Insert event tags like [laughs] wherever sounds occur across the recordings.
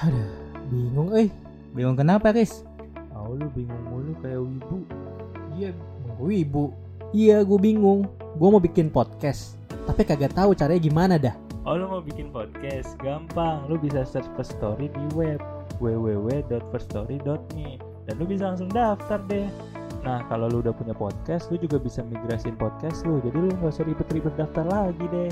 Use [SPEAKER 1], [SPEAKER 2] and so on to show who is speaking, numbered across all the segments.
[SPEAKER 1] Aduh, bingung eh.
[SPEAKER 2] Bingung kenapa, Riz?
[SPEAKER 1] Oh, lu bingung mulu kayak wibu. Iya, wibu. Iya, gue bingung. Gue mau bikin podcast, tapi kagak tahu caranya gimana dah.
[SPEAKER 3] Oh lu mau bikin podcast? Gampang, lu bisa search First Story di web www.firststory.me dan lu bisa langsung daftar deh. Nah kalau lu udah punya podcast, lu juga bisa migrasin podcast lu. Jadi lu nggak usah ribet-ribet daftar lagi deh.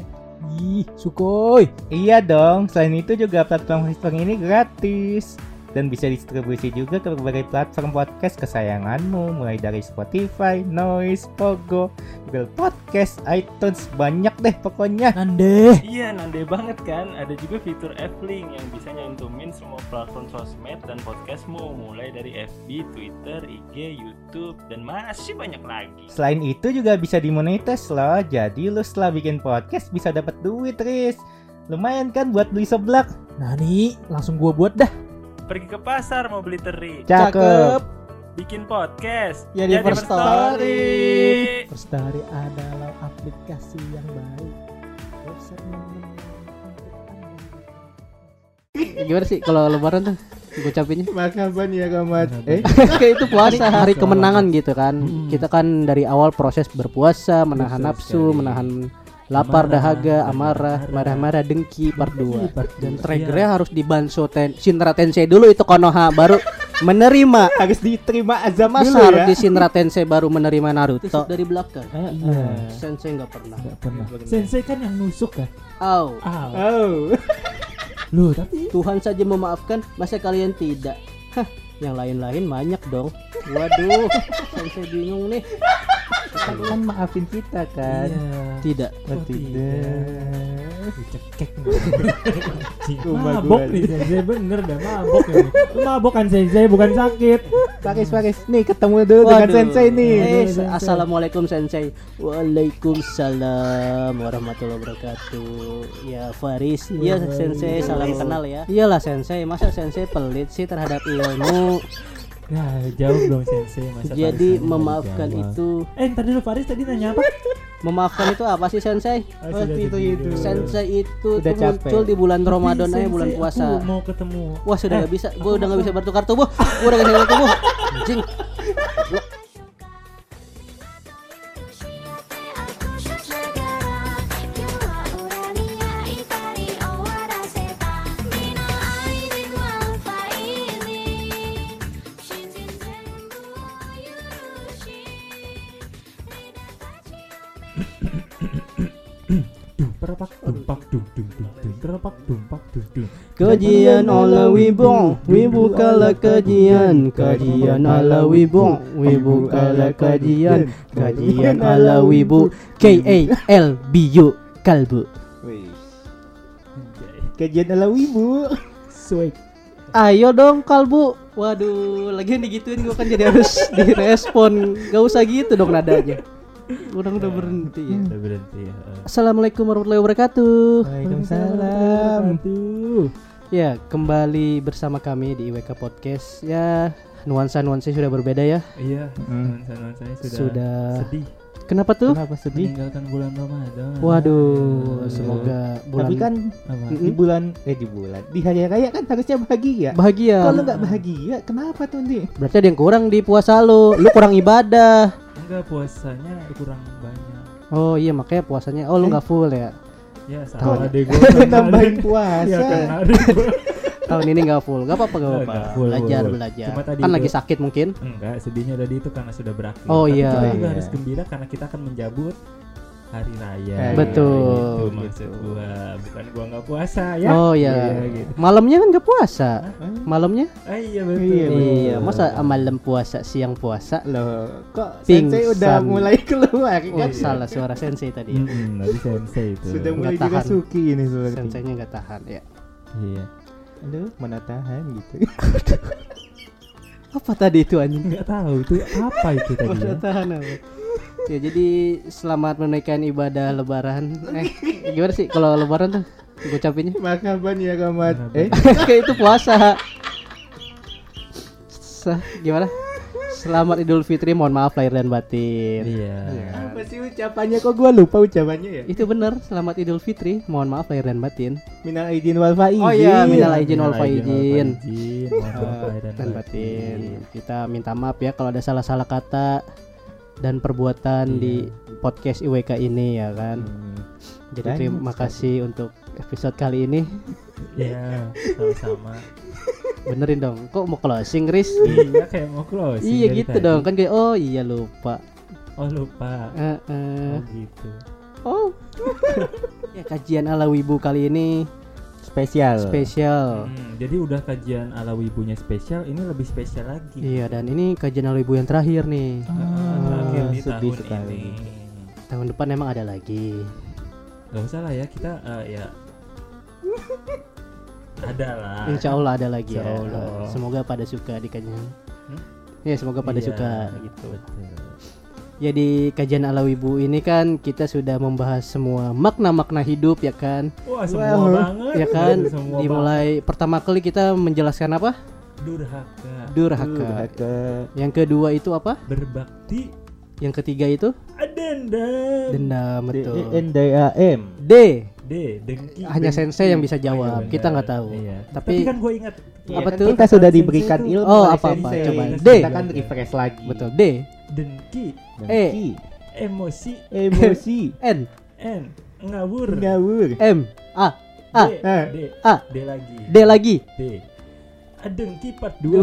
[SPEAKER 1] Ih, sukoi.
[SPEAKER 2] Iya dong, selain itu juga platform History ini gratis dan bisa distribusi juga ke berbagai platform podcast kesayanganmu mulai dari Spotify, Noise, Pogo, Google Podcast, iTunes, banyak deh pokoknya.
[SPEAKER 1] Nande.
[SPEAKER 3] Iya, nande banget kan? Ada juga fitur F-Link yang bisa nyantumin semua platform sosmed dan podcastmu mulai dari FB, Twitter, IG, YouTube, dan masih banyak lagi.
[SPEAKER 2] Selain itu juga bisa dimonetize loh, jadi lu setelah bikin podcast bisa dapat duit, Riz. Lumayan kan buat beli seblak?
[SPEAKER 1] Nani, langsung gua buat dah.
[SPEAKER 3] Pergi ke pasar mau beli teri,
[SPEAKER 2] Cakep.
[SPEAKER 3] bikin podcast.
[SPEAKER 1] Ya, di
[SPEAKER 3] Jadi
[SPEAKER 1] First
[SPEAKER 3] Story.
[SPEAKER 1] First Story adalah aplikasi yang baik. Website.
[SPEAKER 4] Gimana sih kalau lebaran tuh ngucapinnya?
[SPEAKER 2] Makapan ya, Kamat? Eh,
[SPEAKER 4] Kayak itu puasa hari kemenangan gitu kan.
[SPEAKER 1] Hmm.
[SPEAKER 4] Kita kan dari awal proses berpuasa, menahan nafsu, menahan lapar,
[SPEAKER 3] Amarah,
[SPEAKER 4] dahaga,
[SPEAKER 3] marah,
[SPEAKER 4] amarah,
[SPEAKER 3] marah.
[SPEAKER 4] marah-marah, dengki part 2.
[SPEAKER 1] part
[SPEAKER 4] Dan
[SPEAKER 1] dua.
[SPEAKER 4] triggernya harus dibanso ten Shinra Tensei dulu itu Konoha baru [laughs] menerima.
[SPEAKER 2] harus diterima azab
[SPEAKER 4] Masa
[SPEAKER 2] dulu
[SPEAKER 4] harus
[SPEAKER 2] ya.
[SPEAKER 4] di Shinra Tensei baru menerima Naruto dari belakang.
[SPEAKER 1] Eh,
[SPEAKER 2] Iya.
[SPEAKER 1] eh.
[SPEAKER 4] Sensei nggak pernah.
[SPEAKER 1] Nggak pernah. Sensei kan yang nusuk kan?
[SPEAKER 4] Au.
[SPEAKER 1] Ah,
[SPEAKER 2] Oh.
[SPEAKER 1] lu tapi
[SPEAKER 4] Tuhan saja memaafkan, masa kalian tidak? Hah, yang lain-lain banyak dong. Waduh, [laughs] Sensei bingung nih.
[SPEAKER 2] kan maafin kita kan.
[SPEAKER 1] Iya.
[SPEAKER 4] Tidak.
[SPEAKER 2] Oh, tidak.
[SPEAKER 1] Dicekek [laughs]
[SPEAKER 2] Rumah
[SPEAKER 1] Mabok nih Sensei bener dah mabok ini Lu mabok kan Sensei bukan sakit
[SPEAKER 2] Paris, Paris. Nih ketemu dulu dengan
[SPEAKER 4] Waduh.
[SPEAKER 2] sensei nih.
[SPEAKER 4] Eh,
[SPEAKER 1] Sensei.
[SPEAKER 4] Assalamualaikum Sensei. Waalaikumsalam warahmatullahi wabarakatuh. Ya Faris, iya Sensei, salam kenal ya. Iyalah Sensei, masa Sensei pelit sih terhadap ilmu.
[SPEAKER 1] Nah jauh dong Sensei Masa
[SPEAKER 4] Jadi memaafkan itu,
[SPEAKER 1] Eh ntar dulu Faris tadi nanya apa?
[SPEAKER 4] memaafkan itu apa sih Sensei?
[SPEAKER 1] Oh, [laughs]
[SPEAKER 2] Oh, itu itu.
[SPEAKER 4] Sensei itu
[SPEAKER 2] Udah
[SPEAKER 4] tuh muncul
[SPEAKER 2] capek.
[SPEAKER 4] di bulan Ramadan aja bulan puasa.
[SPEAKER 1] Aku mau ketemu
[SPEAKER 4] Wah sudah
[SPEAKER 1] Eh,
[SPEAKER 4] nggak bisa, gue udah nggak bisa bertukar tubuh, [laughs] gue udah nggak bisa bertukar tubuh. Anjing.
[SPEAKER 1] Perpak dumpak dung dung dung dung perpak dumpak dung dung.
[SPEAKER 4] Kajian ala wibu, wibu kala kajian, kajian ala wibu, wibu kala kajian, kajian ala wibu, K A L B U kalbu.
[SPEAKER 1] Anjay.
[SPEAKER 2] Kajian ala wibu.
[SPEAKER 1] Swag.
[SPEAKER 4] Ayo dong kalbu. Waduh, lagi digituin gua kan jadi harus direspon. Gak usah gitu dong nadanya. Udah udah berhenti ya.
[SPEAKER 1] Udah berhenti ya.
[SPEAKER 4] Assalamualaikum warahmatullahi wabarakatuh.
[SPEAKER 2] Waalaikumsalam.
[SPEAKER 4] Ya, kembali bersama kami di IWK Podcast. Ya, nuansa-nuansa sudah berbeda ya.
[SPEAKER 1] Iya,
[SPEAKER 2] Hmm.
[SPEAKER 1] nuansa-nuansanya sudah,
[SPEAKER 4] Sudah.
[SPEAKER 1] sedih
[SPEAKER 4] Kenapa tuh?
[SPEAKER 2] Kenapa sedih?
[SPEAKER 1] meninggalkan bulan Ramadan.
[SPEAKER 4] Waduh,
[SPEAKER 1] Aduh.
[SPEAKER 4] semoga bulan
[SPEAKER 2] Tapi kan
[SPEAKER 1] Apa?
[SPEAKER 2] Di bulan eh di bulan di hari raya kan harusnya bahagia.
[SPEAKER 4] bahagia.
[SPEAKER 2] Kalau nggak bahagia, kenapa tuh nih?
[SPEAKER 4] Berarti ada yang kurang di puasa lu. Lu kurang ibadah.
[SPEAKER 1] Enggak puasanya kurang banyak.
[SPEAKER 4] Oh iya makanya puasanya. Oh lu nggak full ya.
[SPEAKER 1] Ya sama adek gue. [laughs]
[SPEAKER 2] Nambahin
[SPEAKER 1] Ya
[SPEAKER 2] puasa. [laughs]
[SPEAKER 1] kan adek gue.
[SPEAKER 4] Tahun ini nggak full. Gak apa-apa gak apa-apa.
[SPEAKER 1] Nggak full,
[SPEAKER 4] Belajar
[SPEAKER 1] full.
[SPEAKER 4] belajar.
[SPEAKER 1] Cuma tadi
[SPEAKER 4] Kan
[SPEAKER 1] itu-
[SPEAKER 4] lagi sakit mungkin.
[SPEAKER 1] Enggak, sedihnya tadi itu karena sudah berakhir.
[SPEAKER 4] Oh,
[SPEAKER 1] Tapi
[SPEAKER 4] iya.
[SPEAKER 1] kita juga
[SPEAKER 2] Iya.
[SPEAKER 1] harus gembira karena kita akan menjabut hari raya.
[SPEAKER 2] Eh,
[SPEAKER 4] Betul,
[SPEAKER 1] Itu maksud
[SPEAKER 4] gitu.
[SPEAKER 1] gua, bukan gua nggak puasa ya.
[SPEAKER 4] Oh iya.
[SPEAKER 1] gitu.
[SPEAKER 4] Malamnya kan gak puasa. Malamnya?
[SPEAKER 1] Ah, iya betul.
[SPEAKER 2] Iya, betul.
[SPEAKER 4] Iya. Masa malam puasa siang puasa?
[SPEAKER 2] Loh, kok sensei
[SPEAKER 4] Pingsan.
[SPEAKER 2] udah mulai keluar
[SPEAKER 4] Oh,
[SPEAKER 2] kan?
[SPEAKER 4] salah suara sensei tadi. ya.
[SPEAKER 1] Hmm, tadi sensei itu.
[SPEAKER 2] Sudah mulai
[SPEAKER 4] Nggak tahan.
[SPEAKER 2] dirasuki ini seperti.
[SPEAKER 4] Senseinya nggak tahan ya.
[SPEAKER 1] Iya.
[SPEAKER 2] Aduh, mana tahan gitu. [laughs]
[SPEAKER 4] Apa tadi itu anjing?
[SPEAKER 1] Enggak tahu itu apa itu tadi ya.
[SPEAKER 4] Mana tahan apa? Ya jadi selamat menunaikan ibadah lebaran. Eh, gimana sih kalau lebaran tuh ngucapinnya?
[SPEAKER 2] Makaban ya kamat. Eh, [laughs]
[SPEAKER 4] Kayak itu puasa. Sah, gimana? Selamat Idul Fitri. Mohon maaf lahir dan batin.
[SPEAKER 3] Iya.
[SPEAKER 2] Apa sih ucapannya kok gua lupa ucapannya ya?
[SPEAKER 4] Itu benar. Selamat Idul Fitri. Mohon maaf lahir dan batin.
[SPEAKER 2] Minal aidin wal faizin.
[SPEAKER 4] Oh iya, minal aidin wal
[SPEAKER 3] Minal aidin wal
[SPEAKER 4] faizin.
[SPEAKER 3] faizin. Mohon maaf lahir
[SPEAKER 4] dan batin. Kita minta maaf ya kalau ada salah-salah kata dan perbuatan di podcast IWK ini ya kan.
[SPEAKER 2] Hmm.
[SPEAKER 4] Jadi terima kasih untuk episode kali ini. [laughs]
[SPEAKER 3] Iya, sama-sama.
[SPEAKER 4] Benerin dong. Kok mau closing, Riz?
[SPEAKER 3] iya, kayak mau close.
[SPEAKER 4] iya gitu dong. Kan kayak oh iya lupa.
[SPEAKER 3] Oh, lupa.
[SPEAKER 4] Eh, eh.
[SPEAKER 3] Oh, gitu.
[SPEAKER 4] Oh. [laughs] ya kajian ala wibu kali ini
[SPEAKER 2] Spesial.
[SPEAKER 4] spesial.
[SPEAKER 3] Hmm, jadi udah kajian ala wibunya spesial, ini lebih spesial lagi.
[SPEAKER 4] Iya dan ini kajian ala wibu yang terakhir nih.
[SPEAKER 3] Ah, terakhir di
[SPEAKER 2] sedih
[SPEAKER 3] tahun
[SPEAKER 2] sekali.
[SPEAKER 3] ini.
[SPEAKER 4] Tahun depan emang ada lagi.
[SPEAKER 3] Gak usah lah ya, kita eh, ya ada lah.
[SPEAKER 4] Insya Allah ada lagi
[SPEAKER 3] Insya
[SPEAKER 4] ya.
[SPEAKER 3] Allah.
[SPEAKER 4] Semoga pada suka di kajian.
[SPEAKER 3] Hmm?
[SPEAKER 4] Ya semoga pada
[SPEAKER 3] Iya,
[SPEAKER 4] suka gitu.
[SPEAKER 3] Betul.
[SPEAKER 4] Jadi kajian ala wibu ini kan kita sudah membahas semua makna-makna hidup ya kan.
[SPEAKER 3] Wah, semua
[SPEAKER 2] Wah.
[SPEAKER 3] banget.
[SPEAKER 4] Ya kan.
[SPEAKER 3] Semua
[SPEAKER 4] Dimulai pertama kali kita menjelaskan apa?
[SPEAKER 3] banget. durhaka,
[SPEAKER 4] Durhaka.
[SPEAKER 2] Durhaka.
[SPEAKER 4] Yang kedua itu apa?
[SPEAKER 3] berbakti,
[SPEAKER 4] Yang ketiga itu dendam
[SPEAKER 2] D
[SPEAKER 4] betul.
[SPEAKER 2] E N D A M.
[SPEAKER 4] D
[SPEAKER 3] D, dengki.
[SPEAKER 4] Hanya
[SPEAKER 3] dengki.
[SPEAKER 4] sensei yang bisa jawab.
[SPEAKER 3] Oh, iya
[SPEAKER 4] Kita
[SPEAKER 3] benar.
[SPEAKER 4] nggak tahu.
[SPEAKER 3] Iya.
[SPEAKER 4] Tapi-
[SPEAKER 3] Tapi, kan gue ingat.
[SPEAKER 4] Apa
[SPEAKER 2] kan
[SPEAKER 4] tuh?
[SPEAKER 2] Kita sudah diberikan ilmu
[SPEAKER 4] Oh, apa-apa, coba.
[SPEAKER 2] Kita
[SPEAKER 4] D.
[SPEAKER 2] kan refresh lagi.
[SPEAKER 4] betul. D
[SPEAKER 3] Dengki,
[SPEAKER 2] Dengki.
[SPEAKER 3] emosi,
[SPEAKER 2] Emosi. [laughs]
[SPEAKER 4] N
[SPEAKER 3] N, ngawur.
[SPEAKER 2] Ngawur.
[SPEAKER 4] M A A
[SPEAKER 3] D,
[SPEAKER 2] Ah.
[SPEAKER 3] D,
[SPEAKER 4] A
[SPEAKER 3] D lagi.
[SPEAKER 4] D lagi
[SPEAKER 3] D. Adengki part 2. [laughs]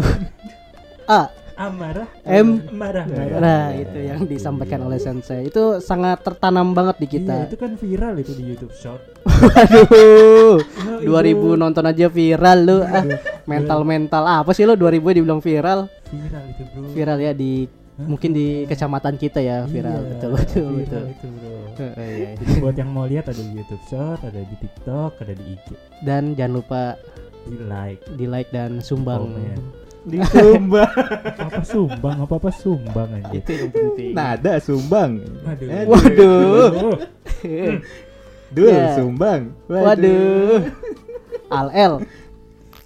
[SPEAKER 4] A
[SPEAKER 3] Amarah.
[SPEAKER 4] M.
[SPEAKER 3] marah.
[SPEAKER 4] Nah itu yang disampaikan oleh sensei Itu sangat tertanam banget di
[SPEAKER 3] Iya,
[SPEAKER 4] kita
[SPEAKER 3] itu kan viral itu di YouTube Short.
[SPEAKER 4] Aduh
[SPEAKER 3] Oh,
[SPEAKER 4] 2000 nonton aja viral lu ah, Mental-mental apa sih lu 2000 dibilang viral
[SPEAKER 3] Viral itu, Bro.
[SPEAKER 4] Viral ya di Mungkin di kecamatan kita ya viral
[SPEAKER 3] Iya,
[SPEAKER 4] Betul betul
[SPEAKER 3] viral
[SPEAKER 4] betul
[SPEAKER 3] itu, Bro.
[SPEAKER 4] Eh, eh, iya.
[SPEAKER 3] Jadi buat yang mau lihat ada di YouTube Short, ada di TikTok, ada di IG.
[SPEAKER 4] Dan jangan lupa
[SPEAKER 3] Di like.
[SPEAKER 4] di like dan sumbang
[SPEAKER 3] Komen.
[SPEAKER 2] Di Sumbang.
[SPEAKER 3] Apa sumbang? Apa apa sumbang aja.
[SPEAKER 4] Itu yang penting
[SPEAKER 2] Nada Sumbang.
[SPEAKER 3] Waduh.
[SPEAKER 2] Eh,
[SPEAKER 4] Waduh
[SPEAKER 2] Dul
[SPEAKER 4] Ya.
[SPEAKER 2] Sumbang.
[SPEAKER 4] Waduh Al L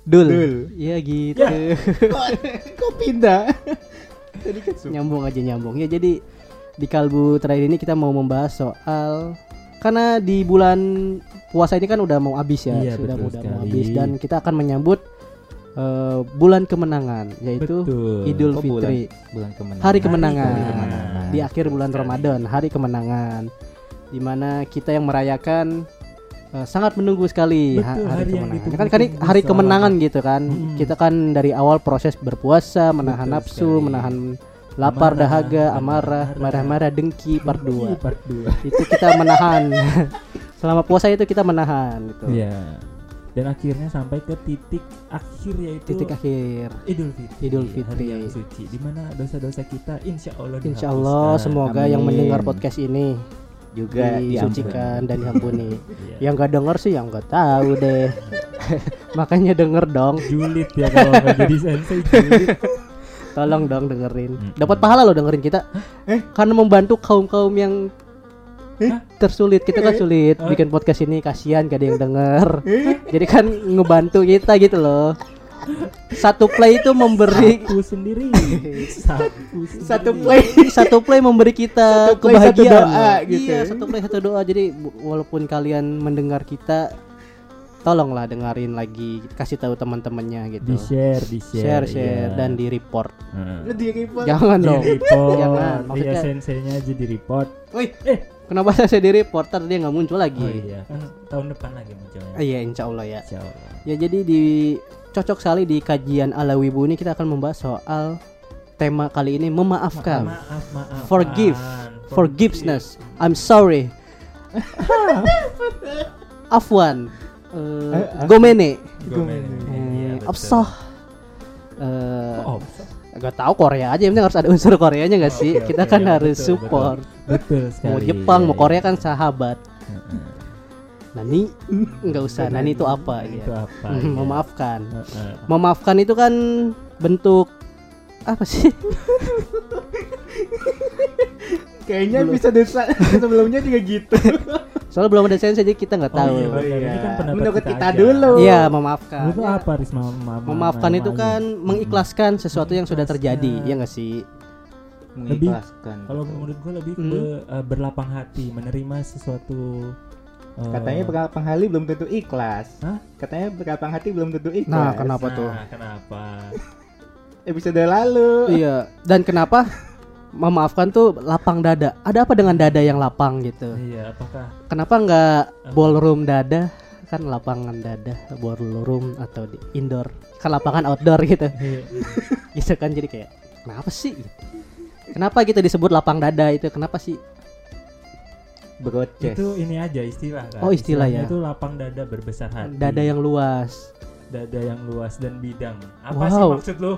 [SPEAKER 4] Dul.
[SPEAKER 2] Dul.
[SPEAKER 4] Iya gitu
[SPEAKER 2] Kok pindah?
[SPEAKER 4] Nyambung aja nyambung ya jadi di kalbu terakhir ini kita mau membahas soal karena di bulan puasa ini kan udah mau habis ya
[SPEAKER 3] Iya,
[SPEAKER 4] sudah udah mau habis dan kita akan menyambut eh, bulan kemenangan yaitu
[SPEAKER 3] Betul.
[SPEAKER 4] Idul
[SPEAKER 2] Oh, bulan.
[SPEAKER 4] Fitri
[SPEAKER 2] Bulan kemenangan.
[SPEAKER 4] hari kemenangan,
[SPEAKER 3] Hari kemenangan.
[SPEAKER 4] di akhir bulan. Ramadan hari kemenangan di mana kita yang merayakan eh, sangat menunggu sekali ha-
[SPEAKER 3] Betul,
[SPEAKER 4] hari,
[SPEAKER 3] hari yang
[SPEAKER 4] kemenangan
[SPEAKER 3] ditunggu-
[SPEAKER 4] kan hari, hari kemenangan gitu kan
[SPEAKER 3] Hmm.
[SPEAKER 4] kita kan dari awal proses berpuasa menahan
[SPEAKER 3] Betul
[SPEAKER 4] nafsu
[SPEAKER 3] sekali.
[SPEAKER 4] menahan lapar
[SPEAKER 3] Amarah,
[SPEAKER 4] dahaga amarah
[SPEAKER 3] marah.
[SPEAKER 4] marah-marah dengki part 2
[SPEAKER 3] Part 2.
[SPEAKER 4] itu kita menahan [laughs] selama puasa itu kita menahan gitu
[SPEAKER 3] Iya. Dan akhirnya sampai ke titik akhir yaitu
[SPEAKER 4] titik akhir
[SPEAKER 3] Idul Fitri.
[SPEAKER 4] Idul
[SPEAKER 3] Hari
[SPEAKER 4] Fitri.
[SPEAKER 3] yang suci di mana dosa-dosa kita insya Allah
[SPEAKER 4] Insya Allah semoga yang
[SPEAKER 2] Amin.
[SPEAKER 4] mendengar podcast ini
[SPEAKER 2] Juga
[SPEAKER 4] disucikan dan diampuni. [laughs]
[SPEAKER 3] Iya.
[SPEAKER 4] yang gak denger sih yang gak tahu deh. [laughs] Makanya denger dong.
[SPEAKER 3] Julid ya kalau nggak jadi sensei julid. [laughs]
[SPEAKER 4] tolong dong dengerin. Dapat pahala loh dengerin kita. Karena membantu kaum kaum yang tersulit. Kita kan sulit.
[SPEAKER 3] Hah?
[SPEAKER 4] bikin podcast ini kasihan gak ada yang denger. Jadi kan ngebantu kita gitu loh satu play itu memberi
[SPEAKER 3] Aku sendiri. Sendiri.
[SPEAKER 2] Satu play.
[SPEAKER 4] satu play memberi kita
[SPEAKER 2] Satu play, satu
[SPEAKER 4] kebahagiaan
[SPEAKER 2] doa
[SPEAKER 4] loh.
[SPEAKER 2] gitu.
[SPEAKER 4] iya satu play satu doa jadi walaupun kalian mendengar kita tolonglah dengerin lagi kasih tahu teman-temannya gitu
[SPEAKER 3] Di share, di
[SPEAKER 4] share
[SPEAKER 3] share,
[SPEAKER 4] share
[SPEAKER 3] iya.
[SPEAKER 4] dan di report.
[SPEAKER 2] Di report.
[SPEAKER 4] jangan
[SPEAKER 3] di
[SPEAKER 4] dong
[SPEAKER 3] report.
[SPEAKER 4] Jangan,
[SPEAKER 3] Iya
[SPEAKER 4] maksudnya-
[SPEAKER 3] senseinya aja di report.
[SPEAKER 4] Wih, eh kenapa saya di report Ntar dia nggak muncul lagi.
[SPEAKER 3] Oh iya, kan tahun depan lagi munculnya.
[SPEAKER 4] Iya insya Allah ya.
[SPEAKER 3] Insya Allah.
[SPEAKER 4] ya jadi di cocok sekali di kajian ala wibu ini kita akan membahas soal tema kali ini memaafkan.
[SPEAKER 3] Maaf, maaf.
[SPEAKER 4] Forgive. forgiveness. I'm sorry. [laughs] Afwan. Eh, Gomene. Eh, Absah eh,
[SPEAKER 3] Oh,
[SPEAKER 4] Gak tahu Korea aja, yang penting harus ada unsur Koreanya gak sih?
[SPEAKER 3] Oke,
[SPEAKER 4] Kita
[SPEAKER 3] oke,
[SPEAKER 4] kan
[SPEAKER 3] ya,
[SPEAKER 4] harus
[SPEAKER 3] betul,
[SPEAKER 4] support.
[SPEAKER 3] betul sekali.
[SPEAKER 4] Mau Jepang, mau Korea kan sahabat. Nani, nggak usah. Nani itu apa?
[SPEAKER 3] Itu
[SPEAKER 4] ya?
[SPEAKER 3] apa?
[SPEAKER 4] Hmm,
[SPEAKER 3] iya. [laughs]
[SPEAKER 4] Memaafkan. Memaafkan itu kan bentuk apa sih? [laughs]
[SPEAKER 2] Kayaknya bisa desa [laughs] sebelumnya juga gitu.
[SPEAKER 4] Soalnya belum ada sense jadi kita nggak
[SPEAKER 3] Oh,
[SPEAKER 4] tahu.
[SPEAKER 3] iya, benar. Ini
[SPEAKER 2] iya.
[SPEAKER 3] kan
[SPEAKER 2] Menurut
[SPEAKER 3] kita
[SPEAKER 2] kita
[SPEAKER 3] aja.
[SPEAKER 2] dulu.
[SPEAKER 4] Iya, memaafkan.
[SPEAKER 3] Itu
[SPEAKER 4] Ya,
[SPEAKER 3] apa Risma? Ma- ma-
[SPEAKER 4] Memaafkan
[SPEAKER 3] ma-
[SPEAKER 4] itu
[SPEAKER 3] ma-
[SPEAKER 4] kan mengikhlaskan sesuatu yang sudah terjadi, ya nggak sih?
[SPEAKER 2] mengikhlaskan
[SPEAKER 3] Kalau
[SPEAKER 2] gitu.
[SPEAKER 3] menurut gue lebih
[SPEAKER 4] Hmm.
[SPEAKER 3] ke uh, berlapang hati, menerima sesuatu. uh,
[SPEAKER 2] katanya berlapang hati belum tentu ikhlas
[SPEAKER 3] Hah?
[SPEAKER 2] katanya berlapang hati belum tentu ikhlas
[SPEAKER 4] Nah, kenapa
[SPEAKER 3] nah,
[SPEAKER 4] tuh?
[SPEAKER 3] Kenapa? [laughs]
[SPEAKER 2] episode lalu
[SPEAKER 4] Iya. Dan kenapa [laughs] memaafkan tuh lapang dada? Ada apa dengan dada yang lapang gitu?
[SPEAKER 3] iya, apakah
[SPEAKER 4] Kenapa nggak ballroom dada? Kan lapangan dada, ballroom atau di indoor. Kan lapangan outdoor gitu.
[SPEAKER 3] Iya. [laughs]
[SPEAKER 4] gitu kan jadi kayak kenapa sih? Kenapa gitu disebut lapang dada itu? Kenapa sih?
[SPEAKER 2] broadcast
[SPEAKER 3] itu ini aja istilah kan?
[SPEAKER 4] Oh, istilah
[SPEAKER 3] Istilahnya
[SPEAKER 4] ya.
[SPEAKER 3] Itu lapang dada berbesar hati.
[SPEAKER 4] Dada yang luas.
[SPEAKER 3] Dada yang luas dan bidang. Apa sih
[SPEAKER 4] Wow.
[SPEAKER 3] maksud lu?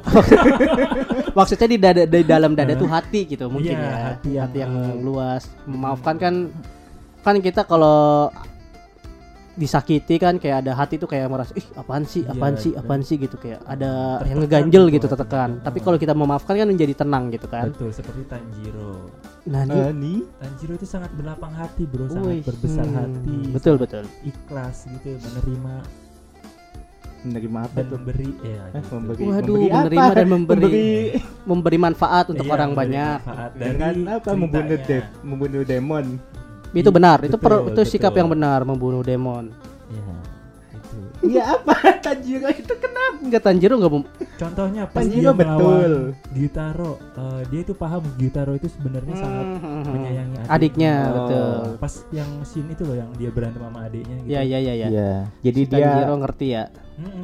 [SPEAKER 3] [laughs]
[SPEAKER 4] Maksudnya di dada di dalam dada tuh hati gitu mungkin
[SPEAKER 3] Iya,
[SPEAKER 4] ya.
[SPEAKER 3] hati yang,
[SPEAKER 4] yang
[SPEAKER 3] eh,
[SPEAKER 4] luas. Memaafkan kan kan kita kalau disakiti kan kayak ada hati tuh kayak merasa ih apaan sih
[SPEAKER 3] Iya,
[SPEAKER 4] apaan sih
[SPEAKER 3] dan-
[SPEAKER 4] apaan sih gitu kayak ada
[SPEAKER 3] Tertekan
[SPEAKER 4] yang ngeganjel
[SPEAKER 3] gitu
[SPEAKER 4] gitu tertekan tapi
[SPEAKER 3] Ah.
[SPEAKER 4] kalau kita memaafkan kan menjadi tenang gitu kan
[SPEAKER 3] Betul, seperti Tanjiro.
[SPEAKER 4] nah ini
[SPEAKER 2] Eh, nih
[SPEAKER 3] Tanjiro itu sangat berlapang hati, Bro, sangat berbesar
[SPEAKER 4] hmm,
[SPEAKER 3] hati.
[SPEAKER 4] betul betul
[SPEAKER 3] Ikhlas gitu, menerima
[SPEAKER 2] menerima apa
[SPEAKER 3] dan
[SPEAKER 2] tuh
[SPEAKER 3] memberi ya.
[SPEAKER 2] Eh,
[SPEAKER 3] gitu.
[SPEAKER 2] memberi,
[SPEAKER 4] Waduh,
[SPEAKER 2] memberi
[SPEAKER 4] menerima
[SPEAKER 2] apa?
[SPEAKER 4] dan memberi. memberi manfaat untuk
[SPEAKER 3] Iya,
[SPEAKER 4] orang banyak
[SPEAKER 2] dengan apa membunuh
[SPEAKER 3] ceritanya.
[SPEAKER 2] dev membunuh demon
[SPEAKER 4] itu benar itu per-
[SPEAKER 3] Betul,
[SPEAKER 4] itu sikap
[SPEAKER 3] betul.
[SPEAKER 4] yang benar membunuh demon
[SPEAKER 3] Ya, itu.
[SPEAKER 2] iya apa [laughs] Tanjiro itu kenapa
[SPEAKER 4] enggak Tanjiro enggak mem-
[SPEAKER 3] Contohnya pas
[SPEAKER 2] Tanjiro
[SPEAKER 3] dia
[SPEAKER 2] betul.
[SPEAKER 3] Gyutaro, eh, dia itu paham Gyutaro itu sebenarnya sangat
[SPEAKER 4] Hmm,
[SPEAKER 3] menyayangi adiknya.
[SPEAKER 4] adiknya
[SPEAKER 2] Oh.
[SPEAKER 4] betul
[SPEAKER 3] Pas yang scene itu loh yang dia berantem sama adiknya gitu.
[SPEAKER 4] ya ya ya ya
[SPEAKER 2] Iya jadi
[SPEAKER 4] Si
[SPEAKER 2] dia
[SPEAKER 4] Tanjiro ngerti ya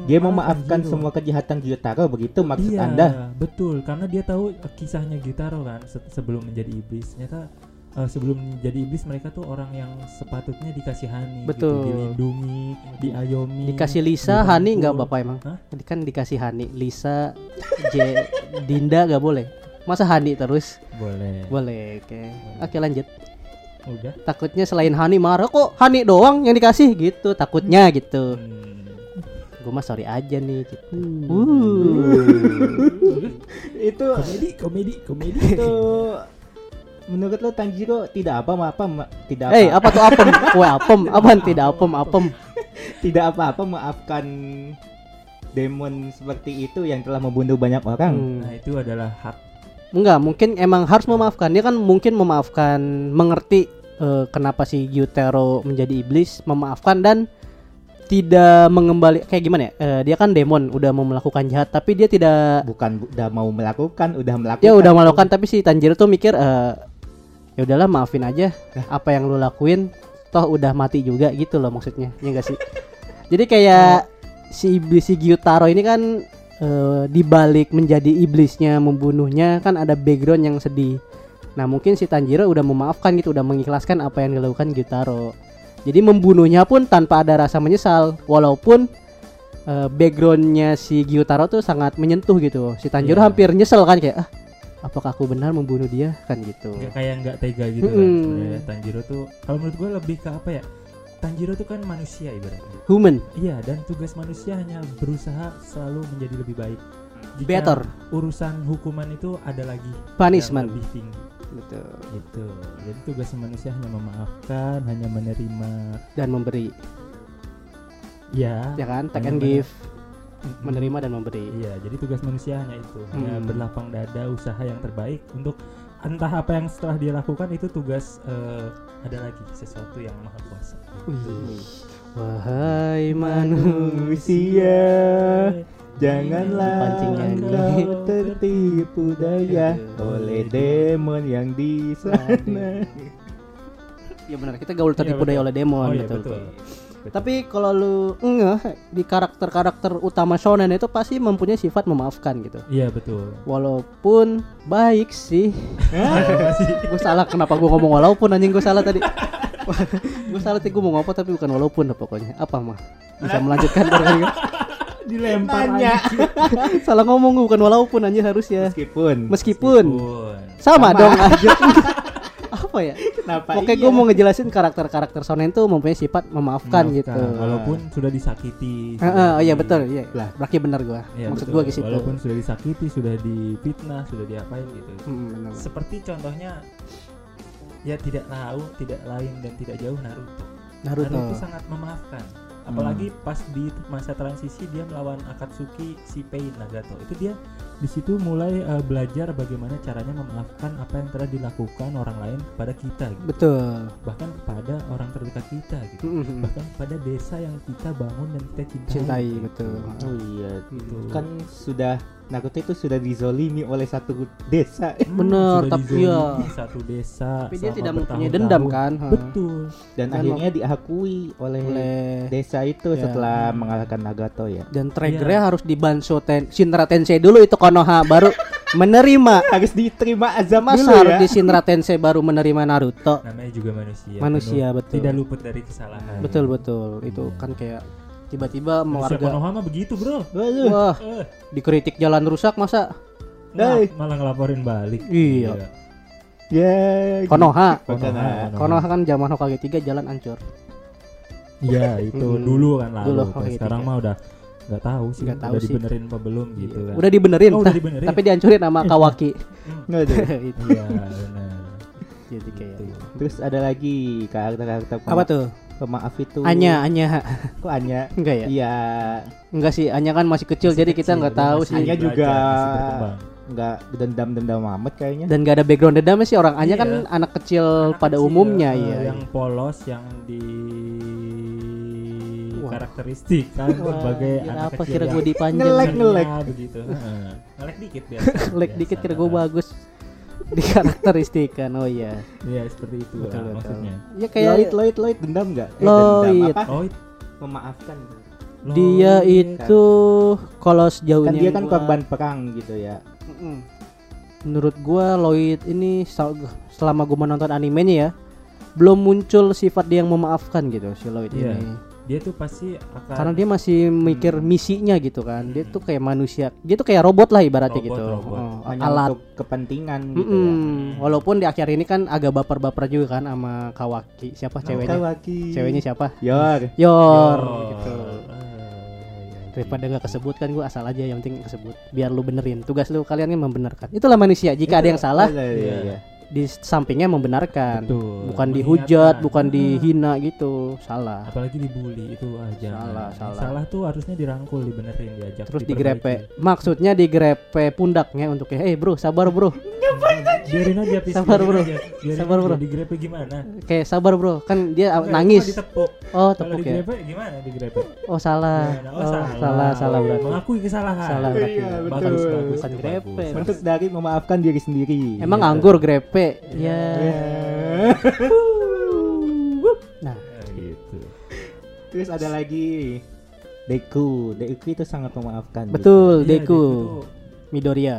[SPEAKER 2] dia
[SPEAKER 3] malah
[SPEAKER 2] memaafkan
[SPEAKER 3] Tanjiro.
[SPEAKER 2] semua kejahatan Gyutaro begitu maksud
[SPEAKER 3] iya,
[SPEAKER 2] anda
[SPEAKER 3] betul karena dia tahu kisahnya Gyutaro kan se- sebelum menjadi iblis. Ternyata eh, sebelum menjadi iblis mereka tuh orang yang sepatutnya dikasihani,
[SPEAKER 4] Betul.
[SPEAKER 3] gitu, dilindungi, diayomi.
[SPEAKER 4] dikasih Lisa
[SPEAKER 3] dirangkul.
[SPEAKER 4] Hani enggak bapak emang
[SPEAKER 3] Hah?
[SPEAKER 4] kan dikasih Hani Lisa J Dinda enggak boleh masa Hani terus
[SPEAKER 3] Boleh.
[SPEAKER 4] boleh oke oke lanjut
[SPEAKER 3] Udah.
[SPEAKER 4] takutnya selain Hani marah kok Hani doang yang dikasih gitu takutnya gitu
[SPEAKER 3] Hmm.
[SPEAKER 4] gue mah sorry aja nih gitu
[SPEAKER 2] itu
[SPEAKER 3] Komedi, komedi, komedi. [laughs]
[SPEAKER 2] itu menurut lo Tanjiro tidak apa apa ma- tidak
[SPEAKER 4] Eh
[SPEAKER 2] apa,
[SPEAKER 4] apa tuh apem? Kue apem. Apaan tidak apem apem? [laughs]
[SPEAKER 2] Tidak apa-apa maafkan demon seperti itu yang telah membunuh banyak orang.
[SPEAKER 4] Hmm.
[SPEAKER 3] Nah, itu adalah hak.
[SPEAKER 4] Enggak, mungkin emang harus memaafkan. Dia kan mungkin memaafkan, mengerti eh, kenapa si Gyutaro menjadi iblis, memaafkan dan tidak mengembali kayak gimana ya? Eh, dia kan demon, udah mau melakukan jahat, tapi dia tidak
[SPEAKER 2] bukan bu- udah mau melakukan udah melakukan.
[SPEAKER 4] Dia udah melakukan tapi si Tanjiro tuh mikir eh, ya udahlah maafin aja apa yang lu lakuin. Toh udah mati juga gitu loh maksudnya ya enggak sih? Jadi kayak si iblis si Gyutaro ini kan eh, dibalik menjadi iblisnya membunuhnya kan ada background yang sedih. Nah mungkin si Tanjiro udah memaafkan gitu udah mengikhlaskan apa yang dilakukan Gyutaro. Jadi membunuhnya pun tanpa ada rasa menyesal walaupun eh, backgroundnya si Gyutaro tuh sangat menyentuh gitu. Si Tanjiro
[SPEAKER 3] Iya.
[SPEAKER 4] hampir nyesel kan kayak ah apakah aku benar membunuh dia? Kan gitu.
[SPEAKER 3] Nggak kayak nggak tega gitu kan
[SPEAKER 4] Mm-mm.
[SPEAKER 3] sebenarnya. Tanjiro tuh kalau menurut gue lebih ke apa ya? Tanjiro tuh kan manusia ibaratnya.
[SPEAKER 4] Human.
[SPEAKER 3] Iya dan tugas manusia hanya berusaha selalu menjadi lebih baik. Jika
[SPEAKER 4] better
[SPEAKER 3] urusan hukuman itu ada lagi
[SPEAKER 4] punishment.
[SPEAKER 3] lebih tinggi.
[SPEAKER 4] Betul.
[SPEAKER 3] Itu jadi tugas manusia hanya memaafkan hanya menerima
[SPEAKER 4] dan memberi.
[SPEAKER 3] Ya.
[SPEAKER 4] Ya kan? Take and give menerima dan memberi.
[SPEAKER 3] Iya jadi tugas manusia hanya itu. Hanya
[SPEAKER 4] Hmm.
[SPEAKER 3] berlapang dada usaha yang terbaik untuk entah apa yang setelah dia lakukan itu tugas eh, ada lagi sesuatu yang maha kuasa.
[SPEAKER 4] Wih. wahai
[SPEAKER 2] manusia janganlah engkau tertipu daya oleh demon yang di sana.
[SPEAKER 4] Ya benar. Kita gaul tertipu
[SPEAKER 3] betul.
[SPEAKER 4] daya oleh demon
[SPEAKER 3] oh iya
[SPEAKER 4] betul,
[SPEAKER 3] betul,
[SPEAKER 4] betul. Tapi kalau lu ngeh di karakter-karakter utama shonen itu pasti mempunyai sifat memaafkan gitu.
[SPEAKER 3] Iya betul.
[SPEAKER 4] Walaupun baik sih. [laughs] Gue salah kenapa gue ngomong walaupun anjing gue salah tadi. [laughs] Gue salah tadi gue mau ngapa tapi bukan walaupun dah pokoknya. Apa mah bisa melanjutkan [laughs]
[SPEAKER 3] dilempar
[SPEAKER 2] Nanya.
[SPEAKER 4] salah ngomong gua, bukan walaupun anjing harusnya.
[SPEAKER 2] Meskipun.
[SPEAKER 4] Meskipun.
[SPEAKER 3] Pun.
[SPEAKER 4] sama,
[SPEAKER 2] Sama.
[SPEAKER 4] dong aja apa ya
[SPEAKER 2] kenapa
[SPEAKER 4] Oke,
[SPEAKER 2] iya?
[SPEAKER 4] gue mau ngejelasin karakter-karakter shonen tuh mempunyai sifat memaafkan, gitu.
[SPEAKER 3] walaupun sudah disakiti sudah
[SPEAKER 4] oh iya betul, iya.
[SPEAKER 2] Lah.
[SPEAKER 4] Berarti benar gua.
[SPEAKER 3] Iya,
[SPEAKER 4] Maksud ke situ.
[SPEAKER 3] walaupun sudah disakiti sudah difitnah sudah diapain gitu
[SPEAKER 4] Hmm,
[SPEAKER 3] seperti contohnya ya tidak tahu tidak lain dan tidak jauh Naruto
[SPEAKER 4] Naruto.
[SPEAKER 3] Naruto sangat memaafkan apalagi pas di masa transisi dia melawan Akatsuki si Pain Nagato itu dia di situ mulai eh, belajar bagaimana caranya memaafkan apa yang telah dilakukan orang lain kepada kita gitu.
[SPEAKER 4] Betul.
[SPEAKER 3] bahkan kepada orang terdekat kita gitu
[SPEAKER 4] Mm-mm.
[SPEAKER 3] bahkan kepada desa yang kita bangun dan kita cintai,
[SPEAKER 4] Cintai
[SPEAKER 3] gitu.
[SPEAKER 4] betul.
[SPEAKER 2] Oh iya,
[SPEAKER 3] Gitu.
[SPEAKER 2] kan sudah Naruto itu sudah dizolimi oleh satu desa.
[SPEAKER 3] Hmm,
[SPEAKER 4] Bener,
[SPEAKER 3] sudah
[SPEAKER 4] tapi ya.
[SPEAKER 3] satu desa
[SPEAKER 4] Tapi dia tidak mempunyai dendam kan? Ha.
[SPEAKER 3] betul
[SPEAKER 2] Dan
[SPEAKER 4] Kan
[SPEAKER 2] akhirnya diakui oleh,
[SPEAKER 4] Oleh
[SPEAKER 2] desa itu
[SPEAKER 4] Ya.
[SPEAKER 2] setelah mengalahkan Nagato ya.
[SPEAKER 4] dan triggernya harus dibanso ten Shinra Tensei dulu itu Konoha baru [laughs] menerima
[SPEAKER 2] Harus diterima azab
[SPEAKER 4] masa
[SPEAKER 2] dulu
[SPEAKER 4] harus
[SPEAKER 2] ya.
[SPEAKER 4] di Shinra Tensei baru menerima Naruto
[SPEAKER 3] namanya juga manusia
[SPEAKER 4] Manusia,
[SPEAKER 3] penuh-
[SPEAKER 4] betul.
[SPEAKER 3] tidak luput dari kesalahan
[SPEAKER 4] betul betul itu
[SPEAKER 3] Iya.
[SPEAKER 4] kan kayak tiba-tiba
[SPEAKER 3] manusia
[SPEAKER 4] warga.
[SPEAKER 3] Konoha mah begitu bro.
[SPEAKER 4] Wah
[SPEAKER 3] eh,
[SPEAKER 4] dikritik jalan rusak masa?
[SPEAKER 2] Hey.
[SPEAKER 3] malah ngelaporin balik.
[SPEAKER 4] Iya.
[SPEAKER 2] Ya.
[SPEAKER 4] Konoha.
[SPEAKER 2] Konoha.
[SPEAKER 4] Konoha. Kan zaman Hokage 3 jalan hancur.
[SPEAKER 3] Iya itu
[SPEAKER 4] Mm-mm.
[SPEAKER 3] dulu kan lalu.
[SPEAKER 4] Dulu, oke,
[SPEAKER 3] sekarang mah udah nggak tahu sih.
[SPEAKER 4] Nggak tahu
[SPEAKER 3] udah
[SPEAKER 4] sih.
[SPEAKER 3] dibenerin apa belum gitu kan.
[SPEAKER 4] Udah dibenerin,
[SPEAKER 3] Oh, udah dibenerin.
[SPEAKER 4] tapi dihancurin sama [laughs] Kawaki.
[SPEAKER 2] Waduh. [laughs]
[SPEAKER 4] itu.
[SPEAKER 3] Iya benar.
[SPEAKER 4] Jadi kayak
[SPEAKER 3] Gitu.
[SPEAKER 2] Terus ada lagi karakter-karakter
[SPEAKER 4] apa
[SPEAKER 2] pema-
[SPEAKER 4] tuh
[SPEAKER 2] pemaaf itu.
[SPEAKER 4] Anya Anya
[SPEAKER 2] Kok Anya?
[SPEAKER 4] enggak ya
[SPEAKER 2] Iya,
[SPEAKER 4] enggak sih Anya kan masih kecil
[SPEAKER 3] Masih
[SPEAKER 4] jadi kita
[SPEAKER 3] kecil,
[SPEAKER 4] nggak
[SPEAKER 3] dia
[SPEAKER 4] tahu sih
[SPEAKER 2] Anya juga- nggak dendam-dendam amat kayaknya.
[SPEAKER 4] dan gak ada background dendamnya sih orang Anya
[SPEAKER 3] Iya.
[SPEAKER 4] kan anak kecil
[SPEAKER 3] Anak
[SPEAKER 4] pada
[SPEAKER 3] kecil,
[SPEAKER 4] umumnya
[SPEAKER 3] eh,
[SPEAKER 4] iya
[SPEAKER 3] yang polos yang di
[SPEAKER 4] Wah.
[SPEAKER 3] karakteristik kan
[SPEAKER 4] Wah,
[SPEAKER 3] sebagai
[SPEAKER 4] kira
[SPEAKER 3] anak
[SPEAKER 4] apa
[SPEAKER 3] kecil
[SPEAKER 4] kira gue dipanjang
[SPEAKER 2] Ngelek, ngelek.
[SPEAKER 3] begitu ngelek dikit biasa [laughs]
[SPEAKER 4] Lek
[SPEAKER 3] Biasa.
[SPEAKER 4] dikit kira gue bagus di karakteristikan oh iya
[SPEAKER 3] iya seperti itu
[SPEAKER 4] Betul,
[SPEAKER 3] lah
[SPEAKER 4] betul.
[SPEAKER 3] maksudnya
[SPEAKER 4] ya kayak
[SPEAKER 2] Lloyd, Lloyd, Lloyd dendam nggak? Eh,
[SPEAKER 4] Lloyd.
[SPEAKER 2] dendam apa?
[SPEAKER 3] oh
[SPEAKER 2] Memaafkan.
[SPEAKER 4] dia itu kalau sejauh
[SPEAKER 2] Kan
[SPEAKER 4] ini
[SPEAKER 2] dia kan
[SPEAKER 4] gua-
[SPEAKER 2] korban perang gitu ya.
[SPEAKER 4] Menurut gua Lloyd ini sel- selama gua menonton animenya ya belum muncul sifat dia yang memaafkan gitu si Lloyd
[SPEAKER 3] Iya.
[SPEAKER 4] ini
[SPEAKER 3] dia tuh pasti akan
[SPEAKER 4] karena dia masih mikir misinya gitu kan. Dia tuh kayak manusia. Dia tuh kayak robot lah ibaratnya
[SPEAKER 3] Robot,
[SPEAKER 4] gitu.
[SPEAKER 3] robot.
[SPEAKER 4] Oh,
[SPEAKER 2] Hanya
[SPEAKER 4] alat.
[SPEAKER 2] untuk kepentingan gitu ya.
[SPEAKER 4] Mm-mm. walaupun di akhir ini kan agak baper-baper juga kan sama Kawaki. Siapa ceweknya?
[SPEAKER 2] Kawaki.
[SPEAKER 4] ceweknya siapa?
[SPEAKER 2] Yor.
[SPEAKER 4] Yor
[SPEAKER 3] Yor.
[SPEAKER 4] gitu.
[SPEAKER 3] Ah, iya,
[SPEAKER 4] daripada nggak kesebut kan gua asal aja yang penting kesebut. Biar lu benerin. Tugas lu kalian kan membenarkan. Itulah manusia. Jika ada yang salah
[SPEAKER 2] Iya, iya, iya.
[SPEAKER 4] Di sampingnya membenarkan
[SPEAKER 3] Betul.
[SPEAKER 4] bukan dihujat bukan
[SPEAKER 3] Ah.
[SPEAKER 4] dihina gitu salah
[SPEAKER 3] apalagi dibully itu aja
[SPEAKER 4] Salah, salah.
[SPEAKER 3] salah tuh harusnya dirangkul dibenerin diajak
[SPEAKER 4] terus digrepe maksudnya digrepe pundaknya untuk kayak eh bro sabar bro
[SPEAKER 3] biarin aja Pis,
[SPEAKER 4] Sabar, bro.
[SPEAKER 3] aja. Biarin
[SPEAKER 4] Sabar, bro.
[SPEAKER 3] digrepe gimana
[SPEAKER 4] kayak sabar bro kan dia
[SPEAKER 3] Enggak, itu
[SPEAKER 4] nangis
[SPEAKER 3] ditepuk
[SPEAKER 4] oh tepuk ya
[SPEAKER 3] digrepe gimana digrepe
[SPEAKER 4] oh salah
[SPEAKER 3] Gimana?
[SPEAKER 4] oh, salah salah berarti
[SPEAKER 3] mengakui kesalahan
[SPEAKER 4] salah berarti
[SPEAKER 2] Iya, betul.
[SPEAKER 3] bagus bagus
[SPEAKER 4] Bukan
[SPEAKER 3] itu
[SPEAKER 4] grepe.
[SPEAKER 3] bagus.
[SPEAKER 2] Untuk dari memaafkan diri sendiri.
[SPEAKER 4] emang
[SPEAKER 3] Iya.
[SPEAKER 4] anggur grepe ya
[SPEAKER 2] Ya.
[SPEAKER 4] nah
[SPEAKER 3] Ya, [laughs] gitu
[SPEAKER 2] Terus ada lagi Deku. Deku itu sangat memaafkan. gitu.
[SPEAKER 4] betul
[SPEAKER 3] Iya,
[SPEAKER 4] Deku
[SPEAKER 3] tuh-
[SPEAKER 4] Midoriya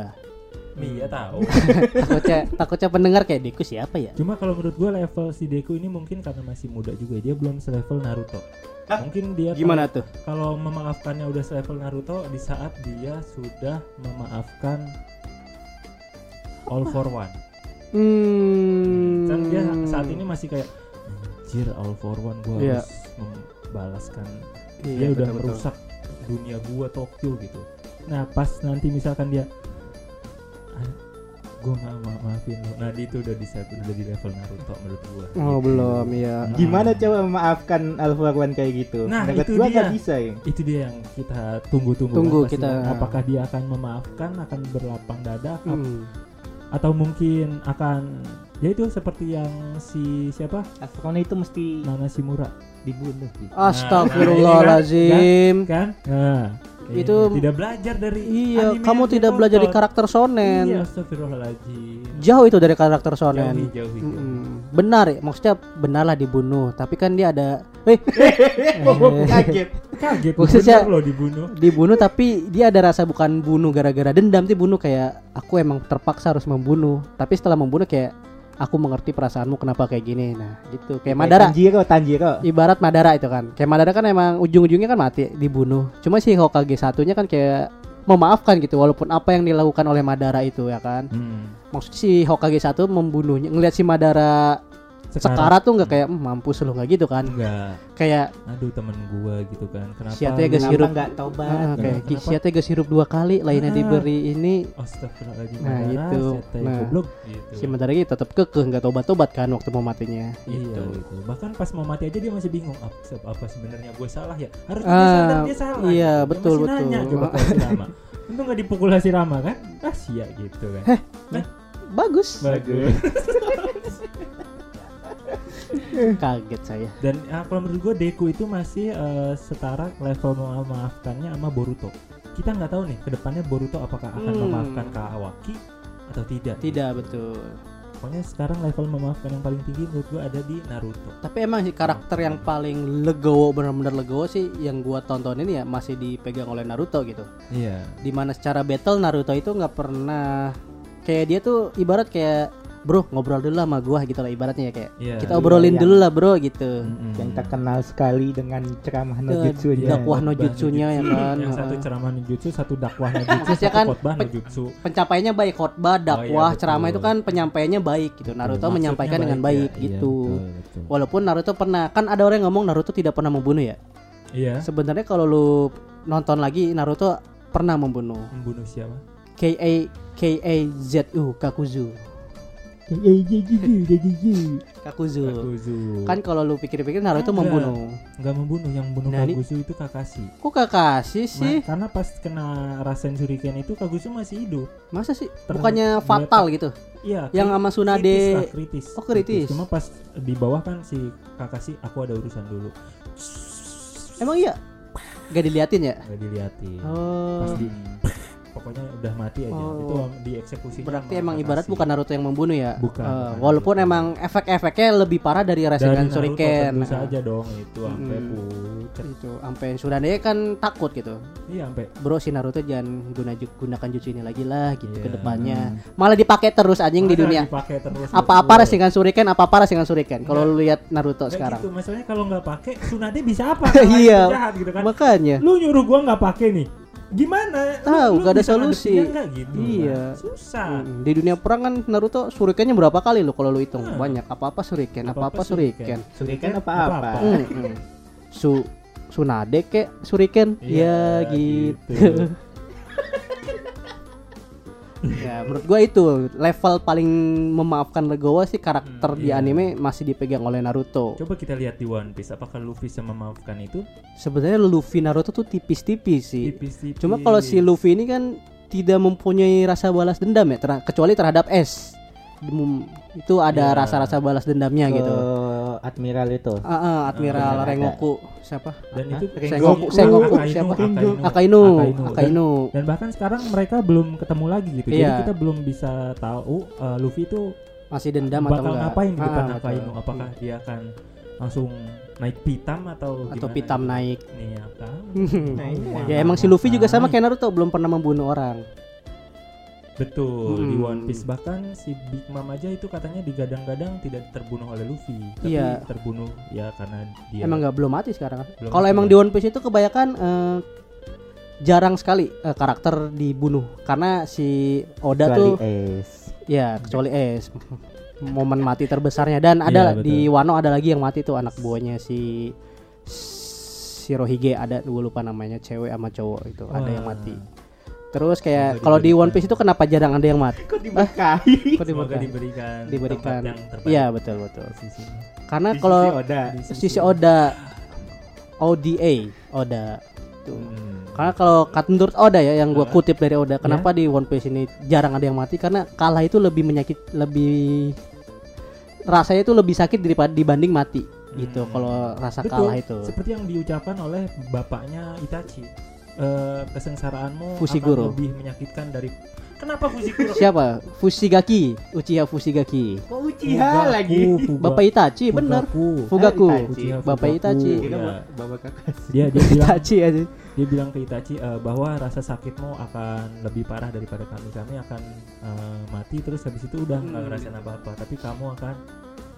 [SPEAKER 3] Iya tahu. [laughs]
[SPEAKER 4] takutnya takutnya pendengar kayak Deku siapa ya
[SPEAKER 3] Cuma kalau menurut gua level si Deku ini mungkin karena masih muda juga dia belum selevel Naruto. Mungkin dia
[SPEAKER 4] gimana tuh
[SPEAKER 3] kalau memaafkannya udah selevel Naruto di saat dia sudah memaafkan All for One.
[SPEAKER 4] Hmm
[SPEAKER 3] Kan dia saat ini masih kayak anjir All for One gua
[SPEAKER 4] Iya.
[SPEAKER 3] harus membalaskan
[SPEAKER 4] Iya,
[SPEAKER 3] dia udah merusak dunia gua Tokyo gitu. Nah pas nanti misalkan dia "Ah, gua nggak ma maafin lo. Nah itu udah di udah di level Naruto menurut gua.
[SPEAKER 4] oh belum ya
[SPEAKER 2] Gimana coba memaafkan Alfarwan kayak gitu?
[SPEAKER 3] Nah,
[SPEAKER 2] Menurut
[SPEAKER 3] itu
[SPEAKER 2] gua
[SPEAKER 3] dia.
[SPEAKER 2] bisa ya.
[SPEAKER 3] Itu dia yang kita tunggu-tunggu.
[SPEAKER 4] Tunggu
[SPEAKER 3] kan pastinya.
[SPEAKER 4] kita.
[SPEAKER 3] Apakah dia akan memaafkan, akan berlapang dada,
[SPEAKER 4] Hmm.
[SPEAKER 3] Atau mungkin akan ya itu seperti yang si siapa
[SPEAKER 2] Alfarwan itu mesti
[SPEAKER 3] Nana Shimura
[SPEAKER 2] dibunuh. Gitu.
[SPEAKER 4] Astagfirullahalazim.
[SPEAKER 3] kan? Nah, kayaknya
[SPEAKER 4] Itu-
[SPEAKER 3] tidak belajar dari
[SPEAKER 4] Iya, kamu tidak belajar di karakter
[SPEAKER 3] Iya,
[SPEAKER 4] shonen.
[SPEAKER 3] astagfirullahaladzim.
[SPEAKER 4] Jauh itu dari karakter shonen.
[SPEAKER 3] Jauhi, jauhi, jauhi.
[SPEAKER 4] Mm-mm. Benar ya, maksudnya benarlah dibunuh, tapi kan dia ada eh [laughs] [laughs]
[SPEAKER 2] Kaget.
[SPEAKER 3] Kaget
[SPEAKER 4] Maksudnya-
[SPEAKER 3] loh dibunuh.
[SPEAKER 4] dibunuh tapi dia ada rasa bukan bunuh gara-gara dendam sih bunuh kayak aku emang terpaksa harus membunuh. Tapi setelah membunuh kayak aku mengerti perasaanmu kenapa kayak gini. Nah, gitu. Kayak Madara.
[SPEAKER 2] Tanjiro, Tanjiro.
[SPEAKER 4] Ibarat Madara itu kan. Kayak Madara kan emang ujung-ujungnya kan mati dibunuh. Cuma si Hokage satunya kan kayak memaafkan gitu walaupun apa yang dilakukan oleh Madara itu ya kan.
[SPEAKER 3] Hmm.
[SPEAKER 4] Maksudnya si Hokage satu membunuhnya ngelihat si Madara Sekara tuh nggak kayak "Hmm, mampus lu nggak gitu kan.
[SPEAKER 3] enggak.
[SPEAKER 4] Kayak
[SPEAKER 3] Aduh temen gua gitu kan. Kenapa?
[SPEAKER 4] Siatnya Gas
[SPEAKER 2] Kenapa
[SPEAKER 4] hirup.
[SPEAKER 2] nggak tobat?
[SPEAKER 4] ah, kayak
[SPEAKER 3] kenapa?
[SPEAKER 4] Siatnya gas hirup dua kali, lainnya
[SPEAKER 3] Ah.
[SPEAKER 4] diberi ini
[SPEAKER 3] Astagfirullahaladzim
[SPEAKER 4] Nah, itu. Nah.
[SPEAKER 3] goblok gitu.
[SPEAKER 4] si gitu tetap kekeh nggak tobat-tobat kan waktu mau matinya.
[SPEAKER 3] Iya
[SPEAKER 4] Gitu.
[SPEAKER 3] gitu. Bahkan pas mau mati aja dia masih bingung apa, apa sebenarnya gue salah ya. Harus
[SPEAKER 4] Ah,
[SPEAKER 3] dia sadar dia salah.
[SPEAKER 4] iya,
[SPEAKER 3] gitu.
[SPEAKER 4] betul,
[SPEAKER 3] Dia masih nanya
[SPEAKER 4] betul.
[SPEAKER 3] coba kalau drama. Untung gak dipukul Hashirama kan? Ah sia gitu kan.
[SPEAKER 4] Bagus.
[SPEAKER 3] Bagus. [laughs] [laughs]
[SPEAKER 4] Kaget saya.
[SPEAKER 3] Dan ah, kalau menurut gue Deku itu masih eh, setara level memaafkannya sama Boruto. Kita nggak tahu nih ke depannya Boruto apakah akan
[SPEAKER 4] Hmm.
[SPEAKER 3] memaafkan Kawaki atau tidak.
[SPEAKER 4] Tidak betul.
[SPEAKER 3] Pokoknya sekarang level memaafkan yang paling tinggi menurut gue ada di Naruto.
[SPEAKER 4] Tapi emang sih karakter yang paling legowo benar-benar legowo sih yang gua tontonin ya masih dipegang oleh Naruto gitu.
[SPEAKER 3] Iya.
[SPEAKER 4] Di mana secara battle Naruto itu nggak pernah kayak dia tuh ibarat kayak bro ngobrol dulu lah sama gua gitu lah ibaratnya ya kayak
[SPEAKER 3] Iya.
[SPEAKER 4] kita obrolin
[SPEAKER 2] Iya,
[SPEAKER 4] dulu lah bro gitu.
[SPEAKER 3] Mm-mm.
[SPEAKER 2] yang terkenal sekali dengan ceramah no jutsu
[SPEAKER 3] Iya,
[SPEAKER 4] dakwah no
[SPEAKER 3] khotbah
[SPEAKER 4] jutsunya ya
[SPEAKER 3] nojutsu.
[SPEAKER 4] kan.
[SPEAKER 3] Yang satu ceramah nojutsu, satu dakwah [laughs] nojutsu,
[SPEAKER 4] Maksudnya
[SPEAKER 3] satu
[SPEAKER 4] kan
[SPEAKER 3] khotbah nojutsu.
[SPEAKER 4] Pencapaiannya baik khotbah, dakwah,
[SPEAKER 3] betul.
[SPEAKER 4] ceramah itu kan penyampaiannya baik gitu. Naruto
[SPEAKER 3] Maksudnya
[SPEAKER 4] menyampaikan dengan
[SPEAKER 3] ya.
[SPEAKER 4] baik
[SPEAKER 3] Iya,
[SPEAKER 4] gitu.
[SPEAKER 3] betul, betul.
[SPEAKER 4] Walaupun Naruto pernah kan ada orang yang ngomong Naruto tidak pernah membunuh ya.
[SPEAKER 3] Iya.
[SPEAKER 4] Sebenarnya kalau lu nonton lagi Naruto pernah membunuh.
[SPEAKER 3] Membunuh siapa?
[SPEAKER 4] K A K A Z U Kakuzu. Kakuzu.
[SPEAKER 3] Kakuzu.
[SPEAKER 4] Kan kalau lu pikir-pikir Naruto
[SPEAKER 3] Enggak.
[SPEAKER 4] membunuh.
[SPEAKER 3] nggak membunuh, yang bunuh
[SPEAKER 4] Nani?
[SPEAKER 3] Kaguzu itu Kakashi.
[SPEAKER 4] Kok Kakashi sih?
[SPEAKER 3] Ma- karena pas kena Rasen Shuriken itu Kaguzu masih hidup.
[SPEAKER 4] Masa sih?
[SPEAKER 3] Ter-
[SPEAKER 4] Bukannya fatal gitu?
[SPEAKER 3] Iya.
[SPEAKER 4] Yang sama
[SPEAKER 3] kritis
[SPEAKER 4] Tsunade.
[SPEAKER 3] lah, kritis.
[SPEAKER 4] Oh, kritis.
[SPEAKER 3] Cuma pas di bawah kan si Kakashi aku ada urusan dulu.
[SPEAKER 4] Emang iya? Gak diliatin ya?
[SPEAKER 3] Gak diliatin.
[SPEAKER 4] Oh.
[SPEAKER 3] Pas di pokoknya udah mati aja.
[SPEAKER 4] Oh.
[SPEAKER 3] Itu dieksekusi.
[SPEAKER 4] Berarti emang ibarat bukan Naruto yang membunuh ya?
[SPEAKER 3] Bukan,
[SPEAKER 4] Eh,
[SPEAKER 3] bukan
[SPEAKER 4] walaupun
[SPEAKER 3] Naruto.
[SPEAKER 4] emang efek-efeknya lebih parah dari Rasengan Shuriken.
[SPEAKER 3] Bisa aja dong itu sampai
[SPEAKER 4] Mm-mm.
[SPEAKER 3] pucet.
[SPEAKER 4] Itu sampai Tsunade kan takut gitu.
[SPEAKER 3] Iya sampai
[SPEAKER 4] Bro si Naruto jangan guna gunakan jutsu ini lagi lah gitu
[SPEAKER 3] Iya.
[SPEAKER 4] ke depannya. Malah dipakai terus anjing di
[SPEAKER 3] Masa
[SPEAKER 4] dunia.
[SPEAKER 3] dipakai terus,
[SPEAKER 4] Apa-apa. Rasengan Shuriken, apa-apa Rasengan Shuriken. Kalau lu lihat Naruto sekarang.
[SPEAKER 3] gitu, masalahnya kalau nggak pakai Tsunade bisa apa? [laughs]
[SPEAKER 4] Iya.
[SPEAKER 3] Gitu kan.
[SPEAKER 4] Makanya
[SPEAKER 3] Lu nyuruh gua nggak pakai nih. Gimana?
[SPEAKER 4] Tahu, nggak ada solusi.
[SPEAKER 3] nggak gitu.
[SPEAKER 4] Iya.
[SPEAKER 3] kan? Susah.
[SPEAKER 4] Mm, di dunia perang kan Naruto Shurikennya berapa kali lo kalau lu hitung?
[SPEAKER 3] Hmm.
[SPEAKER 4] Banyak. Apa-apa Shuriken,
[SPEAKER 3] Apa-apa
[SPEAKER 4] apa-apa Shuriken.
[SPEAKER 2] Shuriken
[SPEAKER 3] Apa-apa.
[SPEAKER 2] apa-apa
[SPEAKER 4] Mm, mm. Su Tsunade kek Shuriken
[SPEAKER 3] Iya,
[SPEAKER 4] ya gitu.
[SPEAKER 3] gitu. [laughs]
[SPEAKER 4] ya menurut gua itu level paling memaafkan Legowo sih karakter
[SPEAKER 3] Hmm,
[SPEAKER 4] di
[SPEAKER 3] iya.
[SPEAKER 4] anime masih dipegang oleh Naruto.
[SPEAKER 3] Coba kita lihat di One Piece apakah Luffy bisa memaafkan itu?
[SPEAKER 4] Sebenarnya Luffy Naruto tuh tipis-tipis sih.
[SPEAKER 3] Tipis-tipis.
[SPEAKER 4] Cuma kalau si Luffy ini kan tidak mempunyai rasa balas dendam ya, ter- kecuali terhadap S. Itu ada
[SPEAKER 3] Iya.
[SPEAKER 4] rasa-rasa balas dendamnya
[SPEAKER 2] Ke
[SPEAKER 4] gitu.
[SPEAKER 2] Admiral itu
[SPEAKER 4] Ah, ah, Admiral
[SPEAKER 2] ada.
[SPEAKER 4] Rengoku siapa?
[SPEAKER 3] dan itu
[SPEAKER 4] Sengoku, Sengoku,
[SPEAKER 3] Akainu,
[SPEAKER 4] siapa?
[SPEAKER 3] Akainu.
[SPEAKER 4] Akainu,
[SPEAKER 3] Akainu.
[SPEAKER 4] Akainu.
[SPEAKER 3] Dan, dan bahkan sekarang mereka belum ketemu lagi gitu. Jadi
[SPEAKER 4] Iya.
[SPEAKER 3] kita belum bisa tahu uh, Luffy itu
[SPEAKER 4] Masih dendam atau enggak?
[SPEAKER 3] ngapain di depan
[SPEAKER 4] Ah, betul.
[SPEAKER 3] Akainu. Apakah dia akan langsung naik pitam atau
[SPEAKER 4] atau
[SPEAKER 3] gimana
[SPEAKER 4] pitam
[SPEAKER 3] gitu?
[SPEAKER 4] naik.
[SPEAKER 3] Nih ya kan. [laughs]
[SPEAKER 2] Nah,
[SPEAKER 4] ya emang si Luffy juga sama kayak Naruto belum pernah membunuh orang.
[SPEAKER 3] Betul, di
[SPEAKER 4] Hmm.
[SPEAKER 3] One Piece bahkan si Big Mom aja itu katanya digadang-gadang tidak terbunuh oleh Luffy, tapi
[SPEAKER 4] Iya.
[SPEAKER 3] terbunuh ya karena dia
[SPEAKER 4] Emang nggak belum mati sekarang Kalau emang
[SPEAKER 3] Bang.
[SPEAKER 4] di One Piece itu kebanyakan eh, jarang sekali eh, karakter dibunuh karena si Oda
[SPEAKER 2] kecuali
[SPEAKER 4] tuh
[SPEAKER 2] Ace
[SPEAKER 4] ya kecuali es [laughs] momen mati terbesarnya dan ada
[SPEAKER 3] Iya,
[SPEAKER 4] di Wano ada lagi yang mati tuh anak buahnya si Shirohige ada gue lupa namanya cewek sama cowok itu ada yang
[SPEAKER 3] Wah.
[SPEAKER 4] mati. Terus kayak kalau di. One Piece itu kenapa jarang ada yang mati?
[SPEAKER 2] kok diberkahi
[SPEAKER 4] Kok
[SPEAKER 3] Semoga
[SPEAKER 4] diberikan?
[SPEAKER 3] diberikan
[SPEAKER 4] Iya betul betul.
[SPEAKER 3] posisinya.
[SPEAKER 4] Karena kalau
[SPEAKER 2] sisi Oda
[SPEAKER 3] sisi-
[SPEAKER 4] sisi Oda ODA Oda tuh.
[SPEAKER 3] Hmm.
[SPEAKER 4] Karena kalau menurut Oda ya yang gua
[SPEAKER 3] Heeh.
[SPEAKER 4] kutip dari Oda, kenapa di One Piece ini jarang ada yang mati karena kalah itu lebih menyakit lebih rasanya itu lebih sakit daripada dibanding mati gitu
[SPEAKER 3] Hmm.
[SPEAKER 4] kalau rasa
[SPEAKER 3] Betul,
[SPEAKER 4] kalah itu.
[SPEAKER 3] Seperti yang diucapkan oleh bapaknya Itachi. Eh, kesengsaraanmu
[SPEAKER 4] Fushiguro.
[SPEAKER 3] akan lebih menyakitkan dari Kenapa Fushiguro?
[SPEAKER 4] Siapa? Fushigaki, Uchiha Fushigaki.
[SPEAKER 2] kok Uchiha lagi
[SPEAKER 3] Fugaku.
[SPEAKER 4] Bapak Itachi bener.
[SPEAKER 3] Fugaku.
[SPEAKER 4] Fugaku.
[SPEAKER 2] Itachi.
[SPEAKER 3] Uchiha
[SPEAKER 4] Bapak
[SPEAKER 3] Fugaku.
[SPEAKER 4] Itachi.
[SPEAKER 2] Kira
[SPEAKER 3] Iya.
[SPEAKER 2] ba- bawa kakak
[SPEAKER 3] Dia dia [laughs] bilang
[SPEAKER 4] Itachi aja.
[SPEAKER 3] dia bilang ke Itachi eh, bahwa rasa sakitmu akan lebih parah daripada kami kami akan eh, mati terus habis itu udah nggak
[SPEAKER 4] Hmm.
[SPEAKER 3] ngerasain apa apa tapi kamu akan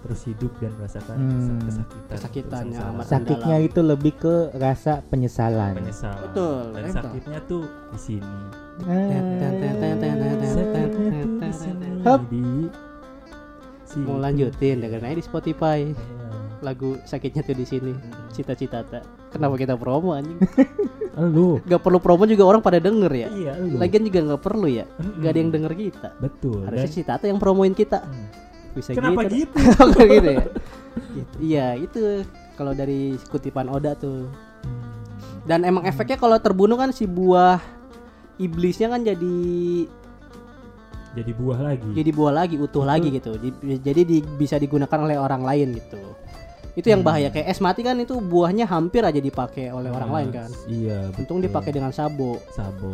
[SPEAKER 3] terus hidup dan merasakan
[SPEAKER 2] Hmm.
[SPEAKER 3] kesakitan
[SPEAKER 4] Kesakitannya
[SPEAKER 3] kesengsaraan.
[SPEAKER 4] amat
[SPEAKER 2] sakitnya itu lebih ke rasa penyesalan
[SPEAKER 3] penyesalan
[SPEAKER 4] Betul,
[SPEAKER 3] dan
[SPEAKER 4] betul.
[SPEAKER 3] sakitnya tuh di sini
[SPEAKER 2] Ah.
[SPEAKER 3] sini.
[SPEAKER 4] Mau lanjutin dengerin aja di Spotify.
[SPEAKER 3] Iya.
[SPEAKER 4] Lagu sakitnya tuh di sini.
[SPEAKER 3] Hmm.
[SPEAKER 4] Cita-cita tak. Kenapa kita promo anjing? [laughs]
[SPEAKER 3] lu
[SPEAKER 4] Gak perlu promo juga orang pada denger ya.
[SPEAKER 3] iya lu
[SPEAKER 4] Lagian juga nggak perlu ya.
[SPEAKER 3] Mm-mm.
[SPEAKER 4] Gak ada yang denger kita.
[SPEAKER 3] betul
[SPEAKER 4] Harusnya
[SPEAKER 3] dan
[SPEAKER 4] Cita yang promoin kita.
[SPEAKER 3] Hmm.
[SPEAKER 4] Bisa
[SPEAKER 3] kenapa
[SPEAKER 4] gitu.
[SPEAKER 3] gitu [laughs]
[SPEAKER 4] Kok gitu ya? Gitu. Iya, itu kalau dari kutipan Oda tuh.
[SPEAKER 3] Hmm.
[SPEAKER 4] Dan emang efeknya kalau terbunuh kan si buah iblisnya kan jadi
[SPEAKER 3] Jadi buah lagi.
[SPEAKER 4] jadi buah lagi utuh lagi gitu Di- jadi di- bisa digunakan oleh orang lain gitu itu yang bahaya kayak es mati kan itu buahnya hampir aja dipakai oleh orang lain kan
[SPEAKER 3] Iya,
[SPEAKER 4] untung dipakai dengan sabo
[SPEAKER 3] sabo.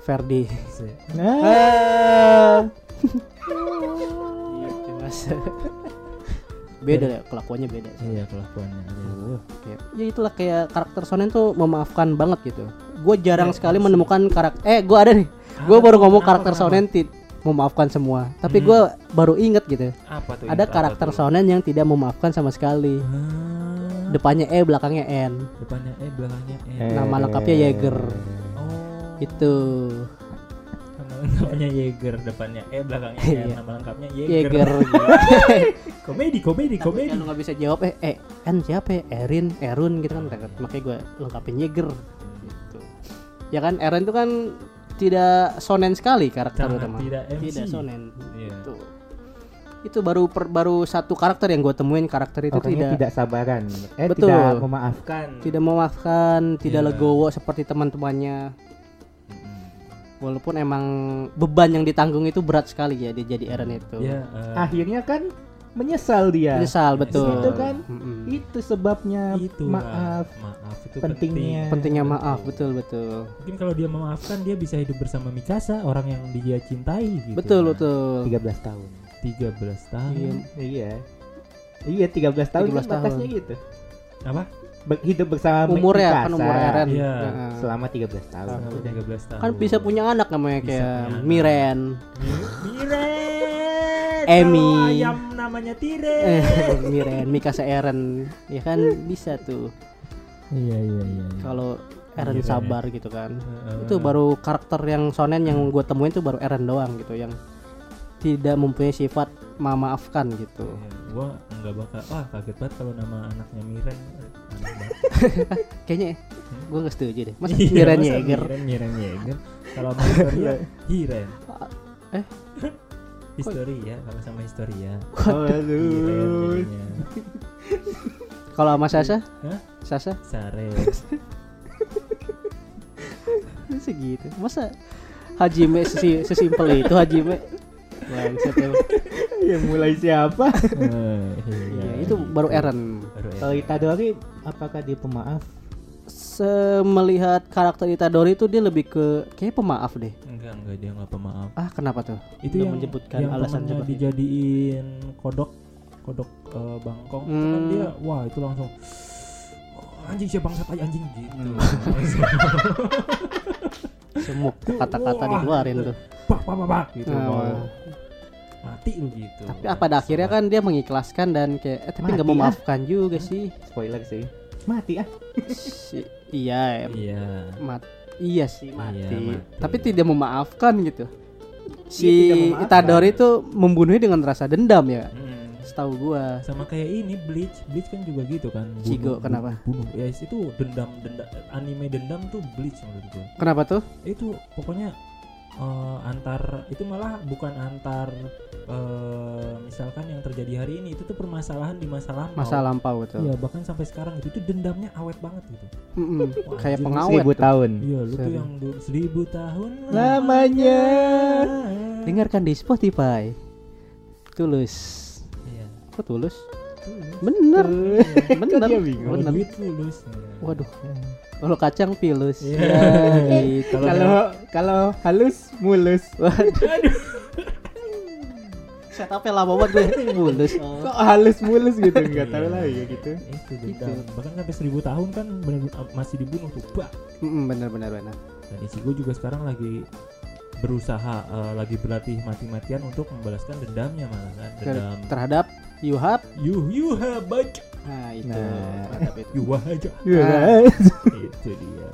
[SPEAKER 4] Ferdi
[SPEAKER 3] Se-
[SPEAKER 2] Nah,
[SPEAKER 4] Gitu, [laughs] Mas. [laughs] beda ya kelakuannya beda
[SPEAKER 3] Iya, kelakuannya.
[SPEAKER 4] Kayak- ya itulah kayak karakter Sonen tuh memaafkan banget gitu gue jarang
[SPEAKER 3] Ya,
[SPEAKER 4] sekali
[SPEAKER 3] asli.
[SPEAKER 4] menemukan karakter eh gue ada nih gue
[SPEAKER 3] Apa
[SPEAKER 4] baru ngomong
[SPEAKER 3] Kenapa,
[SPEAKER 4] karakter
[SPEAKER 3] kenapa?
[SPEAKER 4] Sonen ti- memaafkan semua tapi
[SPEAKER 3] Hmm.
[SPEAKER 4] gue baru inget gitu
[SPEAKER 3] Apa tuh?
[SPEAKER 4] ada
[SPEAKER 3] ingat apa
[SPEAKER 4] karakter
[SPEAKER 3] tuh?
[SPEAKER 4] Sonen yang tidak memaafkan sama sekali
[SPEAKER 3] Ah,
[SPEAKER 4] depannya E belakangnya N
[SPEAKER 3] depannya E, belakangnya.
[SPEAKER 2] Eh.
[SPEAKER 4] nama lengkapnya Jaeger
[SPEAKER 3] Oh.
[SPEAKER 4] itu
[SPEAKER 3] Nama lengkapnya Jaeger, depannya E, belakangnya.
[SPEAKER 4] Iya.
[SPEAKER 3] Nama lengkapnya
[SPEAKER 4] gitu.
[SPEAKER 3] Komedi, komedi,
[SPEAKER 4] Tapi
[SPEAKER 3] komedi.
[SPEAKER 4] kalau nggak bisa jawab eh eh N siapa ya Erin Erun gitu kan makanya gue lengkapin Jaeger gitu ya kan Eren itu kan tidak sonen sekali karakter
[SPEAKER 3] Sangat
[SPEAKER 4] utama
[SPEAKER 3] tidak MC.
[SPEAKER 4] tidak sonen
[SPEAKER 3] Iya.
[SPEAKER 4] itu itu baru per- baru satu karakter yang gue temuin karakter itu
[SPEAKER 2] orangnya
[SPEAKER 4] tidak
[SPEAKER 2] tidak sabaran. Eh
[SPEAKER 4] Betul.
[SPEAKER 2] tidak memaafkan.
[SPEAKER 4] tidak memaafkan tidak
[SPEAKER 3] Iya.
[SPEAKER 4] legowo seperti teman-temannya. Walaupun emang beban yang ditanggung itu berat sekali ya dia jadi Eren itu
[SPEAKER 3] Ya, eh,
[SPEAKER 2] Akhirnya kan menyesal dia.
[SPEAKER 4] menyesal betul
[SPEAKER 2] Itu kan
[SPEAKER 4] Mm-mm.
[SPEAKER 2] Itu sebabnya
[SPEAKER 3] itu
[SPEAKER 2] maaf.
[SPEAKER 3] maaf itu
[SPEAKER 2] Pentingnya.
[SPEAKER 3] penting.
[SPEAKER 4] pentingnya maaf betul betul
[SPEAKER 3] Mungkin kalau dia memaafkan dia bisa hidup bersama Mikasa, orang yang dia cintai gitu.
[SPEAKER 4] betul
[SPEAKER 3] Nah,
[SPEAKER 4] betul
[SPEAKER 2] 13 tahun.
[SPEAKER 3] 13 tahun.
[SPEAKER 4] Iya.
[SPEAKER 2] Iya. Iya 13 tahun
[SPEAKER 4] 13
[SPEAKER 2] kan batasnya
[SPEAKER 4] tahun.
[SPEAKER 2] gitu.
[SPEAKER 3] Apa?
[SPEAKER 2] Hidup bersama
[SPEAKER 4] umurnya
[SPEAKER 2] Mikasa
[SPEAKER 4] kan umur Eren
[SPEAKER 3] Iya.
[SPEAKER 4] Heeh.
[SPEAKER 2] selama 13 tahun.
[SPEAKER 3] Selama 13 tahun.
[SPEAKER 4] kan bisa punya anak namanya
[SPEAKER 3] Bisa
[SPEAKER 4] kayak
[SPEAKER 3] anak.
[SPEAKER 4] Miren
[SPEAKER 3] Miren.
[SPEAKER 4] Emi.
[SPEAKER 3] Ayam namanya Tiren.
[SPEAKER 4] eh [laughs] Miren Mikasa Eren ya kan bisa tuh
[SPEAKER 3] Iya iya iya.
[SPEAKER 4] kalau Eren
[SPEAKER 3] Miren,
[SPEAKER 4] sabar gitu kan
[SPEAKER 3] Heeh.
[SPEAKER 4] itu baru karakter yang sonen yang gue temuin tuh baru Eren doang gitu yang tidak mempunyai sifat memaafkan gitu.
[SPEAKER 3] Iya, gua nggak bakal wah kaget banget kalau nama anaknya Miren. Aneh [laughs] banget.
[SPEAKER 4] kayaknya gue nggak setuju deh. Mas
[SPEAKER 3] Iya,
[SPEAKER 4] Miren Jaeger
[SPEAKER 3] Miren Miren Jaeger kalau Historia [laughs] Hiren.
[SPEAKER 4] Eh? [laughs]
[SPEAKER 3] Historia kalau sama Historia.
[SPEAKER 2] Oh,
[SPEAKER 3] Hiren
[SPEAKER 2] aduh.
[SPEAKER 4] kalau sama Sasa?
[SPEAKER 3] Hah?
[SPEAKER 4] Sasa?
[SPEAKER 3] Sare
[SPEAKER 4] segitu. Masa Hajime sesi, sesimpel itu Hajime Bangsat. [laughs]
[SPEAKER 2] Ya mulai siapa?
[SPEAKER 3] Eh,
[SPEAKER 4] Iya, itu baru Eren
[SPEAKER 2] Kalau. Itadori apakah dia pemaaf?
[SPEAKER 4] Semelihat karakter Itadori itu dia lebih ke kayak pemaaf deh
[SPEAKER 3] enggak enggak dia nggak pemaaf
[SPEAKER 4] ah kenapa tuh
[SPEAKER 3] itu yang
[SPEAKER 4] menyebutkan
[SPEAKER 3] yang
[SPEAKER 4] alasan seperti itu.
[SPEAKER 3] dijadiin kodok kodok eh, bangkong itu kan
[SPEAKER 4] Hmm.
[SPEAKER 3] dia wah itu langsung "Oh, anjing siapa bangsat aja anjing gitu [laughs]
[SPEAKER 4] semuk kata-kata
[SPEAKER 3] Wah.
[SPEAKER 4] dikeluarin tuh
[SPEAKER 3] pak pak pak pak gitu
[SPEAKER 4] Nah,
[SPEAKER 3] mau
[SPEAKER 4] wah.
[SPEAKER 3] mati lu gitu
[SPEAKER 4] tapi apa pada akhirnya kan dia mengikhlaskan dan kayak eh, tapi nggak
[SPEAKER 2] Mati, ah.
[SPEAKER 4] memaafkan juga sih
[SPEAKER 2] Spoiler sih. Mati ah.
[SPEAKER 4] Si- iya em-
[SPEAKER 3] iya
[SPEAKER 4] mat iya sih mati.
[SPEAKER 3] Iya, mati.
[SPEAKER 4] tapi tidak memaafkan gitu si
[SPEAKER 2] Iya, memaafkan.
[SPEAKER 4] Itadori itu membunuhnya dengan rasa dendam ya
[SPEAKER 3] Hmm.
[SPEAKER 4] setahu gua
[SPEAKER 3] sama kayak ini Bleach Bleach kan juga gitu kan Bunuh-
[SPEAKER 4] Cigo,
[SPEAKER 3] bunuh-
[SPEAKER 4] kenapa?
[SPEAKER 3] bunuh ya itu dendam dendam anime dendam tuh Bleach menurut gua
[SPEAKER 4] kenapa tuh
[SPEAKER 3] itu pokoknya eh, antar itu malah bukan antar eh, misalkan yang terjadi hari ini itu tuh permasalahan di masa lampau
[SPEAKER 4] masa lampau tuh
[SPEAKER 3] Iya bahkan sampai sekarang itu tuh dendamnya awet banget gitu.
[SPEAKER 4] Mm-mm.
[SPEAKER 3] Wah,
[SPEAKER 4] kayak pengawet
[SPEAKER 2] Seribu
[SPEAKER 4] tuh.
[SPEAKER 2] tahun.
[SPEAKER 3] Iya lu tuh yang seribu tahun
[SPEAKER 2] Lamanya.
[SPEAKER 4] dengarkan di Spotify tulus
[SPEAKER 3] Iya.
[SPEAKER 4] kok tulus
[SPEAKER 3] Tulus.
[SPEAKER 4] bener bener
[SPEAKER 2] bingung.
[SPEAKER 3] Kalau
[SPEAKER 4] bener
[SPEAKER 3] duit tulus.
[SPEAKER 4] waduh kalau kacang pilus
[SPEAKER 3] Iya.
[SPEAKER 4] ya gitu
[SPEAKER 3] Kalau-
[SPEAKER 2] Kalau halus mulus.
[SPEAKER 4] setupnya lama banget gue mulus oh.
[SPEAKER 2] Kok halus mulus gitu? Enggak tahu
[SPEAKER 3] Iya.
[SPEAKER 2] lah ya gitu.
[SPEAKER 3] Itu dendam. Bahkan sampai seribu tahun kan bener masih dibunuh tuh. Bah.
[SPEAKER 4] Mm-mm, bener bener bener
[SPEAKER 3] Dan Ichigo juga sekarang lagi berusaha eh, lagi berlatih mati-matian untuk membalaskan dendamnya malah kan dendam
[SPEAKER 4] terhadap Yuhab
[SPEAKER 3] you you have baca
[SPEAKER 4] nah itu
[SPEAKER 2] Nah.
[SPEAKER 4] itu. [laughs]
[SPEAKER 3] aja.
[SPEAKER 4] Ah. [laughs]
[SPEAKER 3] itu dia.